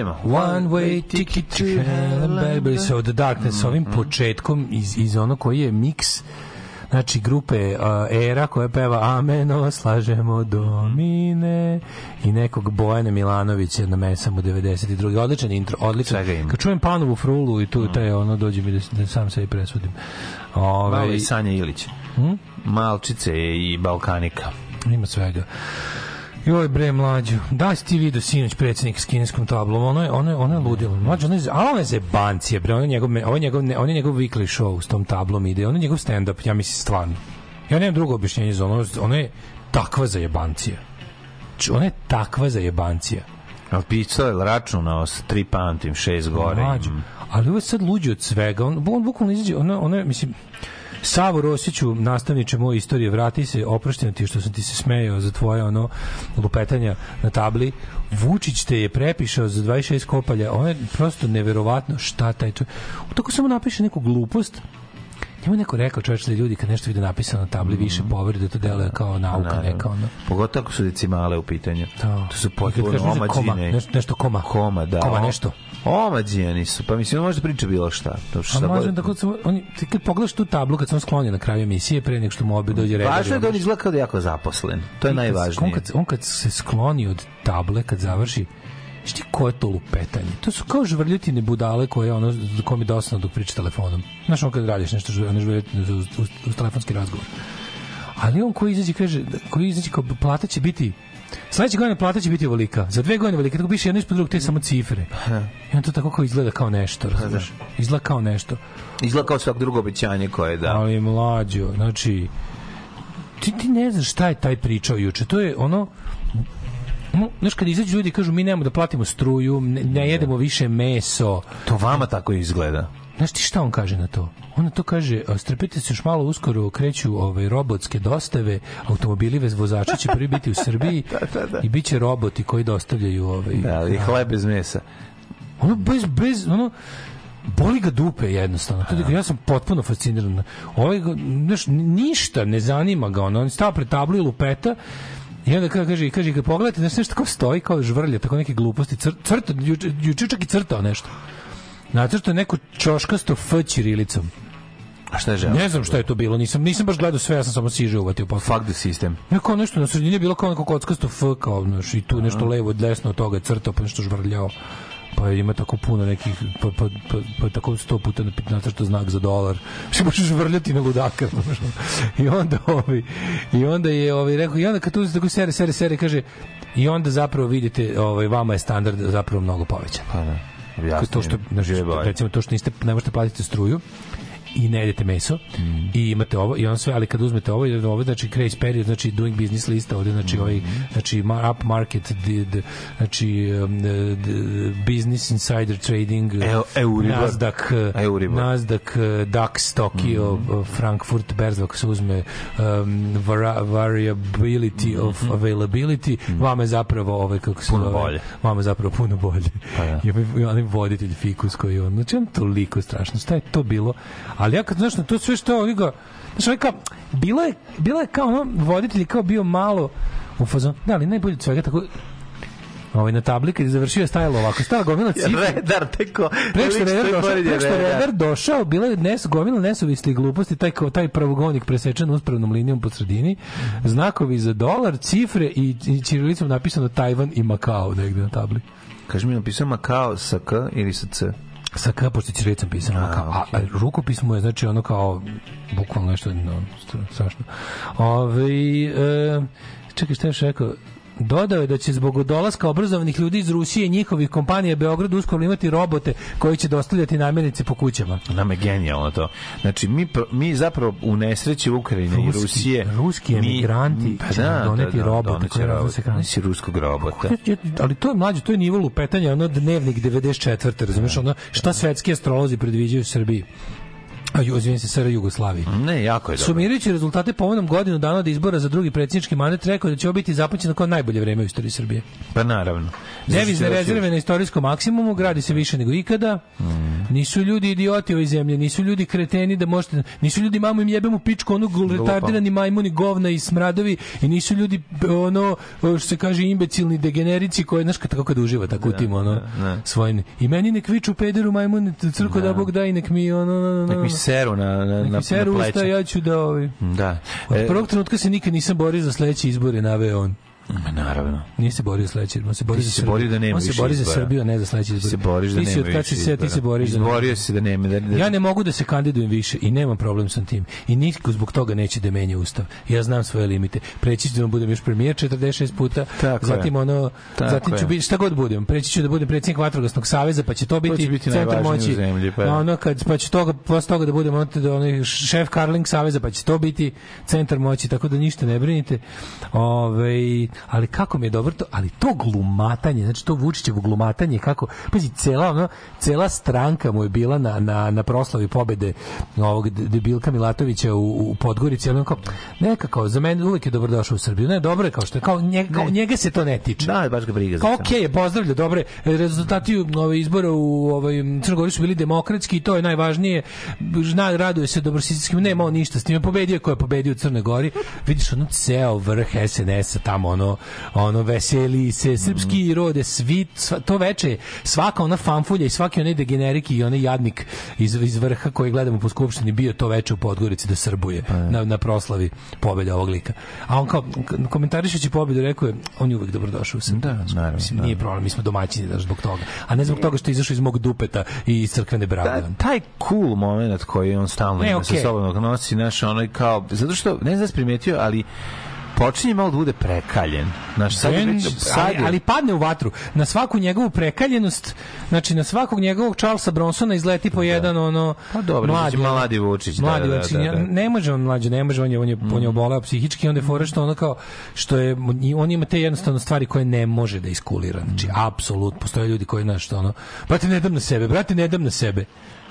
Idemo. One way ticket to hell and back. So the darkness, s ovim početkom iz, iz ono koji je miks znači grupe uh, Era koja peva Ameno, slažemo domine i nekog Bojana Milanovića na mesama 92. Odličan intro, odličan. Svega ima. Kad čujem Panovu frulu i tu taj ono dođe mi da, da sam sebi presudim. Ove, Malo i Sanja Ilić. Hm? Malčice i Balkanika. Ima svega. Joj bre mlađu, da si ti vidio sinoć predsjednik s kineskom tablom, ono je, ono je, ono je ludilo. Mlađo, ono je, ali ono je zebancije, bre, ono je njegov, ovo je njegov, on je njegov weekly show s tom tablom ide, ono je njegov stand-up, ja mislim, stvarno. Ja nemam drugo objašnjenje za ono, ono je takva zajebancija. Znači, Ona je takva zajebancija. Ali pisao je računao s tri pantim, šest gore. Mlađo. Ali ovo je sad luđe od svega. On, on bukvalno izađe, ono, ono je, mislim, Savo Rosiću, nastavniče moje istorije, vrati se, oprošćeno ti što sam ti se smejao za tvoje ono lupetanja na tabli. Vučić te je prepišao za 26 kopalja. Ono je prosto neverovatno šta taj čovjek. Tako samo napiše neku glupost, Njemu je neko rekao čovječ da ljudi kad nešto vide napisano na tabli više poveri da to deluje kao nauka Naravno. neka ono. Pogotovo ako su decimale u pitanju. Da. To su potpuno nešto koma, omađine. nešto, nešto koma. Koma, da. Koma nešto. Omađijani su. Pa mislim, on može da priča bilo šta. To što A možda da kod sam, oni, ti kad pogledaš tu tablu kad sam sklonjen na kraju emisije pre nego što mu obi dođe red. Važno je da on izgleda kao da je jako zaposlen. To je On najvažnije. kad, on kad se skloni od table, kad završi, Znaš ti ko je to lupetanje? To su kao žvrljutine budale koje ono, kom je dosadno dok priča telefonom. Znaš, on kad radiš nešto, žvrljutine uz, uz, uz telefonski razgovor. Ali on koji izađe, kaže, koji izađe kao plata će biti Sledeće godine plata će biti ovolika. Za dve godine ovolika. Tako piše jedno ispod drugog, te samo cifre. I on to tako kao izgleda kao nešto, razumiješ? Izgleda kao nešto. Izgleda kao svako drugo obećanje koje da. Ali mlađo, znači ti, ti ne znaš šta je taj pričao juče. To je ono, znaš kad izađu ljudi kažu mi nemamo da platimo struju, ne, ne jedemo više meso. To vama tako izgleda. Znaš ti šta on kaže na to? On na to kaže, "A, strpite se još malo uskoro kreću ovaj, robotske dostave, automobili bez vozača će prvi biti u Srbiji i bit će roboti koji dostavljaju ovaj, Da, ali hleb bez mesa. ono bez, bez, ono, boli ga dupe jednostavno. To je, ja sam potpuno fasciniran. Ovaj, znaš, ništa ne zanima ga. Ono, on stava pred tablu i lupeta I onda kaže, kaže, kaže kad pogledate, znaš, nešto kao stoji, kao žvrlja, tako neke gluposti, cr, crta, juče, čak i crtao nešto. Nacrtao neko čoškasto F ćirilicom. A šta je želeo? Ne znam šta je to bilo, nisam, nisam baš gledao sve, ja sam samo siže uvatio posle. Fuck the system. Neko nešto na sredini je bilo kao neko kockasto F, kao, znaš, i tu nešto levo, desno od toga je crtao, pa nešto žvrljao. Pa ima tako puno nekih, pa, pa, pa, pa tako sto puta napit nacrtao znak za dolar. Što možeš žvrljati na ludaka. I onda, ovaj, i onda je ovaj, rekao, i onda kad tu tako sere, sere, sere, kaže, i onda zapravo vidite, ovaj, vama je standard zapravo mnogo povećan. Pa da. Kao to što, znači, recimo to što niste, ne možete platiti struju, i ne jedete meso i imate ovo i on sve ali kad uzmete ovo i ovo znači grace period znači doing business lista ovde znači ovaj znači ma- up market the, znači um, the, business insider trading Eu- Euribor. Nasdaq Euribor. Nasdaq DAX Tokyo Frankfurt berza ako se uzme um, vara, variability of availability vama je zapravo ovaj kako se Puno zove, bolje. vama je zapravo puno bolje Pa da. i ovaj- i onaj voditelj fikus koji on znači on toliko strašno šta je to bilo ali ja kad znaš na to sve što oni ga znaš ovaj kao bilo je bilo je kao ono voditelj kao bio malo u fazonu da ali najbolje od svega tako ovaj na tabli kad je završio je stajalo ovako stala gomila cifra Redar, teko. Pre što je redar došao, pored je pre što je redar. redar došao, bila je nes, gomila nesuvislih gluposti, taj, kao, taj pravogonik presečen uspravnom linijom po sredini, znakovi za dolar, cifre i, i ćirilicom napisano Tajvan i Makao negde na tabli. Kaži mi, napisao Makao sa K ili sa C? Sa K, pošto ćirilicom pisano. A, a rukopis mu je, znači, ono kao, bukvalno nešto, no, str- strašno. Ove, e, čekaj, šta još rekao? Dodao je da će zbog dolaska obrazovanih ljudi iz Rusije i njihovih kompanija Beograd uskoro imati robote koji će dostavljati namirnice po kućama. Nama je genijalno to. Znači, mi, mi zapravo u nesreći Ukrajine i Ruski- Rusije... ruski mi- emigranti Pa će nam doneti robote doneće koji robote. raznose hranu. Nisi ruskog robota. Ali to je mlađe, to je nivo lupetanja, ono dnevnik 94. Razumeš, ono šta svetski astrolozi predviđaju Srbiji. A ju, izvinim se, SR Jugoslaviji. Ne, jako je dobro. Sumirajući rezultate povodom godinu dana od izbora za drugi predsjednički mandat, rekao da će ovo biti započeno kao najbolje vreme u istoriji Srbije. Pa naravno. Devizne Zašto- rezerve na istorijskom maksimumu, gradi se više nego ikada. Nisu ljudi idioti ove zemlje, nisu ljudi kreteni da možete, nisu ljudi mamu im jebemo pičku, ono retardirani majmuni, govna i smradovi i nisu ljudi ono što se kaže imbecilni degenerici koji znaš kako kad uživa tako u tim ono da. svojim. I meni nek viču pederu majmuni crko da. Bog da i nek mi ono Nek mi seru na, na, na, seru na usta, pleća. ja ću da ovaj. Da. Od E, prvog trenutka se nikad nisam borio za sledeće izbore, naveo on. Ma naravno. Nije se borio sledeći, on se bori za se Srbiju. borio da nema On se bori za. Srbiju, a ne za sledeći izbor. se boriš da Ti si nema od kad si se, ti se boriš za Izborio si da nema. Da, da, Ja ne mogu da se kandidujem više i nemam problem sa tim. I niko zbog toga neće da menja ustav. Ja znam svoje limite. Preći ću da budem još premijer 46 puta, Tako zatim je. ono, Tako zatim ću biti šta god budem. Preći ću da budem predsjednik vatrogasnog saveza, pa će to biti, će biti centar moći. zemlji, pa. ono kad pa će toga posle toga da budem ono, da onaj šef Karling saveza, pa će to biti centar moći, tako da ništa ne brinite. Ove, ali kako mi je dobro to, ali to glumatanje, znači to Vučićevo glumatanje kako pazi cela ono cela stranka mu je bila na na na proslavi pobede ovog debilka Milatovića u, u Podgorici, ali on kao nekako za mene uvek je dobrodošao u Srbiju. Ne, dobro je kao što je kao njega, kao njega se to ne tiče. Da, baš ga briga za Kao to. okej, okay, pozdravlja, dobre. Rezultati ove izbora u ovaj Crnogori su bili demokratski i to je najvažnije. Zna, raduje se dobrosistskim, nema on ništa s time. Pobedio je ko je pobedio u Crnoj Gori. Vidiš ono ceo vrh SNS-a tamo ono ono veseli se srpski rode svi sva, to veče svaka ona fanfulja i svaki onaj degenerik i onaj jadnik iz, iz vrha koji gledamo po skupštini bio to veče u Podgorici da srbuje na, na proslavi pobede ovog lika. A on kao komentarišući pobedu rekao je on je uvek dobrodošao u Srbiju. Da, naravno, Mislim, da. nije problem, mi smo domaćini da zbog toga. A ne zbog toga što je izašao iz mog dupeta i iz crkvene brave. Da, taj cool moment koji on stalno Ne, ima okej. sa sobom nosi naš onaj kao zato što ne znam da primetio ali počinje malo da bude prekaljen. Znaš, sad već, sad ali, ali padne u vatru. Na svaku njegovu prekaljenost, znači na svakog njegovog Charlesa Bronsona izleti po jedan ono Pa dobro, mladi, znači mladi Vučić, da, mladi da, da, Vučić. da, da. Ne može on mlađe, ne može on je on je on je oboleo psihički, onda je fora što ono kao što je on ima te jednostavno stvari koje ne može da iskulira. Znači apsolutno postoje ljudi koji znaš što ono, brate ne dam na sebe, brate ne dam na sebe.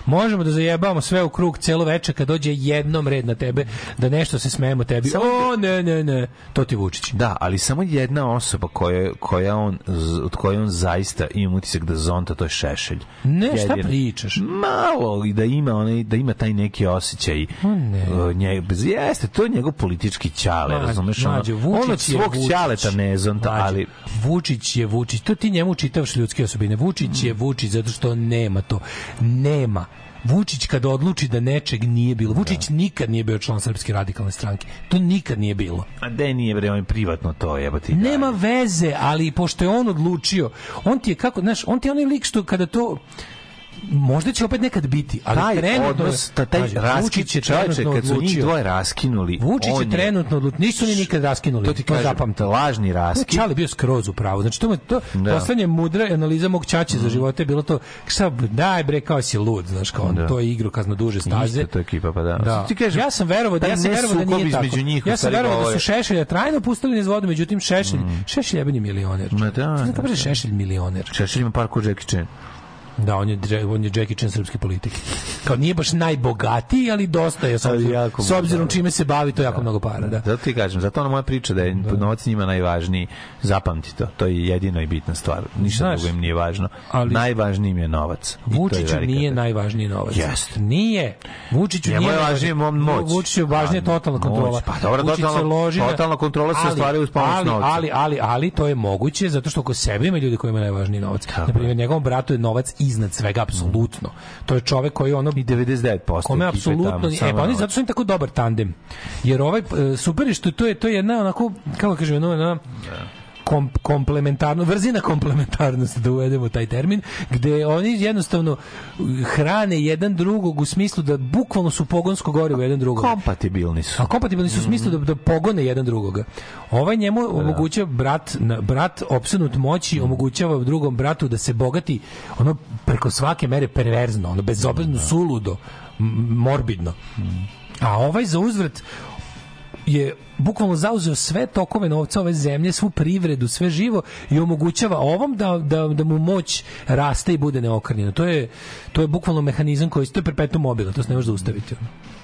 Možemo da zajebamo sve u krug celo veče kad dođe jednom red na tebe da nešto se smejemo tebi. O, ne, ne, ne. To ti Vučić. Da, ali samo jedna osoba koja, koja on, od koje on zaista ima utisak da zonta, to je Šešelj. Ne, šta Jedino. pričaš? Malo i da ima onaj da ima taj neki osjećaj. ne. nje, bez jeste, to je njegov politički ćale, Mlađe, razumeš? ono, mlađe, on od svog ćaleta ne zonta, Mlađe, ali Vučić je Vučić. To ti njemu čitavaš ljudske osobine. Vučić Mm. je Vučić zato što nema to. Nema. Vučić kada odluči da nečeg nije bilo. Vučić nikad nije bio član Srpske radikalne stranke. To nikad nije bilo. a de nije bre, on je privatno to jebati. Nema veze, ali pošto je on odlučio, on ti je kako, znaš, on ti je onaj lik što kada to možda će opet nekad biti, ali taj trenutno odnos, ta, taj Pazi, raskid, Vučić je trenutno kad su njih dvoje raskinuli, Vučić je trenutno odlučio, nisu ni nikad raskinuli. To ti kažem, zapamti. lažni To je raskid. Čale bio skroz u pravu. Znači to me to Da. poslednje mudra analiza mog ćaće za živote je bilo to šta daj bre kao si lud, znaš kao on, Da. to je igro kazno duže staze. Isto to ekipa, pa da. Da. Ti kažem, ja sam verovao da ja sam verovao da nije tako. njih, ja sam verovao da su Šešelja trajno pustili niz vodu, međutim Šešelj, Šešelj jebeni milioner. Ma da, da, kako je Šešelj milioner? Šešelj ima par ko Jackie Chan. Da, on je, on je Jackie Chan srpske politike. Kao nije baš najbogatiji, ali dosta je s Ali obzirom, s obzirom čime se bavi, to je jako mnogo para, da. Zato ti kažem, zato ona moja priča da je novac njima najvažniji, zapamti to, to je jedino i bitna stvar. Ništa Znaš, drugo im nije važno. ali- Najvažniji im je novac. I je Vučiću velika nije najvažniji novac. Jeste. Nije. Vučiću nije je važnije mo- moć. Vučiću je važnije A, totalna moć. kontrola. Pa dobro, totalna- totalna kontrola se Ali- ostvaruje uz pomoć ali, novca. Ali, ali, ali, to je moguće zato što oko sebe ima ljudi koji imaju najvažniji novac. Na primjer, njegovom bratu je novac iznad svega, apsolutno. To je čovek koji ono... I 99% Kome apsolutno... E, pa oni zato su oni tako dobar tandem. Jer ovaj, e, super je što to je, to je jedna onako, kako kažem, jedna, jedna kom, komplementarno, vrzina komplementarnosti da uvedemo taj termin, gde oni jednostavno hrane jedan drugog u smislu da bukvalno su pogonsko gorivo jedan drugog. Kompatibilni su. A kompatibilni su u smislu da, da pogone jedan drugoga. Ovaj njemu omogućava brat, brat opsenut moći omogućava drugom bratu da se bogati ono preko svake mere perverzno, ono bezobrazno, suludo, m- morbidno. A ovaj za uzvrat je bukvalno zauzeo sve tokove novca ove zemlje, svu privredu, sve živo i omogućava ovom da, da, da mu moć raste i bude neokrnjena. To je, to je bukvalno mehanizam koji, to je perpetuum mobile, to se ne može zaustaviti. ono.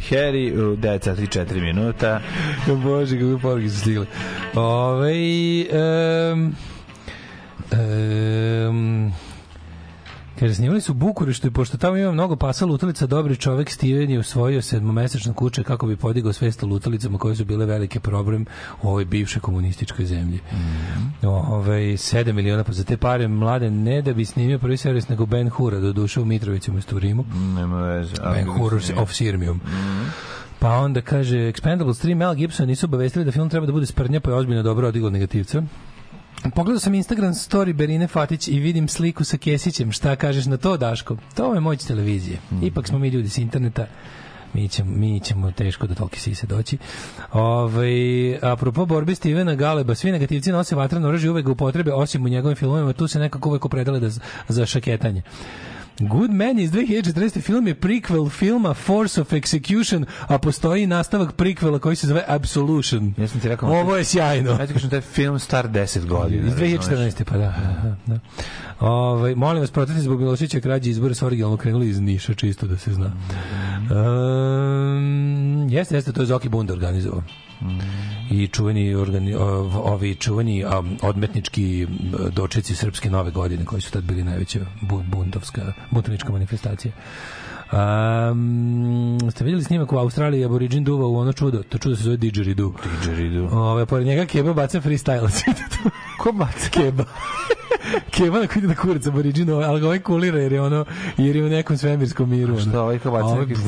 Debbie Harry, u 9 sati 4 minuta. Bože, kako poruke su stigle. Ove, um, Kaže, snimali su Bukureštu i pošto tamo ima mnogo pasa lutalica, dobri čovek Steven je usvojio sedmomesečno kuće kako bi podigao svest o lutalicama koje su bile velike problem u ovoj bivšoj komunističkoj zemlji. Mm. Ove, 7 miliona, pa za te pare mlade ne da bi snimio prvi servis, nego Ben Hura, do duše u Mitrovici umesto u Rimu. Nema veze. Ben ga Hur snimio. of Sirmium. Pa onda kaže Expendables 3 Mel Gibson nisu obavestili da film treba da bude sprnja, pa je ozbiljno dobro odiglo negativca. Pogledao sam Instagram story Berine Fatić i vidim sliku sa Kesićem. Šta kažeš na to, Daško? To je moć televizije. Ipak smo mi ljudi s interneta. Mi ćemo, mi ćemo teško do tolke sise doći. Ove, apropo borbe Stevena Galeba, svi negativci nose vatreno oružje uvek ga upotrebe, osim u njegovim filmovima, tu se nekako uvek opredele da, za šaketanje. Good Man iz 2014. film je prequel filma Force of Execution, a postoji nastavak prequela koji se zove Absolution. Ja sam ti rekao, Ovo je sjajno. Ja ti kažem da je film star 10 godina. Iz 2014. pa da. da, da. Ovaj, molim vas, protesti zbog Miloševića krađe izbora su originalno krenuli iz Niša, čisto da se zna. Um, jeste, jeste, to je Zoki Bunda organizovao. I čuveni organi, ov- ovi čuveni odmetnički um, dočeci srpske nove godine koji su tad bili najveća bu- buntovska buntovnička manifestacija. Um, ste vidjeli snimak u Australiji Aboriđin duva u ono čudo? To čudo se zove Didgeridoo. Didgeridoo. Ove, pored njega Keba baca freestyle. Ko baca? Keba. Keba na koji ide na kurac Aboriđin, ali ga ovaj kulira jer je ono, jer je u nekom svemirskom miru. ono. šta, ovaj kao baca ovaj neki-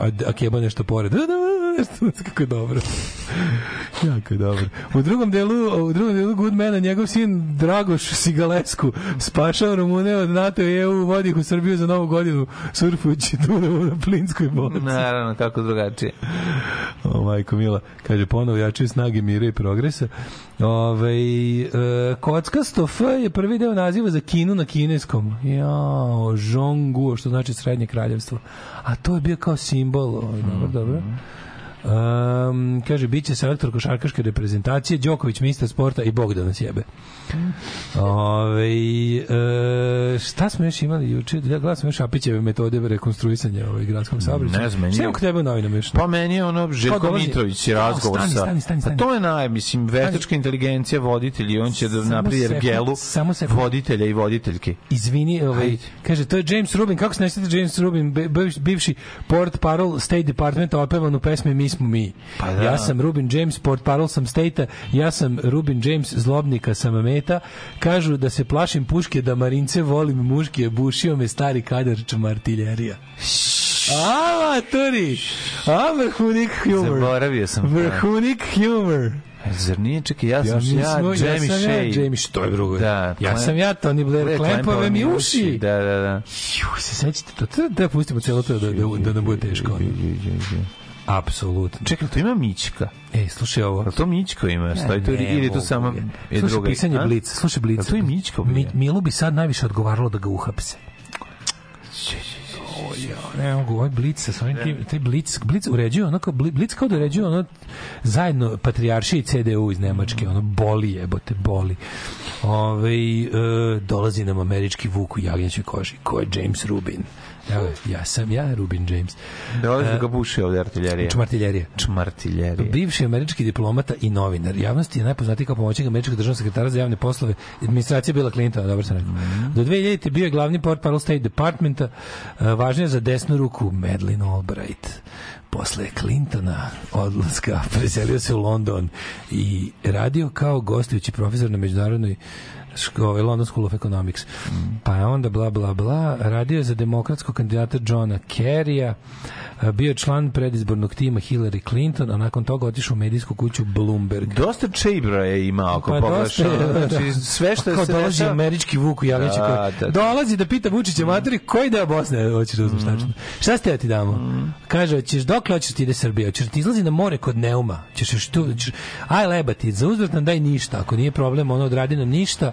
a, a Keba nešto pored. Nešto kako je dobro. jako je dobro. U drugom delu, u drugom delu Goodmana njegov sin Dragoš Sigalesku spašao Rumune od NATO i EU, vodi u Srbiju za novu godinu surfujući Dunavu na plinskoj boci. Naravno, kako drugačije. O, majko Mila, kaže ponovo jačaju snage mira i progresa. Ove, e, Kockasto F je prvi deo naziva za Kinu na kineskom. Jao, Zhongguo, što znači srednje kraljevstvo. A to je bio kao simbol. Oj, dobro, dobro. Um, kaže, bit će selektor košarkaške reprezentacije, Đoković ministar sporta i Bog da nas jebe. Ove, e, šta smo još imali juče? Ja gledam sam još Apićeve metode rekonstruisanja ovaj gradskog saobraćaja. Ne znam, meni Šta tebe u novinama još? Pa meni je ono Željko Mitrović i razgovor stani, sa... stani, stani, stani. A to je naj, mislim, veštačka inteligencija voditelj i on će da napravi sekund, ergelu samo voditelja i voditeljke. Izvini, ovaj, Ajde. kaže, to je James Rubin, kako se ne James Rubin, bivši port parol State Departmenta opevan u pesmi Mi smo mi. Pa da. Ja sam Rubin James, port parol sam State-a, ja sam Rubin James, zlobnika sam meta, kažu da se plašim puške, da marince volim muške, bušio me stari kadar čmartiljerija. A, maturi! A, vrhunik humor. Zaboravio sam. Vrhunik humor. Zar nije, čekaj, ja sam ja, mislim, Jamie ja sam ja, Shea. Jamie Shea, to je drugo. Da, ja sam ja, Tony Blair, klempove mi uši. Da, da, da. Juj, se sećate to? To da pustimo celo to da, da, da nam bude teško. ono. Apsolutno. Čekaj, to ima Mićka. E, slušaj ovo. Jel to Mićko ima? Stoji to, ili je to samo je. je Slušaj druga? pisanje a? Blic, slušaj Blic. Jel to je Mićko? Mi? Milu bi sad najviše odgovaralo da ga uhapse. Ne mogu, ovaj Blic sa svojim tim, taj Blic, Blic uređuje Bli- Blic kao da uređuje ono zajedno Patrijarši i CDU iz Nemačke, ono boli jebote, boli. Ove, e, dolazi nam američki vuk u jagnjećoj koži, ko je James Rubin. Evo, ja sam ja, Rubin James. Dolazi da E, ga buši ovde artiljerija. Čmartiljerija. Čmartiljerija. Bivši američki diplomata i novinar. Javnosti je najpoznatiji kao pomoćnik američkog državnog sekretara za javne poslove. Administracija bila Clintona, dobro sam rekao. Do 2000. bio je glavni portparol State Departmenta, uh, važnije za desnu ruku Madeleine Albright. Posle Clintona odlaska preselio se u London i radio kao gostujući profesor na međunarodnoj školi London School of Economics. Pa je onda bla bla bla radio je za demokratskog kandidata Johna Kerrya, bio je član predizbornog tima Hillary Clinton, a nakon toga otišao u medijsku kuću Bloomberg. Dosta čejbra je imao, ako Pa pogledaš. ono, da, Znači, da. sve što Kao se dolazi američki vuk u Javići Da, koji da, da. dolazi da pita Vučića materi koji deo Bosne hoćeš da uzmeš tačno. Šta ste da ti damo? Kaže, hoćeš dokle hoćeš ti ide Srbija? Hoćeš da ti izlazi na more kod Neuma? Ćeš tu, ćeš, aj lebati, za uzvrat nam daj ništa, ako nije problem, ono odradi nam ništa,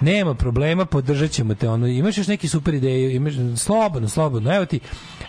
nema problema, podržat ćemo te ono, imaš još neki super ideje, imaš, slobodno, slobodno, evo ti,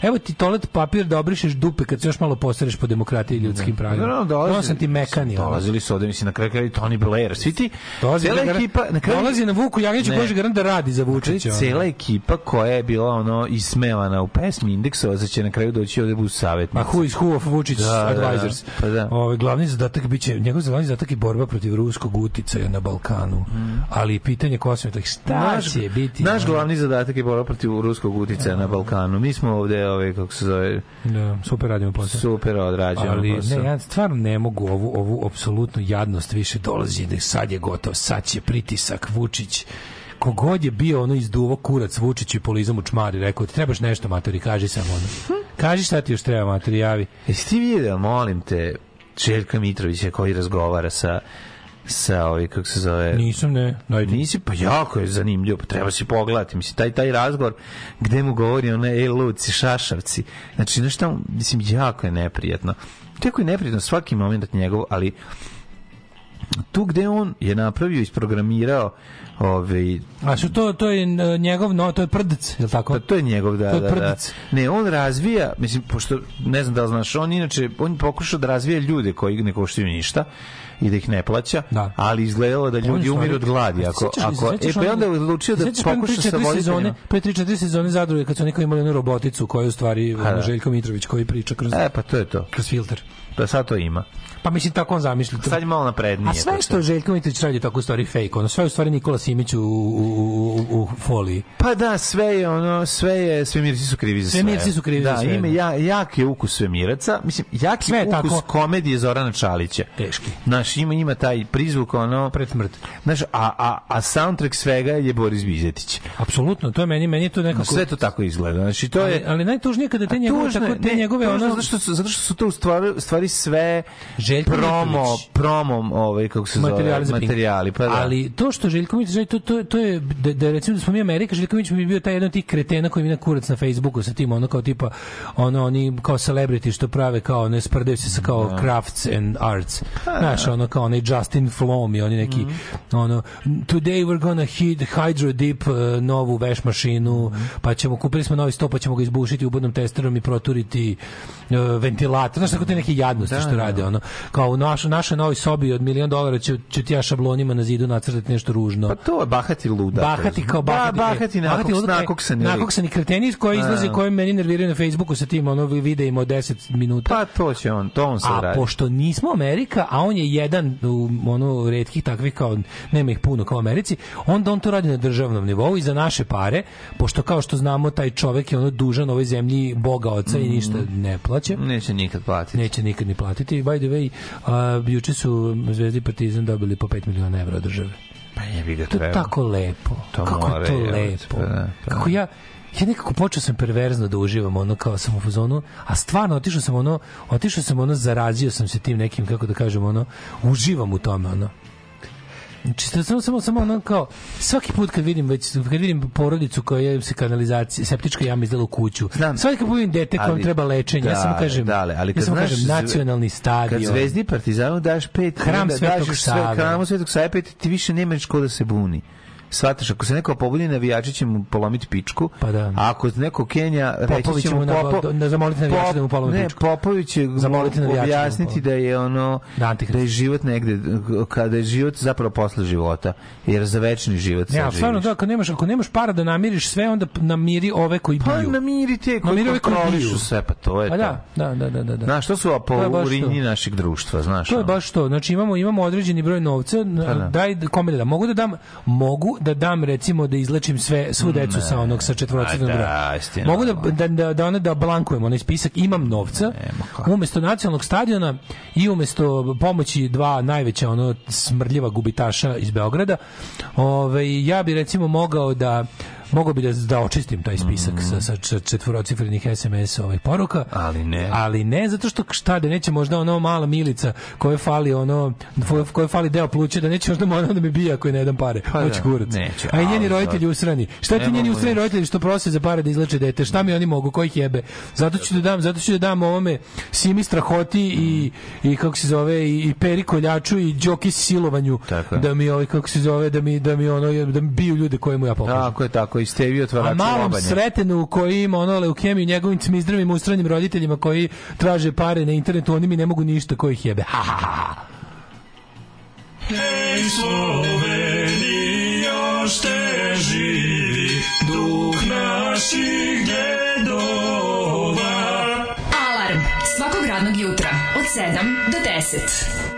evo ti toalet papir da obrišeš dupe kad se još malo posereš po demokratiji i ljudskim pravima. Naravno, dolazi- Ono sam ti mekani. Dolazili su ovde, mislim, na kraju i Tony Blair. Svi ti, Dolazi cela na ekipa, na kraju... dolazi na Vuku Jagnjeću Ne. koji garant da radi za Vučića. Cela ekipa koja je bila ono ismevana u pesmi Indeksova, će na kraju doći ovde u savjetnici. Ma who is who of Vučić Da, da, da. advisors. Pa da. Ovaj glavni zadatak biće njegov glavni zadatak je borba protiv ruskog uticaja na Balkanu. Ali i pitanje Kosova tak šta Naš- će biti? Naš glavni zadatak je borba protiv ruskog uticaja na Balkanu. Mi smo ovde, ove, kako se zove, Da, super radimo posao. super odrađeno Ali posao. ne, ja stvarno ne mogu ovu, ovu apsolutnu jadnost više dolazi da sad je gotovo, sad će pritisak Vučić kogod je bio ono izduvo kurac Vučić i polizam u čmari, rekao ti trebaš nešto matori, kaži samo ono. Kaži šta ti još treba matori, javi. Jesi ti vidio, molim te, Željka Mitrovića koji razgovara sa sa ovaj kako se zove Nisam ne, najdi. Nisi, pa jako je zanimljivo, pa treba si pogledati. Mislim, taj, taj razgovor gde mu govori one, ej, luci, šašavci. Znači, nešto, mislim, jako je neprijatno. Jako je neprijatno svaki moment njegov, ali tu gde on je napravio, isprogramirao ovaj, A što to, to je njegov, no, to je prdc, je li tako? Pa to je njegov, da, To je da, da. prdac. Ne, on razvija, mislim, pošto, ne znam da li znaš, on inače, on pokuša da razvija ljude koji ne koštaju ništa i da ih ne plaća, Da. ali izgledalo da ljudi umiru od gladi. Ako, sećaš- ako, e, pa je onda onoga- odlučio da pokuša sa 3-4 sezone, voditeljima. pre 3-4 sezone zadruge kad su oni kao imali onu roboticu koja je u stvari Pa da. Željko Mitrović koji priča kroz, E, pa to je to. kroz filter. Da sad to ima. Pa mislim tako on zamišlja. Sad je malo naprednije. A sve to što Željko Mitrović radi je tako u stvari fake, ono sve je u stvari Nikola Simić u, u, u, u, foliji. Pa da, sve je ono, sve je, svemirci su krivi za sve. Svemirci su krivi za da, sve, ima da. ja, jak je ukus svemiraca, mislim, jak Sve je je ukus tako. komedije Zorana Čalića. Teški. Znaš, ima, ima taj prizvuk, ono... Pred smrt. Znaš, a, a, a soundtrack svega je Boris Bizetić. Apsolutno, to je meni, meni je to nekako... Sve to tako izgleda. Znači, to ali, je... ali najtužnije kada te njegove, tako, je, te njegove, je ono... zato što, su, zato što su to u stvari, stvari sve Željko promo, Mitrović. promom, ovaj, kako se materijali zove, materijali. Pa da. Ali to što Željko Mitrović radi, to, to, to je, da, da recimo da smo mi Amerika, Željko Mitrović bi bio taj jedan od tih kretena koji ima kurac na Facebooku sa tim, ono kao tipa, ono, oni kao celebrity što prave kao, ne sprdaju se sa kao crafts and arts. Znaš, ono kao onaj Justin Flom i oni neki, ono, today we're gonna hit Hydro Deep uh, novu veš mašinu, pa ćemo, kupili smo novi sto, pa ćemo ga izbušiti ubodnom testerom i proturiti uh, ventilator. Znaš, tako te neke jadnosti Da, što da. rade, ono, kao u našoj, našoj novoj sobi od milion dolara ću, ću ti ja šablonima na zidu nacrtati nešto ružno. Pa to je bahati ludak. Bahati kao bahati. Da, bahati nakog, ludak, e, nakoksani lik. Nakoksani kreteni koji Da. koji meni nerviraju na Facebooku sa tim ono videima od 10 minuta. Pa to će on, to on A radi. pošto nismo Amerika, a on je jedan u ono retkih takvih kao nema ih puno kao u Americi, onda on to radi na državnom nivou i za naše pare, pošto kao što znamo taj čovek je ono dužan ovoj zemlji Boga oca i ništa ne plaća. Neće nikad platiti. Neće nikad ni platiti. By the way, a, juče su Zvezda i Partizan dobili po 5 miliona evra od države. Pa jebi ga To je treba. tako lepo. To Kako mora, je to lepo. pa da, pa Kako da. ja ja nekako počeo sam perverzno da uživam ono kao sam u fazonu, a stvarno otišao sam ono, otišao sam ono, zarazio sam se tim nekim, kako da kažem, ono, uživam u tome, ono. Čisto samo samo samo ono kao svaki put kad vidim već kad vidim porodicu koja se kanalizacija septička jama izdala u kuću. Znam. Svaki kad vidim dete kojem treba lečenje, ja samo Da, kažem, da, ali- ali ja kad samo znaš kažem nacionalni stadion. Kad Zvezdi Partizanu daš pet, Hram da Svetog daš Save. hramu Svetog Save pet, ti više nemaš ko da se buni. Svataš, ako se neko pobuni, navijači će mu polomiti pičku, Pa da. a ako neko Kenja, reći će mu mu na- Popo- da zamoliti navijače da mu polomi Ne, pičku. Popović će Zamoliti da objasniti da je ono, Da, da je život negde, kada je život zapravo posle života, jer za večni život Ne, sad stvarno da, ako nemaš, ako nemaš para da namiriš sve, onda namiri ove koji Pa biju. namiri te koji Namiri ove koji biju. sve, pa to je Pa da, da, da, da, da. da. Znaš, to su to. našeg društva, znaš. To je baš to. Znači imamo imamo određeni broj novca, Pa da. daj kome da. Mogu da dam mogu da dam recimo da izlečim sve svu decu sa onog sa četvorocifrenog A da, broja. jeste, Mogu da normalno. da da da, ono da blankujem onaj spisak, imam novca. Umesto nacionalnog stadiona i umesto pomoći dva najveća ono smrdljiva gubitaša iz Beograda, ovaj ja bi recimo mogao da mogao bi da, da očistim taj spisak sa, sa č- četvorocifrenih SMS ovih poruka. Ali ne. Ali ne, zato što šta da neće možda ono mala milica koje fali ono koje fali deo pluća da neće možda ona da mi bije ako je ne dam pare. Pa Hoće da, kurac. neće, A i njeni roditelji usrani. Šta ti njeni mogu usrani da- roditelji što prose za pare da izleče dete? Šta mi oni mogu? Kojih jebe? Zato ću da dam, zato ću da dam ovome Simi Strahoti i i kako se zove i, i Peri Koljaču i Đoki silovanju Tako da mi ovaj kako se zove da mi da mi ono da mi biju ljude kojemu ja pokažem. Tako je, tako. I Stevi A otvarač malom lobanje. sretenu koji ima ono leukemiju njegovim cmizdravim ustranim roditeljima koji traže pare na internetu, oni mi ne mogu ništa koji ih jebe. Ha, ha, ha. Hej Sloveni, još te živi duh naših dedova. Alarm svakog radnog jutra od 7 do 10.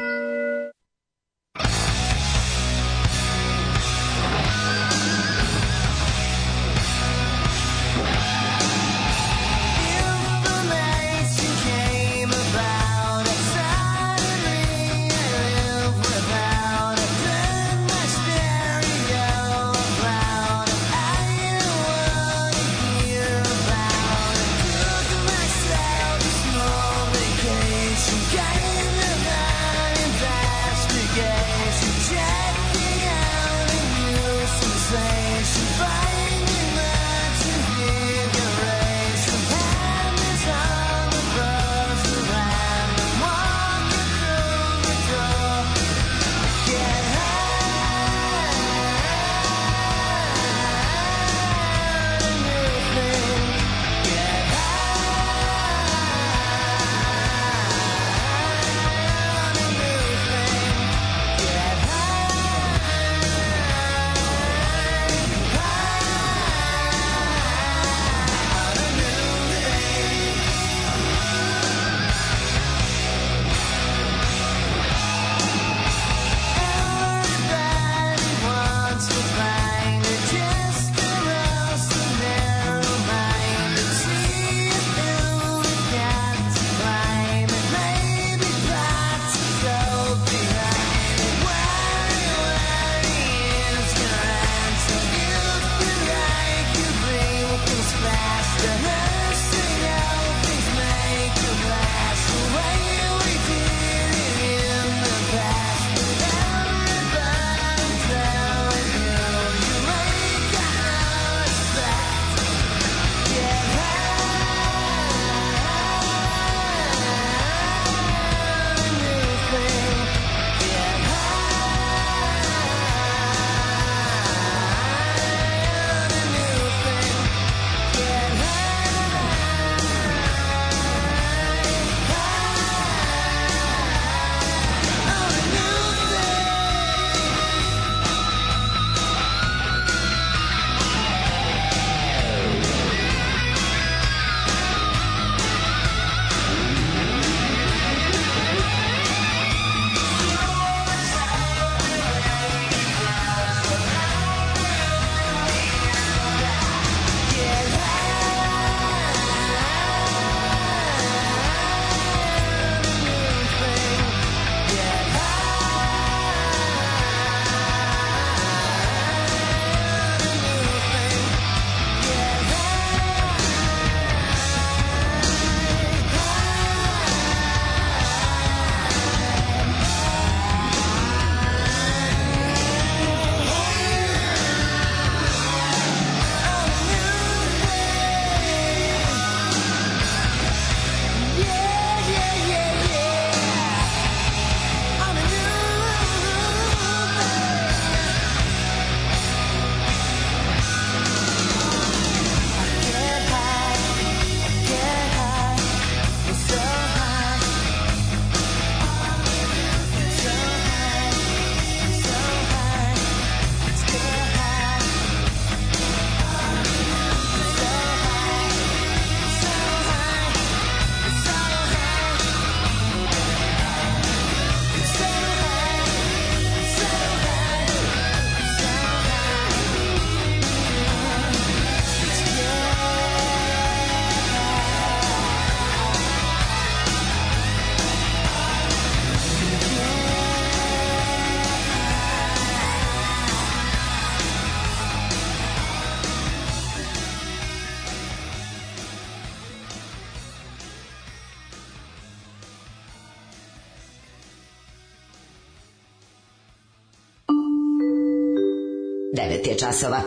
9 je časova.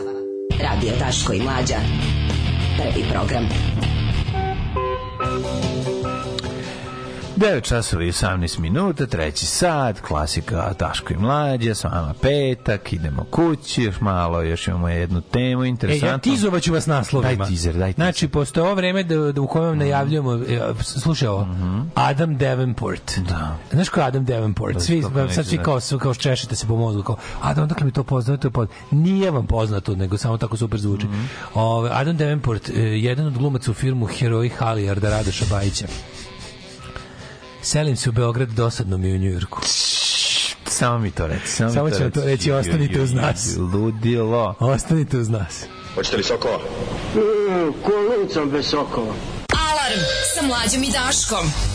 Radio Daško i Mlađa. Prvi program. 9 časova i 18 minuta, treći sat, klasika Daško i Mlađa, s vama petak, idemo kući, još malo, još imamo jednu temu E, interesantnu. ja tizovaću vas naslovima. Daj teaser, daj teaser. Znači, postoje ovo vreme da, da u kojem vam najavljujemo, e, slušaj ovo, Adam Davenport. Da. Znaš ko je Adam Davenport? Svi, kako neću sad svi znati. kao, kao češite se po mozgu, kao, Adam, dakle mi to poznato, to je poznato. Nije vam poznato, nego samo tako super zvuči. Mhm. Ove, Adam Davenport, e, jedan od glumaca u filmu Heroji Halijarda Radoša Bajića. Selim se u Beograd, dosadno mi u Njujorku. Samo mi to reći. Samo, Samo mi to ću vam to reći, ostanite uz nas. Ludilo. Ostanite uz nas. Hoćete li sokova? Mm, ko lucam bez sokova. Alarm sa mlađom i Daškom.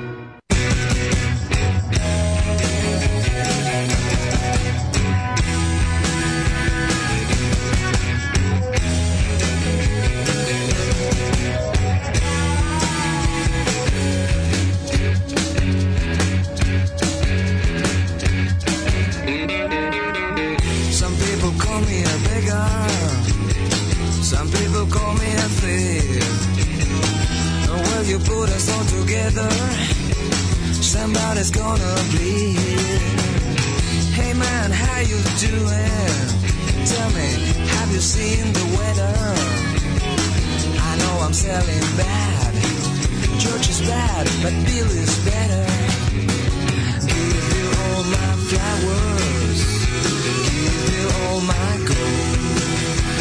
Call me you put us all together, somebody's gonna. Hey man, how you doing? Tell me, have you seen the weather? I know I'm selling bad. Church is bad, but Bill is better. Give you all my flowers. Give you all my gold.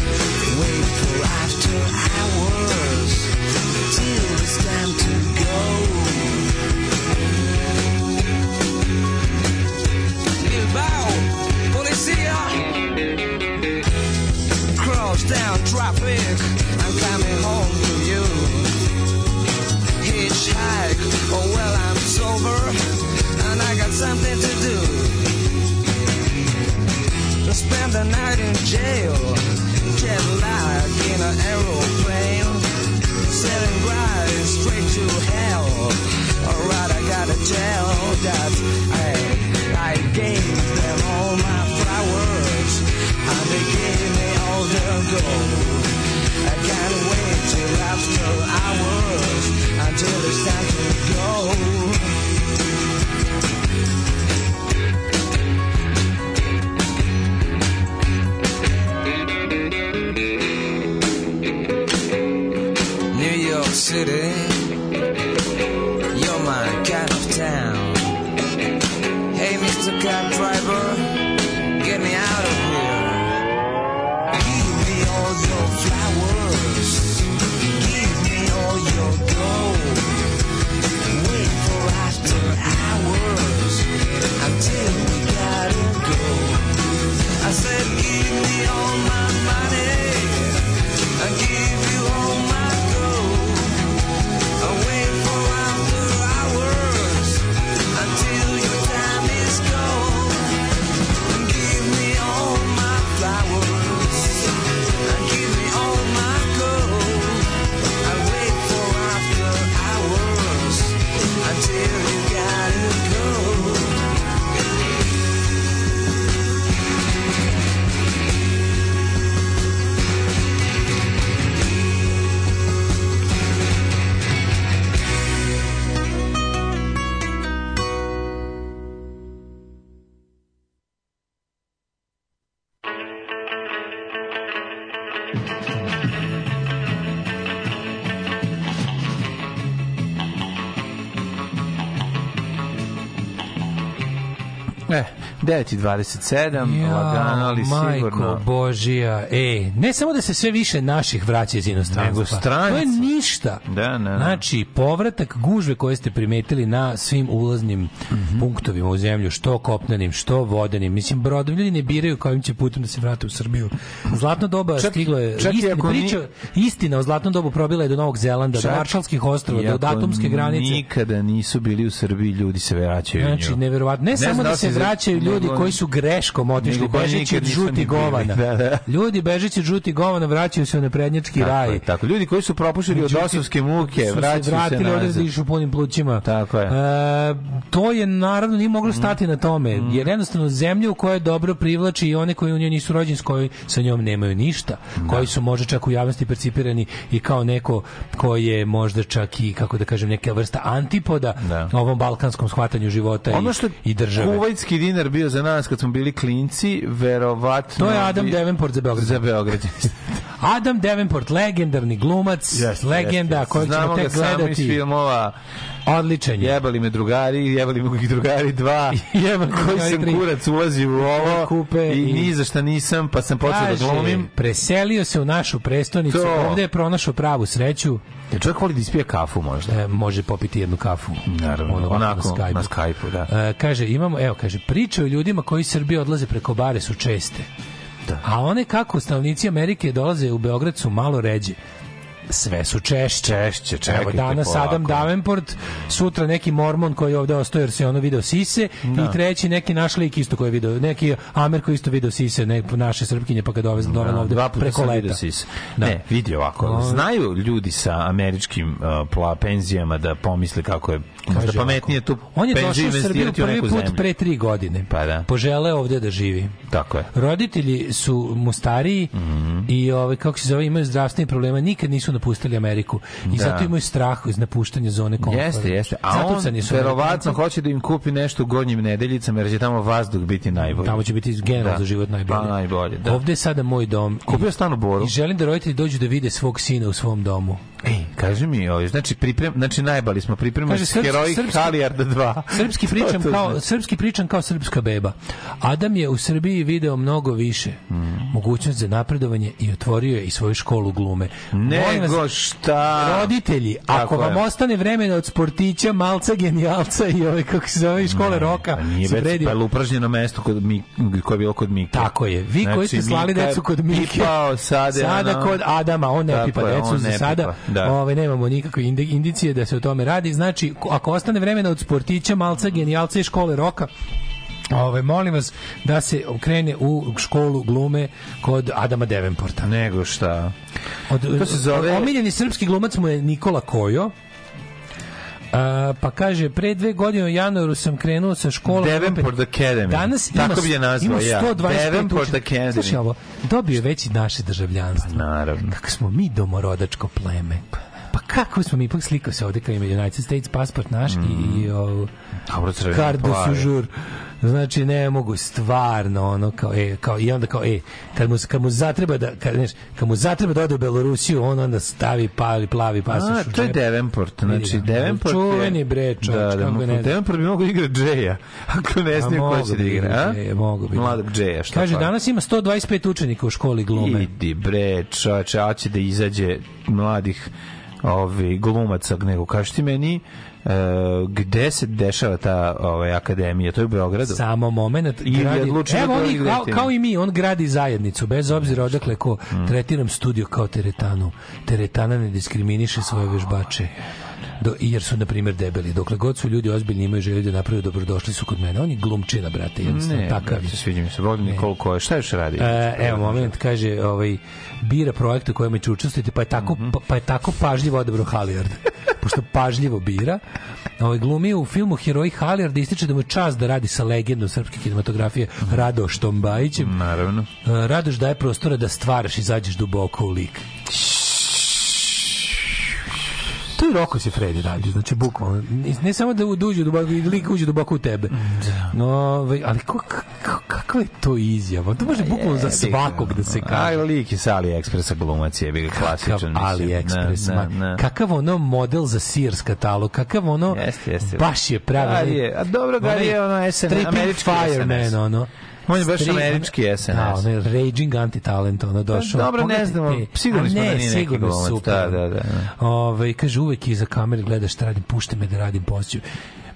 Something to do. To spend the night in jail. 9.27, lagano, ali majko sigurno. Majko Božija, e, ne samo da se sve više naših vraća iz inostranstva, to je ništa. Da, ne, ne. Znači, povratak gužve koje ste primetili na svim ulaznim mm -hmm. punktovima u zemlju, što kopnenim, što vodenim, mislim, brodovi ljudi ne biraju kojim će putem da se vrate u Srbiju. Zlatno doba čak, stiglo je, čak istina, priča, ni... istina o zlatnom dobu probila je do Novog Zelanda, čak, do Maršalskih ostrova, do datumske granice. Nikada nisu bili u Srbiji, ljudi se vraćaju. Znači, neverovatno, ne, ne samo da se vraćaju ljudi, nego- koji su greškom otišli, bežeći od žuti govana. Da, da. Ljudi bežeći od žuti govana vraćaju se u neprednjački Tako raj. je, tako. Ljudi koji su propušili od dosovske muke, vraćaju se vratili ovde da dišu punim plućima. Tako je. E, to je naravno nije moglo stati na tome, Mm. jer jednostavno zemlju koja je dobro privlači i one koji u njoj nisu rođeni, s koji sa njom nemaju ništa, koji su možda čak u javnosti percipirani i kao neko koji je možda čak i, kako da kažem, neka vrsta antipoda ovom balkanskom shvatanju života Ono i, što je i države. kuvajtski dinar bio za nas kad smo bili klinci, verovatno... To je Adam bi- Davenport za Beograd. Za Beograd. Adam Davenport, legendarni glumac, legenda Jeste, kojeg ćemo Znamo ga tek samo iz gledati. filmova Odličan je. Jebali me drugari, jebali me drugari dva, Jebali koji drugari sam tri. kurac ulazi u ovo Kupe i, i- ni za šta nisam, pa sam počeo da glumim. preselio se u našu prestonicu, To. ovde je pronašao pravu sreću. Ja čovjek voli da ispije kafu možda. E, može popiti jednu kafu. Naravno, Ono, onako, na Skype-u. na Skype-u, da. E, kaže, imamo, evo, kaže, priče o ljudima koji Srbije odlaze preko bare su česte. Ništa. A one kako stanovnici Amerike dolaze u Beograd su malo ređe. Sve su češće. Češće, čekajte Evo danas polako. Adam Davenport, sutra neki mormon koji je ovde ostao jer se ono video sise Da. i treći neki naš lik isto koji je video, neki Amer koji isto video sise, ne, naše srpkinje pa ga doveze dovela ovde Dva puta preko leta. vidio sis. Da. Ne, vidi ovako. O. Znaju ljudi sa američkim uh, pla, penzijama da pomisle kako je Kaže pametnije tu On je došao u Srbiju prvi put zemlju. pre tri godine. Pa da. Poželeo ovde da živi. Tako je. Roditelji su mu stariji Mhm. i ovaj kako se zove imaju zdravstvenih problema, nikad nisu napustili Ameriku i Da. zato imaju strah iz napuštanja zone komfora. Jeste, jeste. A Zatucani on verovatno hoće da im kupi nešto u gornjim nedeljicama jer će tamo vazduh biti najbolji. Tamo će biti generalno Da. za život najbolje. Pa, najbolje, da. Ovde je sada moj dom. Kupio stan u Boru. I želim da roditelji dođu da vide svog sina u svom domu. Ej, kaži mi, ovaj, znači priprem, znači najbali smo pripremili Kaže, heroji srpski- Halijarda 2. Srpski pričam kao znači. srpski pričam kao srpska beba. Adam je u Srbiji video mnogo više. Mm. Mogućnost za napredovanje i otvorio je i svoju školu glume. Molim vas, Nego šta? Roditelji, Tako ako vam je. ostane vremena od sportića, malca, genijalca i ove, kako se zove, škole roka, Pa nije se već pa je upražnjeno mesto kod mi, koje je bilo kod Mike. Tako je. Vi koji ste slali Mika decu kod Mike. sada, Sada ono- kod Adama, on ne pipa decu za ne sada. da. Ove, nemamo nikakve indi- indicije da se o tome radi. Znači, ako ostane vremena od sportića, malca, genijalca i škole roka, Ove, molim vas da se krene u školu glume kod Adama Devenporta. Nego šta? Od, To se zove- Omiljeni srpski glumac mu je Nikola Kojo. A, pa kaže, pre dve godine u januaru sam krenuo sa školom. Davenport Academy. Danas ima, Tako bi je nazvao ima ja. 125 Davenport. Academy. Slušaj ovo, dobio je već i naše državljanstvo. Naravno. Kako smo mi domorodačko pleme. Pa kako smo mi, ipak slikao se ovde kao ima United States pasport naš i, i o, card de séjour. Znači ne mogu stvarno ono kao e kao i onda kao e kad mu kad mu zatreba da kad neš, kad mu zatreba da ode u Belorusiju on onda stavi pali plavi pasoš. A, to je Vidi znači ga. Davenport je... Čuveni bre, čoveč, da, da, kako ne znam. Davenport bi mogo igra Džeja, ako ne smije ko će da igra, a? Džeja, mogu bi. Mladog Džeja, šta Kaže pa? danas ima 125 učenika u školi glume. Idi bre, čoveče, a će da izađe mladih ovi glumaca, nego kaži ti meni e, gde se dešava ta ovaj, akademija, to je u Beogradu. Samo moment. Ili gradi- Evo da oni, kao, kao i mi, on gradi zajednicu, bez obzira odakle ko. Mm. Tretiram studio kao teretanu. Teretana ne diskriminiše svoje vežbače. Do, jer su, na primjer, debeli. Dokle god su ljudi ozbiljni imaju želju da naprave dobrodošli su kod mene. On je glumčina, brate. Jednostavno, Ne, takav brate, je. sviđa mi se, volim Nikolu Koje. Šta još radi? E, evo moment kaže ovaj bira projekte kojima će učestvovati pa je tako Mhm. pa, pa je tako pažljivo odabrao Halijard pošto pažljivo bira ovaj glumi u filmu Heroji Halijard ističe da mu je čast da radi sa legendom srpske kinematografije Radoštom Bajićem Naravno. E, Radoš daje prostora da stvaraš i zađeš duboko u lik to je Roko se Fredi radi, znači bukvalno ne, ne samo da uđe duboko, i lik uđe duboko u tebe. No, ovaj, ali kakva je to izjava? To može bukvalno za svakog da se kaže. Aj, lik sa AliExpressa glumac je, bi ga klasičan. Kakav. AliExpress, ma, kakav ono model za Sears katalog, kakav ono, baš je pravi. A dobro, Gari je ono Stripping američki Fireman, ono. On je baš američki SNS. Da, ono je raging anti-talent, ono došao. Pa dobro, ne znamo, sigurni A smo da ne, nije neki sigurno glumac, super. da, da, da. Ove, kaže, uvek iza kamere gledaš šta radim, pušte me da radim posjeću.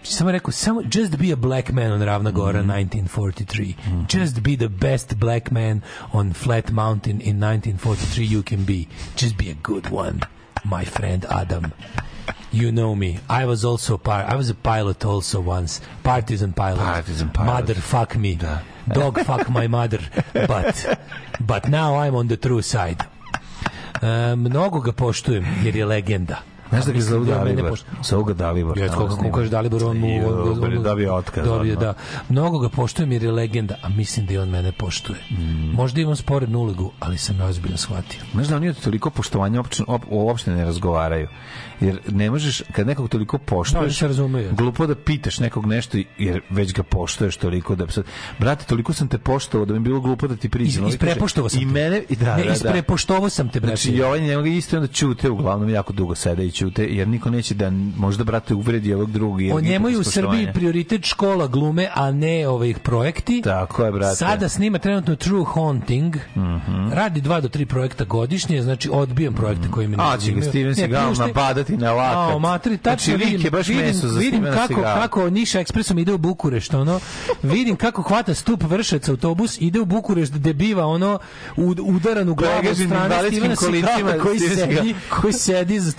Samo rekao, samo just be a black man on Ravna Gora Mhm. 1943. Just be the best black man on Flat Mountain in 1943 you can be. Just be a good one, my friend Adam. You know me. I was also part. I was a pilot also once. Partisan pilot. Partisan pilot. Mother fuck me. Dog fuck my mother. But but now I'm on the true side. E, mnogo ga poštujem jer je legenda. Znaš da ga da mene Dalibor? Zovu ga Dalibor. Ja, kako snima. kaže Dalibor, on mu... On- je dobio otkaz. Dobio, da. Mnogo ga poštujem jer je legenda, a mislim da i on mene poštuje. Mm. Možda imam sporednu ulogu, ali sam je ozbiljno shvatio. Znaš da oni od toliko poštovanja uopšte, op, uopšte ne razgovaraju. Jer ne možeš, kad nekog toliko Da, poštuješ, razumeju. glupo da pitaš nekog nešto, jer već ga poštuješ toliko da... Sad, brate, toliko sam te poštovao da mi je bilo glupo da ti priđem. Is, isprepoštovao sam I te. mene... I da, ne, da, da. isprepoštovao sam te, brate. Znači, i ovaj njega isto onda čute, uglavnom jako dugo sede i ćute. jer niko neće da možda brate uvredi ovog drugog. jer O njemu je u. Srbiji prioritet škola glume, a ne ovih projekti. Tako je, brate. Sada snima trenutno True Haunting. Mhm. Radi dva do tri projekta godišnje, znači odbijam projekte koji me ne A, će ga. Steven Ne, Seagal prije što- napadati na lakat. A, matri, tačno Znači, vidim, baš vidim, meso za vidim kako, kako Niš ekspresom ide u Bukurešt, ono, vidim kako hvata stup vršac autobus, ide u Bukurešt gde biva ono udaran u glavu strane Stevena Seagala kolicima, koji sedi, koji sedi za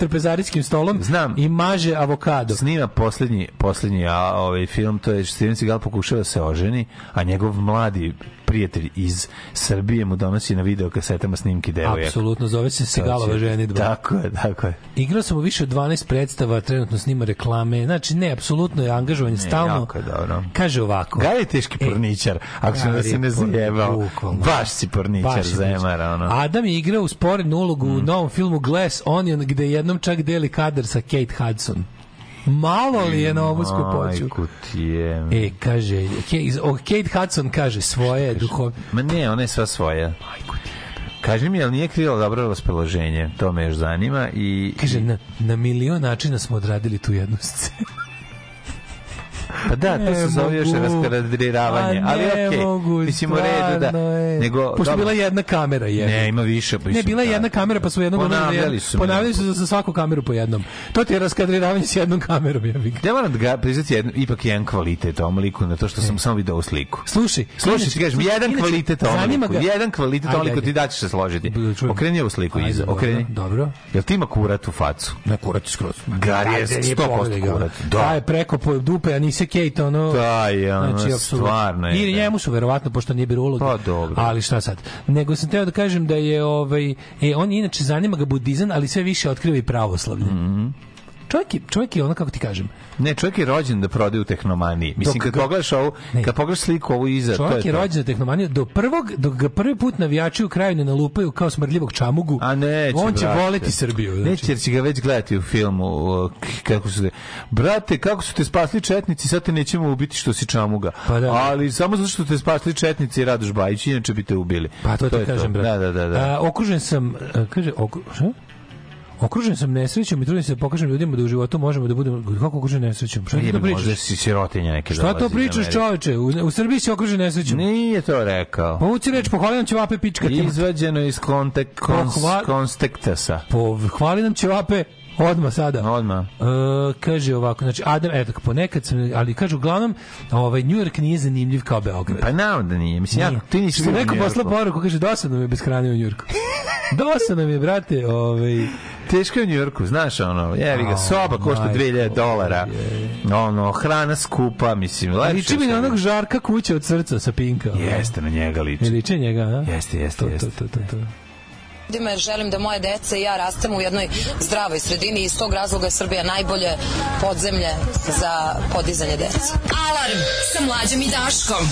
trpezarijskim stolom Znam. i maže avokado. Snima poslednji, poslednji a, ovaj film, to je Steven Seagal pokušava da se oženi, a njegov mladi prijatelj iz Srbije mu donosi na video kasetama snimki devojaka. Apsolutno, zove se Segalova ženidba. Tako je, tako je. Igrao sam u više od 12 predstava, trenutno snima reklame. Znači, ne, apsolutno je angažovanje stalno. jako je dobro. Kaže ovako. Gari je teški porničar, ako se Gari se ne zajebao. Baš si porničar, zemara, ono. Adam je igrao u sporednu ulogu u novom filmu Glass Onion, gde jednom čak deli kadar sa Kate Hudson. Malo li je na ovu skupoću? Majku ti. E, kaže, Kate Hudson kaže svoje duhov... Ma ne, ona je sva svoja. Kaži mi, jel nije krila dobro raspoloženje? To me još zanima i... Kaže, na, na milion načina smo odradili tu jednu scenu. Pa da, to se zove još mogu. raskadriravanje, A ali okej. mogu, Mislim, u redu da... Nego, Pošto je bila jedna kamera, je. Ne, ima više. Ne, bila je jedna kamera, pa su jednom Ponavljali su. Ponavljali su za, svaku kameru po jednom. To ti je raskadriravanje s jednom kamerom, ja bih. Ja moram da ga priznati jedan, ipak jedan kvalitet ovom liku na to što sam samo video ovu sliku. Slušaj, Slušaj, ti kažem, jedan kvalitet ovom liku. Jedan kvalitet ovom liku ti da ćeš se složiti. Okreni ovu sliku iza, okreni. Dobro. Jel ti ima kurat u facu? Ne, kurat je skroz. Gar je Ajde, nije 100% pogledaj ga. kurat. Da. Da. je preko dupe, a nisi Kate, ono... Da, ono, apsolutno. stvarno je, I da. njemu su verovatno, pošto nije bilo uloga. Pa, dobro. Ali šta sad? Nego sam teo da kažem da je, ovaj, e, on inače zanima ga budizam, ali sve više otkriva i pravoslavlje. Mhm. Čovjek je, čovjek je ono, kako ti kažem, Ne, čovjek je rođen da prodaje u tehnomaniji. Mislim, Dok kad pogledaš ovu, Ne. kad pogledaš sliku ovu iza, to Čovjek je je to. rođen na tehnomaniju do prvog dok ga prvi put navijači u kraju ne nalupaju kao smrdljivog čamugu. A neće, on će brate. voleti Srbiju. Znači. Neće, jer će ga već gledati u filmu kako su te... Brate, kako su te spasli četnici, sad te nećemo ubiti što si čamuga. Pa da. Ali samo zato što te spasli četnici i Radoš Bajić, inače bi te ubili. Pa to, ti je kažem, brate. Da, da, da. da. A, okružen sam, a, kaže, okru, šta? Okružen sam nesrećom i trudim se da pokažem ljudima da u životu možemo da budemo kako okružen nesrećom. Šta ti to bi možda pričaš? si sirotinja neke Šta to pričaš, čoveče? U, u Srbiji si okružen nesrećom. Nije to rekao. Pa uci reč, pohvali nam ćevape pička. Izvađeno iz Pohva- konstektasa. Pohvali nam ćevape odmah sada. Odmah. E, kaže ovako, znači Adam, eto, ponekad sam, ali kaže uglavnom, ovaj New York nije zanimljiv kao Beograd. Pa naravno da nije. Mislim, ja, Nije. ti nisi New posla poruku, kaže, dosadno mi je bez hrane u Njurku. dosadno mi je, brate, ovaj... Teško je u Njujorku, znaš ono, jevi ga, soba košta majko, 2000 dolara, ono, hrana skupa, mislim, lepše. Liči mi na onog žarka kuće od srca sa Pinka. Jeste, na njega liči. Ne liči njega, a? Jeste, jeste, To, jeste. to, to, to, to. ljudima jer želim da moje dece i ja rastemo u jednoj zdravoj sredini i iz tog razloga je Srbija najbolje podzemlje za podizanje dece. Alarm sa mlađom i Daškom.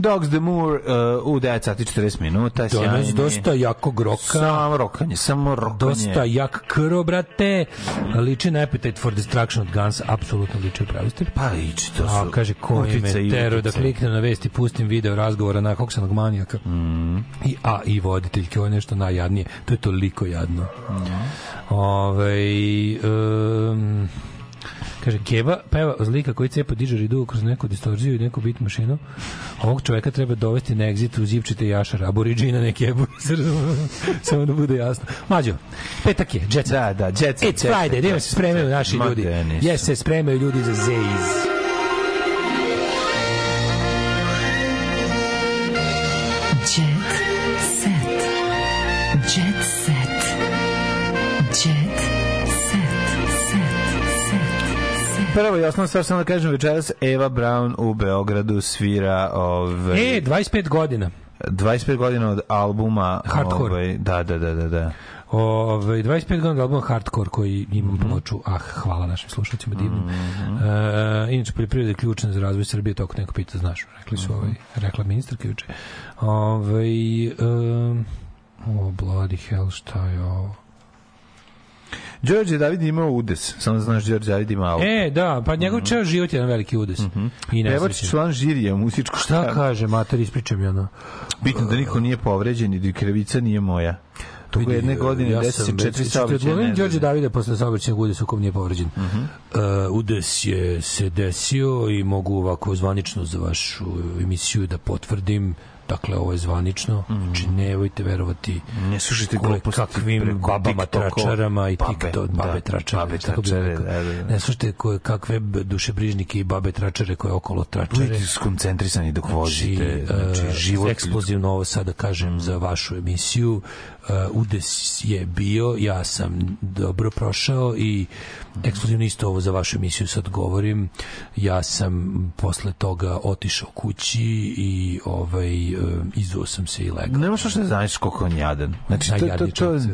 Dogs the Moor uh, u 9 sati 40 minuta. Danas dosta jakog roka. Samo rokanje, samo rokanje. Dosta jak krv, brate. Liči na Appetite for Destruction od Guns, apsolutno liči u pravi ste. Pa liči, to A, su kaže, ko me tero da kliknem na vesti, pustim video razgovora na koksanog manijaka. Mm. I, a, i voditeljke, ovo je nešto najjadnije. To je toliko jadno. Ovaj um, Kaže, Keva peva od lika koji cepa dižeridu kroz neku distorziju i neku bit mašinu. Ovog čoveka treba dovesti na exit u zipčite jašara, aboriđina ne Kevu. Samo da bude jasno. Mađo, petak je, jet set. Da, da, jet set, It's jet Friday, da jet se spremaju naši ljudi. Jes se spremaju ljudi za Zeiz. Prvo i osnovna stvar, samo da kažem, večeras Eva Brown u Beogradu svira ovaj, E, 25 godina. 25 godina od albuma Hardcore. Ovaj, da, da, da, da, da. Ove, 25 godina album Hardcore koji imam Mhm. ploču. Ah, hvala našim slušalcima divnim. E, inače, poljoprivreda je ključna za razvoj Srbije, to ako neko pita, znaš, rekli su, ovaj, rekla ministarka juče. Ove, um, o, bloody hell, šta je ovo? Đorđe David imao udes, samo da znaš Đorđe David ima auto. E, da, pa njegov čeo život je jedan veliki udes. I Pevač član žirija muzičko Šta kaže, mater, ispričaj mi ono. Bitno da niko nije povređen i da krivica nije moja. Toga jedne godine ja desi se sam četiri već- saobraćaja. Odgovorim. Đorđe Davide posle saobraćajnog udesa u kom nije povređen. Uh, udes je se desio i mogu ovako zvanično za vašu emisiju da potvrdim Dakle, ovo je zvanično. Znači, nemojte verovati Ne slušajte gluposti kakvim babama tračarama i TikTok, da, babe tračare. babe tračare, da, da, da. Ne slušajte koje, kakve dušebrižnike i babe tračare koje okolo tračare. Budite skoncentrisani dok vozite. Znači, e, život... eksplozivno ovo sada kažem za vašu emisiju udes je bio ja sam dobro prošao i ekskluzivno isto ovo za vašu emisiju sad govorim ja sam posle toga otišao kući i ovaj e, izuo sam se i legao Ne možeš da znaš koliko je on jadan. Znači, to, to, to,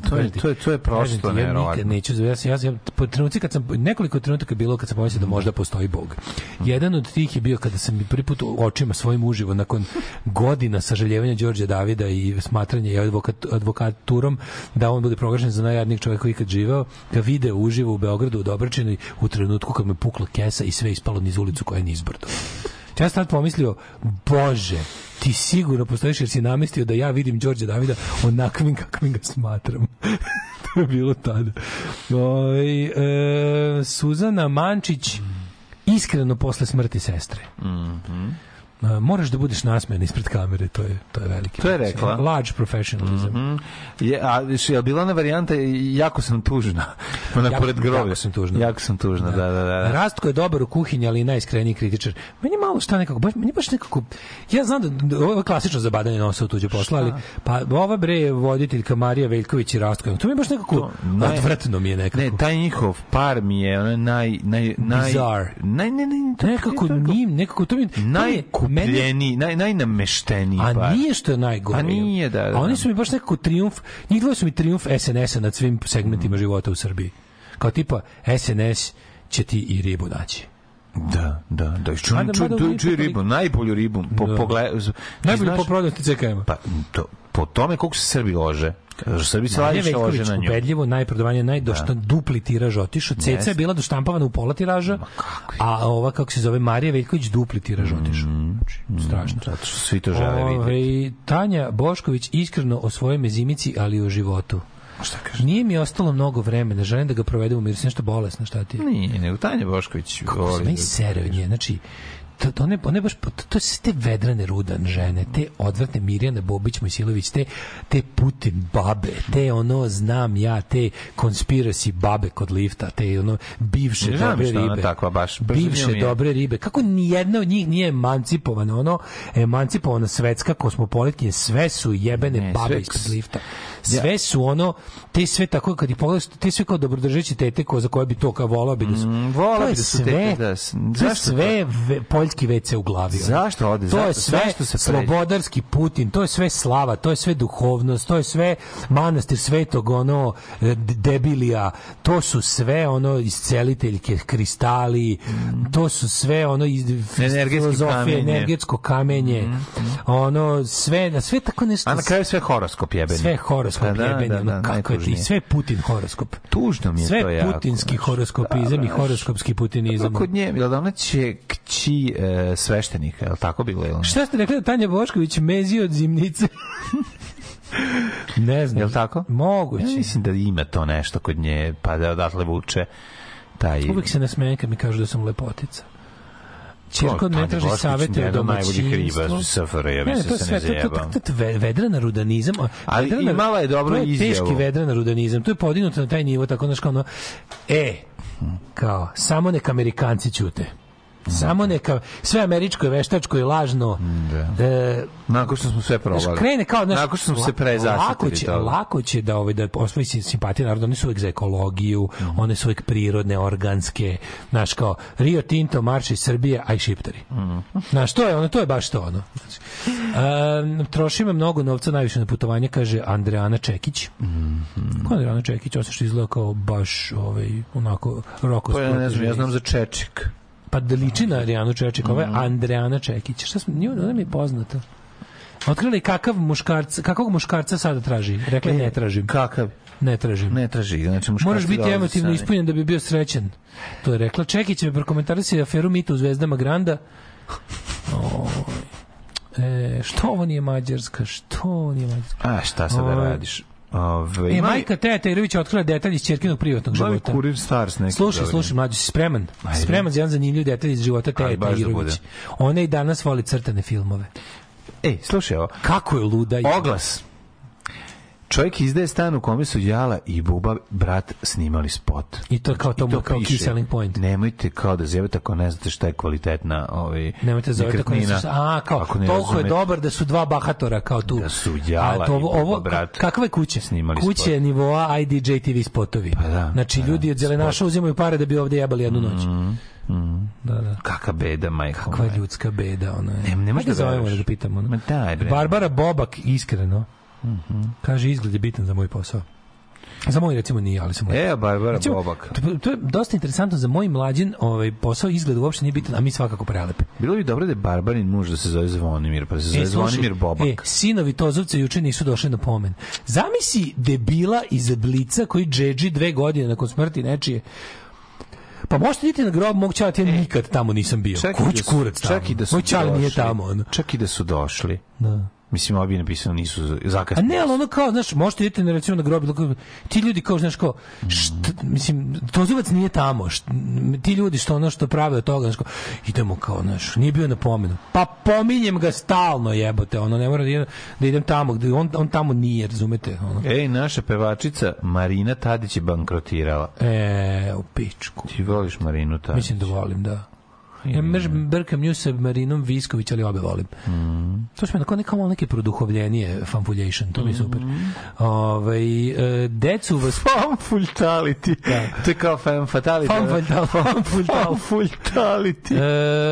to, je, to, je, to je prosto ja nikad nevjerovatno. neću, ja, sam- ja, ja, po trenuci kad sam, nekoliko trenutaka je bilo kad sam pomislio da možda postoji Bog. Jedan od tih je bio kada sam mi prvi put očima svojim uživo, nakon godina sažaljevanja Đorđa Davida i smatranja i advokat, advokaturom da on bude proglašen za najjadnijeg čovjeka koji ikad živeo, ga vide uživo u Beogradu u Dobračinu u trenutku kad me pukla kesa i sve ispalo niz ulicu koja je nizbrdo. Ja sam tad pomislio, Bože, ti sigurno postojiš jer si namestio da ja vidim Đorđa Davida onakvim kakvim ga smatram. to je bilo tada. Oj, e, Suzana Mančić iskreno posle smrti sestre. Uh, moraš da budeš nasmejan ispred kamere, to je to je veliki. To je rekla. Large professionalism. Mhm. Je, a je bila ona varijanta jako sam tužna. Ona Jako- pored groblja. jako sam tužna. Jako sam tužna, da, da, da. Rastko je dobar u kuhinji, ali najiskreniji kritičar. Meni malo šta nekako, baš, meni baš nekako, ja znam da, da ovo je klasično zabadanje nosa u tuđe posla, ali pa ova bre je voditeljka Marija Veljković i Rastko, to mi je baš nekako, naj- odvratno mi je nekako. Ne, taj njihov par mi je ono naj naj naj naj ne ne to- nekako njim, nekako to mi... to mi je- najkupljeniji, naj najnamešteniji A par. nije što je najgore. A nije, da, da, A oni da. su mi baš nekako trijumf, njih dvoje su mi trijumf SNS-a nad svim segmentima života u Srbiji. Kao tipa, SNS će ti i ribu naći. Da, da, da. Mada- Čuj, čuj, mada čuj, oni čuj ipak- ribu, najbolju ribu. Po, Da. pogled, Najbolje znaš- po prodnosti CKM-a. Pa, to, po tome koliko se Srbi lože. Kažu, Srbi se Marija najviše lože Veljković, na nju. ubedljivo, najprodavanije, najdošto dupli tiraž otišao. Ceca Jeste. je bila doštampavana u pola tiraža, a ova, kako se zove, Marija Veljković, dupli tiraž otišao. Znači, strašno. Mm, Zato što svi to žele vidjeti. Ovaj, Tanja Bošković iskreno o svojoj mezimici, ali i o životu. Šta kaže? Nije mi ostalo mnogo vremena, želim da ga provedem u miru, nešto bolesna, šta ti? je? Nije, nego Tanja Bošković. Kako se meni da- sere od nje, znači, to, to, ne, one baš, to, to su te vedrane rudan žene, te odvratne Mirjana Bobić Mojsilović, te, te Putin babe, te ono, znam ja, te conspiracy babe kod lifta, te ono, bivše Ne dobre ribe. takva baš, bivše dobre ribe. Kako nijedna od njih nije emancipovana, ono, emancipovana svetska kosmopolitkinja, sve su jebene Ne, babe ispod lifta. Sve su ono, te sve tako, kad ih pogledaš, te sve kao dobrodržeći tete ko za koje bi to kao volao bi da su. Mm, volao To bi da su sve, tete, da to zašto sve ve, poljski WC u glavi. Zašto ode? To je sve zašto se slobodarski Putin, to je sve slava, to je sve duhovnost, to je sve manastir svetog ono e, debilija, to su sve ono isceliteljke, kristali, to su sve ono iz Energetski filozofije, kamenje. energetsko kamenje, ono sve, sve tako nešto. A na kraju sve horoskop jebeni. Sve horoskop Pa da, jebeni, da, ono, da, kako je ti, sve Putin horoskop. Tužno mi je sve to jako. putinski horoskopizam i horoskopski putinizam. Kod nje, jel da ona će kći e, sveštenika, je li tako bilo? Jel? Šta ste rekli da Tanja Bošković mezi od zimnice? ne znam. Jel tako? Moguće. Ja mislim da ima to nešto kod nje, pa da odatle vuče taj... Uvijek se nasmejem kad mi kažu da sam lepotica. Čirko ne traži savete najboljih domaćinstvu. SFRJ, ja Ne, to je se sve, ne to, to, zajebam. to, to, ve- vedrana rudanizam. Ali vedrana- imala je dobru to je izjavu. teški vedrana rudanizam. To je podignuto na taj nivo, tako znaš kao ono, e, kao, samo neka Amerikanci ćute. Samo neka, sve američko je veštačko i lažno. E, Nakon što smo sve Znaš, probali. krene kao znaš, Nakon što smo se prezasitili lako će, toga. lako će da ovaj da osvoji si- simpatije naroda, oni su uvijek za ekologiju, Mhm. one su uvijek prirodne, organske, znaš kao Rio Tinto, Marš iz Srbije, a i šiptari. Mhm. Znaš, to je ono, to je baš to ono. Znači, um, trošimo mnogo novca najviše na putovanje, kaže Andreana Čekić. Mhm. Ko je Andreana Čekić? Osim što izgleda kao baš ovaj, onako roko Pa ja ne znam, ja znam za Čečik. Pa da liči na Arijanu Čečik, ovo je Mhm. Andreana Čekić. Šta smo, nije, ona mi je poznata. Otkrili kakav muškarca, kakvog muškarca sada traži? Rekla je, ne tražim. Kakav? Ne tražim. Ne traži, znači muškarci Moraš biti emotivno ispunjen da bi bio srećan. To je rekla Čekić, me prokomentarisali aferu Mita u Zvezdama Granda. Oj. E, što ovo nije Mađarska? Što ovo nije Mađarska? A šta sad da Oj. radiš? Ove, E, majka Teta Irović je otkrila detalj iz čerkinog privatnog Novi života. kurir Stars neki. Slušaj, slušaj, mlađo, si spreman? Ajde. Spreman za jedan zanimljiv detalj iz života baš da Irović. bude. Ona i danas voli crtane filmove. Ej, slušaj ovo. Kako je luda? Oglas. Čovjek izdaje stan u kome su Jala i Buba brat snimali spot. I to kao to mu kao piše. key selling point. Nemojte kao da zjevate ako ne znate šta je kvalitetna ovaj, Nemojte zovete tako nekretnina. nešto. A, kao, Ako ne toliko je razumete. dobar da su dva bahatora kao tu. Da su Jala A to, i Buba ovo, brat kakva je kuća? snimali Kuće spot. nivoa IDJ TV spotovi. Pa da, znači, pa da, ljudi od zelenaša uzimaju pare da bi ovde jebali jednu noć. Mm. Da, da. Kaka beda, majko. Kakva je ljudska beda, ona je. Ne, ne možeš da zovemo da pitamo. Ma daj, bre. Barbara Bobak, iskreno. Mhm. Kaže, izgled je bitan za moj posao. Za moj recimo nije, ali sam E, Barbara Recimo, Bobak. To, to je dosta interesantno za moj mlađin ovaj posao izgled uopšte nije bitan, a mi svakako prelepe. Bilo bi dobro da je Barbarin muž da se zove Zvonimir, pa se zove E, slušaj, Zvonimir Bobak. E, sinovi Tozovca juče nisu došli na pomen. Zamisli debila iz Blica koji džedži dve godine nakon smrti nečije. Pa možete iditi na grob mog čala, ja nikad tamo nisam bio. Čak Kuć da su- kurac tamo. čak i da su Moj čale nije tamo. Ono. Čak i da su došli. Da. Mislim, ovi napisano nisu A zakasnili. ne, ali ono kao, znaš, možete idete na recimo na kao, ti ljudi kao, znaš, kao, št, mislim, Tozovac nije tamo, št, ti ljudi što ono što prave od toga, znaš, kao, idemo kao, znaš, nije bio na pomenu. Pa pominjem ga stalno, jebote, ono, ne mora da idem, da idem tamo, gde on, on tamo nije, razumete? Ono. Ej, naša pevačica Marina Tadić je bankrotirala. E, u pičku. Ti voliš Marinu Tadić? Mislim da volim, da. Ja mrž, brkam nju sa Marinom Visković, ali obe volim. Mm. To smo onako neka malo neke produhovljenije fanfuljation, to mi je super. Mm. Ovaj e, decu vas Fanfultality. Da. To je kao fan fatality. Fanfultal- fanfultal. Fanfultality.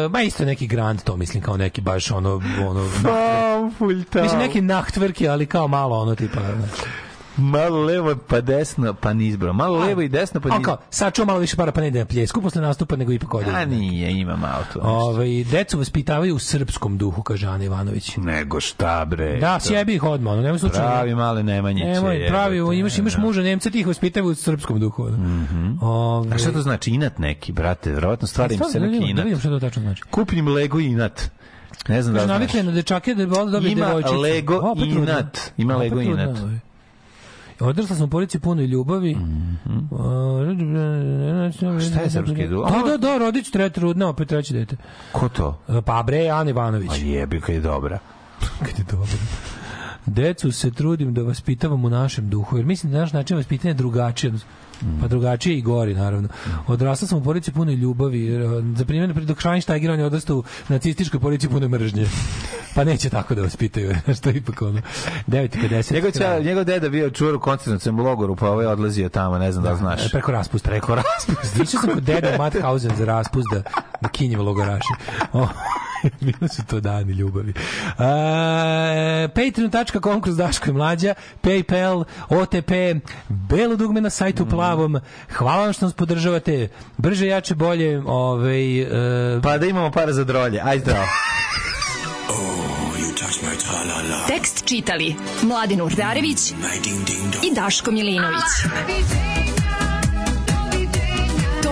E, ma isto neki grand to mislim kao neki baš ono ono Fanfultal. mislim neki nachtvrki ali kao malo ono tipa znači. Malo levo pa desno pa nizbro. Malo levo i desno pa A nizbro. kao, sačuva malo više para pa ne ide na pljesku posle nastupa nego ipak ode. A nije, ima malo to. Ovaj decu vaspitavaju u srpskom duhu kaže Ana Ivanović. Nego šta bre. Da, to- sjebi ih odmah, ono, nemoj slučajno. Pravi male Nemanjiće. Nemoj, pravi, jebote, imaš, imaš da. muža Nemca, ti ih vaspitavaju u srpskom duhu. ono. Ovaj, A šta to znači inat neki, brate? Verovatno stvari im se neki vidim, da inat. vidim šta to tačno znači. Kupim Lego inat. Ne znam da znaš. navikli na dečake da bi da dobije Ima devojčicu. Lego Opet trudna. inat. Ima Lego inat. Odrasla sam u policiji puno ljubavi. Mhm. Šta je srpski duh? Da, da, da, rodić tre trudna, opet treće dete. Ko to? Pa bre, Ana Ivanović. A jebi kad je dobra. Kad je dobro. Decu se trudim da vaspitavam u našem duhu, jer mislim da naš način vaspitanja je drugačiji. Pa drugačije i gori, naravno. Odrasla sam u porodici puno ljubavi. eh, Za primjer, dok Schweinsteiger on je odrastao u nacističkoj porodici puno mržnje. Pa neće tako da vas pitaju, što je ipak ono. 9.50. Njegov, ča, njegov deda bio čuvar u koncentracijom logoru, pa ovaj odlazio tamo, ne znam da, li znaš. E, Preko raspusta. Preko raspusta. Išao sam kod deda Mauthausen za raspust da, da kinjem logoraši. O, Bili su to dani ljubavi. E, Patreon.com kroz Daško i Mlađa, Paypal, OTP, belo dugme na sajtu plavom. Hvala vam što nas podržavate. Brže, jače, bolje. Ovaj, e, Pa da imamo para za drolje. Aj zdravo. Tekst čitali Mladin Urdarević i Daško Milinović.